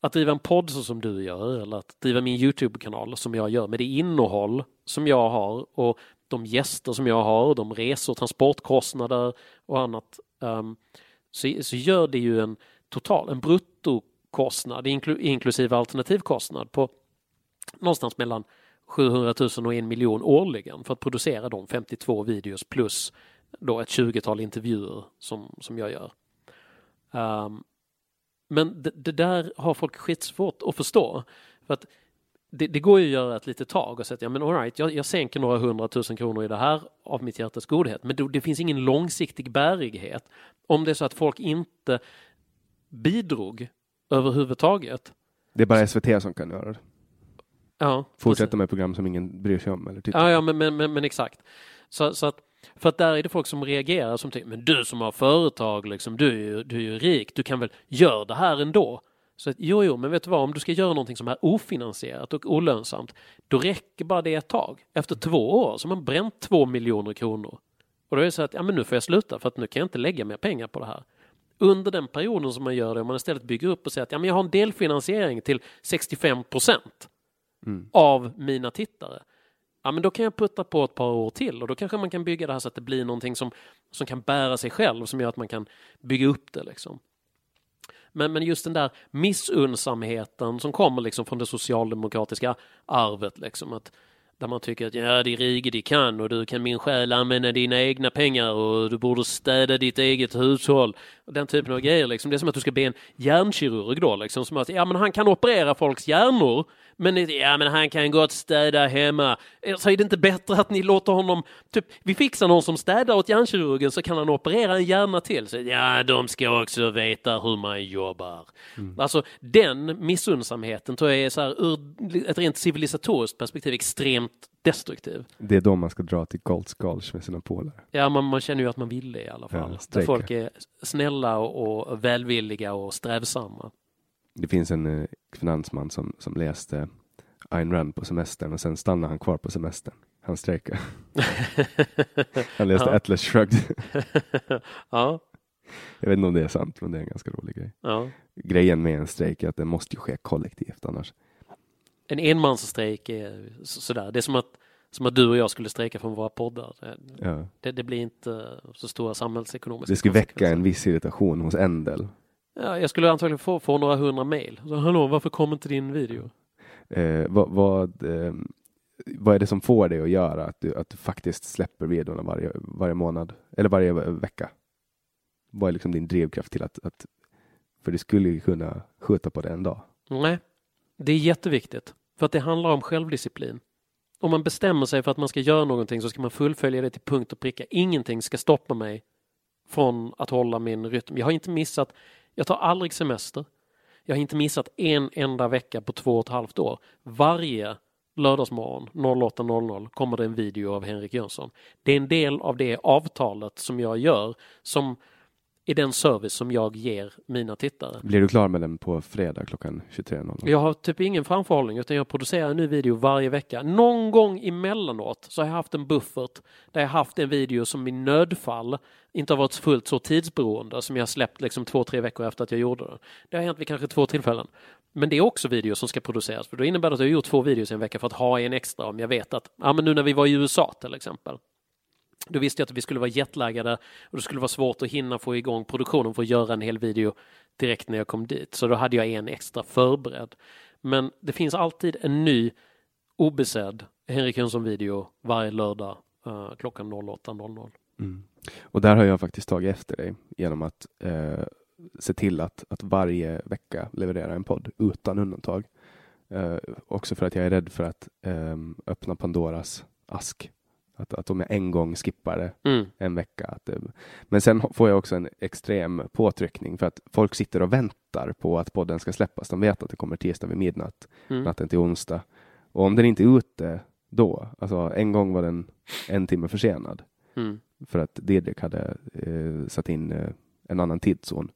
att driva en podd så som du gör eller att driva min Youtube-kanal som jag gör med det innehåll som jag har och de gäster som jag har, de resor, transportkostnader och annat um, så, så gör det ju en total, en bruttokostnad inkl, inklusive alternativkostnad på någonstans mellan 700 000 och en miljon årligen för att producera de 52 videos plus då ett 20-tal intervjuer som, som jag gör. Um, men det, det, där har folk skitsvårt att förstå. För att det, det, går ju att göra ett litet tag och säga att ja, men all right, jag, jag sänker några hundratusen kronor i det här av mitt hjärtas godhet. Men det, det finns ingen långsiktig bärighet om det är så att folk inte bidrog överhuvudtaget. Det är bara SVT som kan göra det. Ja, Fortsätta precis. med program som ingen bryr sig om eller tittar Ja, ja men, men, men, men exakt. Så, så att, för att där är det folk som reagerar som tänker, men du som har företag, liksom, du, är ju, du är ju rik, du kan väl göra det här ändå? Så att, jo, jo, men vet du vad, om du ska göra någonting som är ofinansierat och olönsamt, då räcker bara det ett tag. Efter två år så har man bränt två miljoner kronor. Och då är det så att, ja men nu får jag sluta för att nu kan jag inte lägga mer pengar på det här. Under den perioden som man gör det, om man istället bygger upp och säger att ja, men jag har en delfinansiering till 65 procent mm. av mina tittare. Ja, men då kan jag putta på ett par år till och då kanske man kan bygga det här så att det blir någonting som, som kan bära sig själv, som gör att man kan bygga upp det. Liksom. Men, men just den där missunnsamheten som kommer liksom från det socialdemokratiska arvet, liksom, att där man tycker att ja, det är rige de kan och du kan min själ använda dina egna pengar och du borde städa ditt eget hushåll. Och den typen av grejer liksom. Det är som att du ska be en hjärnkirurg då liksom. Som att ja, men han kan operera folks hjärnor men, ja, men han kan gott städa hemma. Eh, så är det inte bättre att ni låter honom, typ, vi fixar någon som städar åt hjärnkirurgen så kan han operera en hjärna till. Så, ja, de ska också veta hur man jobbar. Mm. Alltså den missunnsamheten tror jag är så här, ur ett rent civilisatoriskt perspektiv extremt destruktiv. Det är då man ska dra till Golds Gulch med sina polare. Ja, man, man känner ju att man vill det i alla fall. Ja, folk är snälla och, och välvilliga och strävsamma. Det finns en eh, finansman som, som läste Ayn Rand på semestern och sen stannade han kvar på semestern. Han strejkade. <laughs> han läste ja. Atlas Shrugged. <laughs> ja. Jag vet inte om det är sant, men det är en ganska rolig grej. Ja. Grejen med en strejk är att den måste ju ske kollektivt annars. En enmansstrejk är sådär. Det är som att, som att du och jag skulle strejka från våra poddar. Ja. Det, det, blir inte så stora samhällsekonomiska Det skulle väcka en viss irritation hos Endel Ja, jag skulle antagligen få, få några hundra mejl. Hallå, varför kommer inte din video? Eh, vad, vad, eh, vad är det som får dig att göra att du, att du faktiskt släpper videorna varje, varje månad eller varje vecka? Vad är liksom din drivkraft till att, att för du skulle ju kunna skjuta på det en dag. Nej, det är jätteviktigt. För att det handlar om självdisciplin. Om man bestämmer sig för att man ska göra någonting så ska man fullfölja det till punkt och pricka. Ingenting ska stoppa mig från att hålla min rytm. Jag har inte missat, jag tar aldrig semester. Jag har inte missat en enda vecka på två och ett halvt år. Varje lördagsmorgon 08.00 kommer det en video av Henrik Jönsson. Det är en del av det avtalet som jag gör som i den service som jag ger mina tittare. Blir du klar med den på fredag klockan 23.00? Jag har typ ingen framförhållning utan jag producerar en ny video varje vecka. Någon gång emellanåt så har jag haft en buffert där jag haft en video som i nödfall inte har varit fullt så tidsberoende som jag släppt liksom två, tre veckor efter att jag gjorde det. Det har hänt vid kanske två tillfällen. Men det är också videos som ska produceras för då innebär det att jag har gjort två videos i en vecka för att ha en extra om jag vet att, ja men nu när vi var i USA till exempel då visste jag att vi skulle vara jetlaggade och det skulle vara svårt att hinna få igång produktionen för att göra en hel video direkt när jag kom dit. Så då hade jag en extra förberedd. Men det finns alltid en ny obesedd Henrik Jönsson-video varje lördag uh, klockan 08.00. Mm. Och där har jag faktiskt tagit efter dig genom att uh, se till att, att varje vecka leverera en podd utan undantag. Uh, också för att jag är rädd för att um, öppna Pandoras ask att, att om jag en gång skippar det mm. en vecka. Att det, men sen får jag också en extrem påtryckning för att folk sitter och väntar på att podden ska släppas. De vet att det kommer tisdag vid midnatt, mm. natten till onsdag. Och om den inte är ute då, alltså en gång var den en timme försenad mm för att Didrik hade eh, satt in eh, en annan tidszon.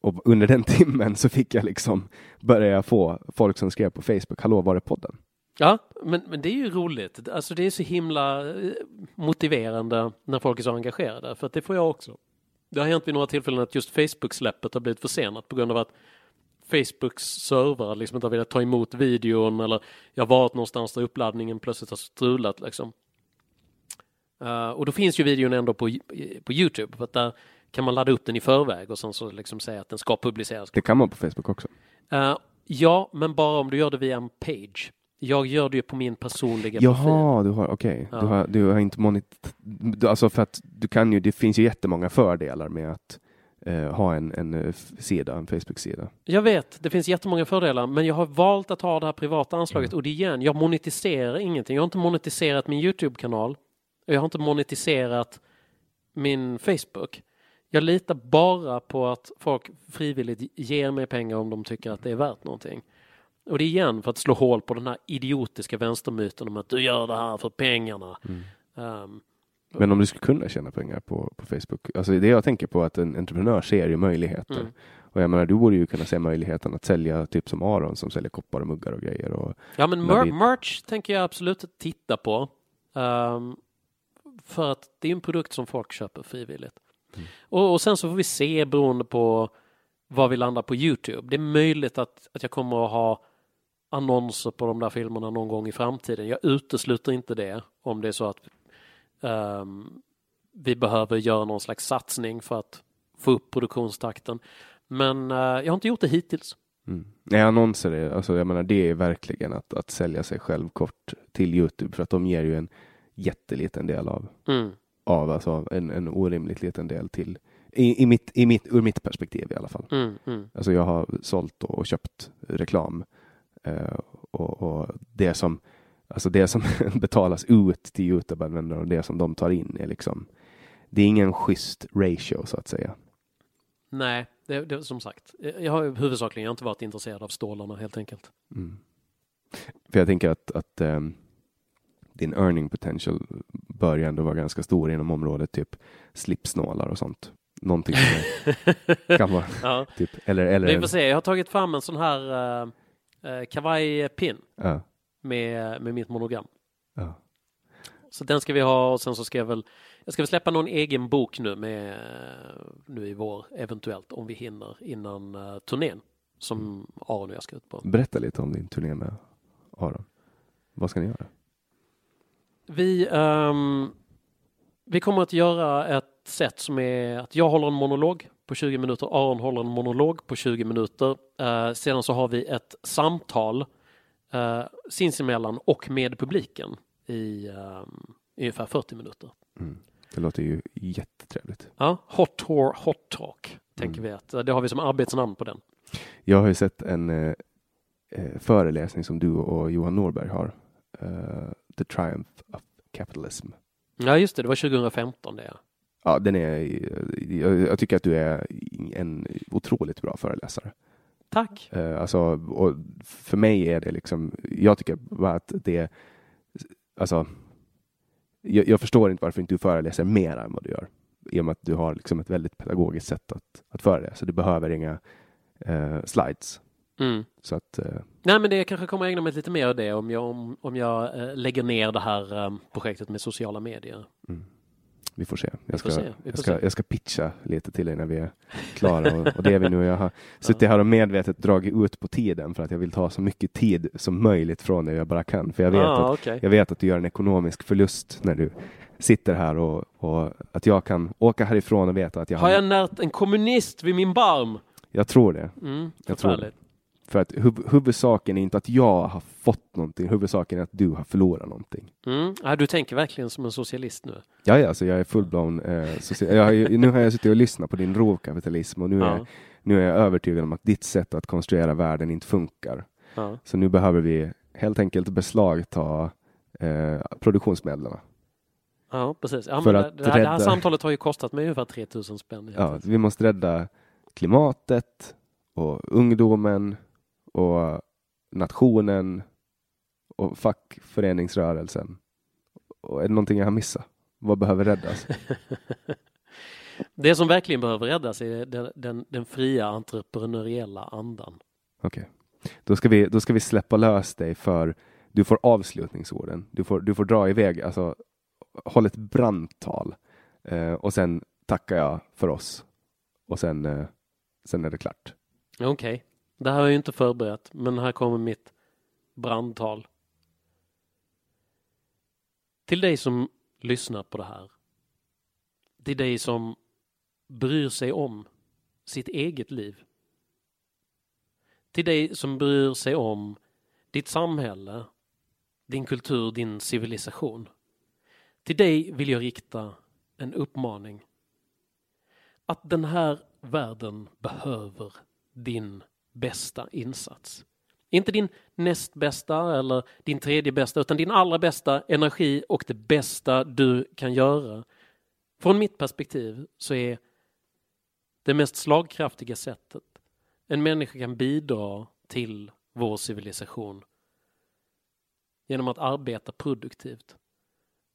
Och under den <laughs> timmen så fick jag liksom börja få folk som skrev på Facebook, hallå var är podden? Ja, men, men det är ju roligt. Alltså det är så himla eh, motiverande när folk är så engagerade, för att det får jag också. Det har hänt vid några tillfällen att just Facebook-släppet har blivit försenat på grund av att Facebooks servrar liksom inte har velat ta emot videon eller jag har varit någonstans där uppladdningen plötsligt har strulat liksom. Uh, och då finns ju videon ändå på, på Youtube, för att där kan man ladda upp den i förväg och sen så liksom säga att den ska publiceras. Det kan man på Facebook också? Uh, ja, men bara om du gör det via en page. Jag gör det ju på min personliga Jaha, profil. Jaha, du har, okej. Okay. Ja. Du, har, du har inte monit... Alltså för att du kan ju, det finns ju jättemånga fördelar med att eh, ha en, en eh, sida, en Facebook-sida. Jag vet, det finns jättemånga fördelar, men jag har valt att ha det här privata anslaget mm. och det igen, jag monetiserar ingenting. Jag har inte monetiserat min YouTube-kanal och jag har inte monetiserat min Facebook. Jag litar bara på att folk frivilligt ger mig pengar om de tycker att det är värt någonting. Och det är igen för att slå hål på den här idiotiska vänstermyten om att du gör det här för pengarna. Mm. Um, men om du skulle kunna tjäna pengar på, på Facebook, alltså det jag tänker på att en entreprenör ser ju möjligheter. Mm. Och jag menar, du borde ju kunna se möjligheten att sälja typ som Aron som säljer koppar och muggar och grejer. Och ja, men mer merch tänker jag absolut titta på. Um, för att det är en produkt som folk köper frivilligt. Mm. Och, och, sen så får vi se beroende på var vi landar på Youtube. Det är möjligt att, att jag kommer att ha annonser på de där filmerna någon gång i framtiden. Jag utesluter inte det om det är så att um, vi behöver göra någon slags satsning för att få upp produktionstakten. Men uh, jag har inte gjort det hittills. Mm. Nej, annonser är, alltså, jag menar, det är verkligen att, att sälja sig själv kort till Youtube för att de ger ju en jätteliten del av, mm. av alltså en, en orimligt liten del till i, i, mitt, i mitt, ur mitt perspektiv i alla fall. Mm, mm. Alltså jag har sålt och köpt reklam Eh, och, och, det som Alltså det som <laughs> betalas ut till Youtube-användare och det som de tar in är liksom Det är ingen schysst ratio så att säga. Nej, det, det som sagt. Jag har huvudsakligen inte varit intresserad av stålarna helt enkelt. Mm. För jag tänker att, att um, din earning potential bör ju ändå vara ganska stor inom området typ slipsnålar och sånt. Någonting som <laughs> kan vara ja. typ, eller, eller... Vi får se, jag har tagit fram en sån här uh eh, kavajpin ja. med, med mitt monogram. Ja. Så den ska vi ha och sen så ska jag väl jag ska väl släppa någon egen bok nu med nu i vår eventuellt om vi hinner innan uh, turnén som. Aron och jag ska ut på. Berätta lite om din turné med Aron. Vad ska ni göra? Vi, um, vi kommer att göra ett sätt som är att jag håller en monolog på 20 minuter. Aron håller en monolog på 20 minuter. Eh, sedan så har vi ett samtal eh, sinsemellan och med publiken i eh, ungefär 40 minuter. Mm. Det låter ju jättetrevligt. Ja, Hot Tour Hot Talk tänker Mm. vi att eh, det har vi som arbetsnamn på den. Jag har ju sett en eh, föreläsning som du och Johan Norberg har. Eh, The Triumph of Capitalism. Ja just det, det var 2015 det. Ja, den är, jag, jag tycker att du är en otroligt bra föreläsare. Tack! Eh, alltså, och för mig är det liksom, jag tycker bara att det, alltså, jag, jag förstår inte varför inte du föreläser mer än vad du gör. I och med att du har liksom ett väldigt pedagogiskt sätt att, att föreläsa. Du behöver inga eh, slides. Mm. Så att, eh, Nej men det kanske kommer att ägna mig lite mer av det om jag, om, om jag eh, lägger ner det här eh, projektet med sociala medier. mm, vi får se. Jag ska, se, jag ska, jag ska pitcha lite till dig när vi är klara. Och, och det är vi nu. Jag har <laughs> suttit här och medvetet dragit ut på tiden för att jag vill ta så mycket tid som möjligt från dig jag bara kan. För jag vet, ah, att, okej. jag vet att du gör en ekonomisk förlust när du sitter här och, och att jag kan åka härifrån och veta att jag Har jag närt en kommunist vid min barm? Jag tror det. Mm, Jag tror det. För att huv, huvudsaken är inte att jag har fått någonting. Huvudsaken är att du har förlorat någonting. Mm. Ja, du tänker verkligen som en socialist nu. Ja, ja, alltså jag är fullblown. Eh, socia- jag har, ju- nu har jag suttit och lyssnat på din rovkapitalism och nu är, Ja. nu är jag övertygad om att ditt sätt att konstruera världen inte funkar. Ja. Så nu behöver vi helt enkelt beslagta eh, produktionsmedlen. Ja, precis. Ja, För att det, här, det här rädda- samtalet har ju kostat mig ungefär 3000 spänn. Ja, vi måste rädda klimatet och ungdomen och nationen och fackföreningsrörelsen. Och är det någonting jag har missat? Vad behöver räddas? <laughs> Det som verkligen behöver räddas är den, den, den fria entreprenöriella andan. Okej, då, ska vi, då ska vi släppa lös dig för du får avslutningsorden. Du får, du får dra iväg, alltså håll ett brandtal eh, och sen tackar jag för oss och sen, eh, sen är det klart. Okej, det här har jag ju inte förberett, men här kommer mitt brandtal. Till dig som lyssnar på det här. Till dig som bryr sig om sitt eget liv. Till dig som bryr sig om ditt samhälle, din kultur, din civilisation. Till dig vill jag rikta en uppmaning. Att den här världen behöver din bästa insats. Inte din näst bästa eller din tredje bästa utan din allra bästa energi och det bästa du kan göra. Från mitt perspektiv så är det mest slagkraftiga sättet en människa kan bidra till vår civilisation genom att arbeta produktivt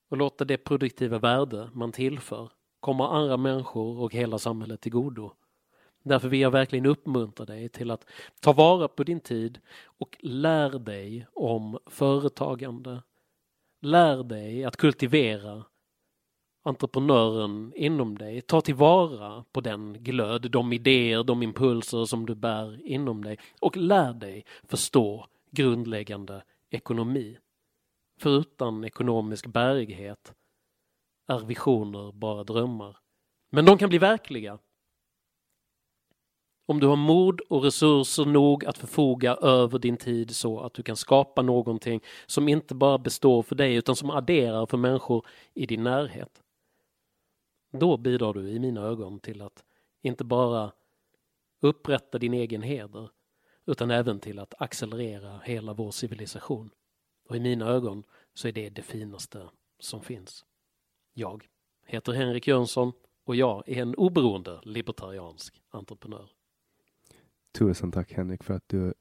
och låta det produktiva värde man tillför komma andra människor och hela samhället till godo. Därför vill jag verkligen uppmuntra dig till att ta vara på din tid och lär dig om företagande. Lär dig att kultivera entreprenören inom dig. Ta tillvara på den glöd, de idéer, de impulser som du bär inom dig och lär dig förstå grundläggande ekonomi. För utan ekonomisk bärighet är visioner bara drömmar. Men de kan bli verkliga om du har mod och resurser nog att förfoga över din tid så att du kan skapa någonting som inte bara består för dig utan som adderar för människor i din närhet. Då bidrar du i mina ögon till att inte bara upprätta din egen heder utan även till att accelerera hela vår civilisation. Och i mina ögon så är det det finaste som finns. Jag heter Henrik Jönsson och jag är en oberoende libertariansk entreprenör. Tusen tack Henrik för att du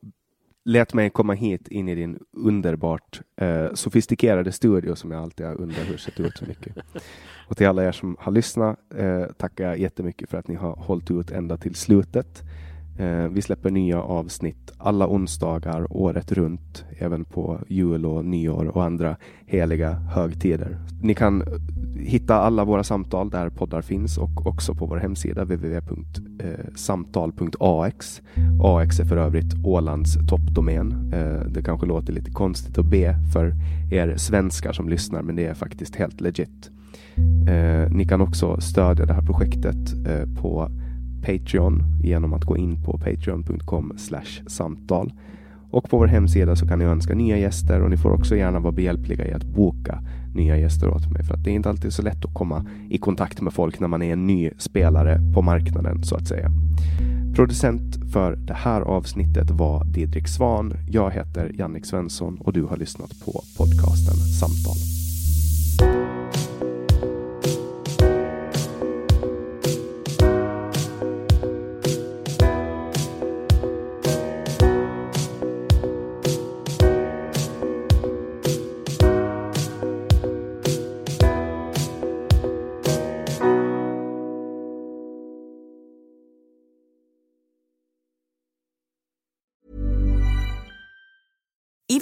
lät mig komma hit in i din underbart eh, sofistikerade studio som jag alltid har undrat hur sett ut så mycket. <laughs> Och till alla er som har lyssnat eh, tackar jag jättemycket för att ni har hållit ut ända till slutet. Eh, vi släpper nya avsnitt alla onsdagar året runt, även på jul och nyår och andra heliga högtider. Ni kan hitta alla våra samtal där poddar finns och också på vår hemsida www.samtal.ax. Eh, AX är för övrigt Ålands toppdomän. Eh, det kanske låter lite konstigt att be för er svenskar som lyssnar, men det är faktiskt helt legit. Ni kan också stödja det här projektet på Patreon genom att gå in på patreon.com samtal. Och på vår hemsida så kan ni önska nya gäster och ni får också gärna vara behjälpliga i att boka nya gäster åt mig. För att det är inte alltid så lätt att komma i kontakt med folk när man är en ny spelare på marknaden så att säga. Producent för det här avsnittet var Didrik Svan. Jag heter Jannik Svensson och du har lyssnat på podcasten Samtal.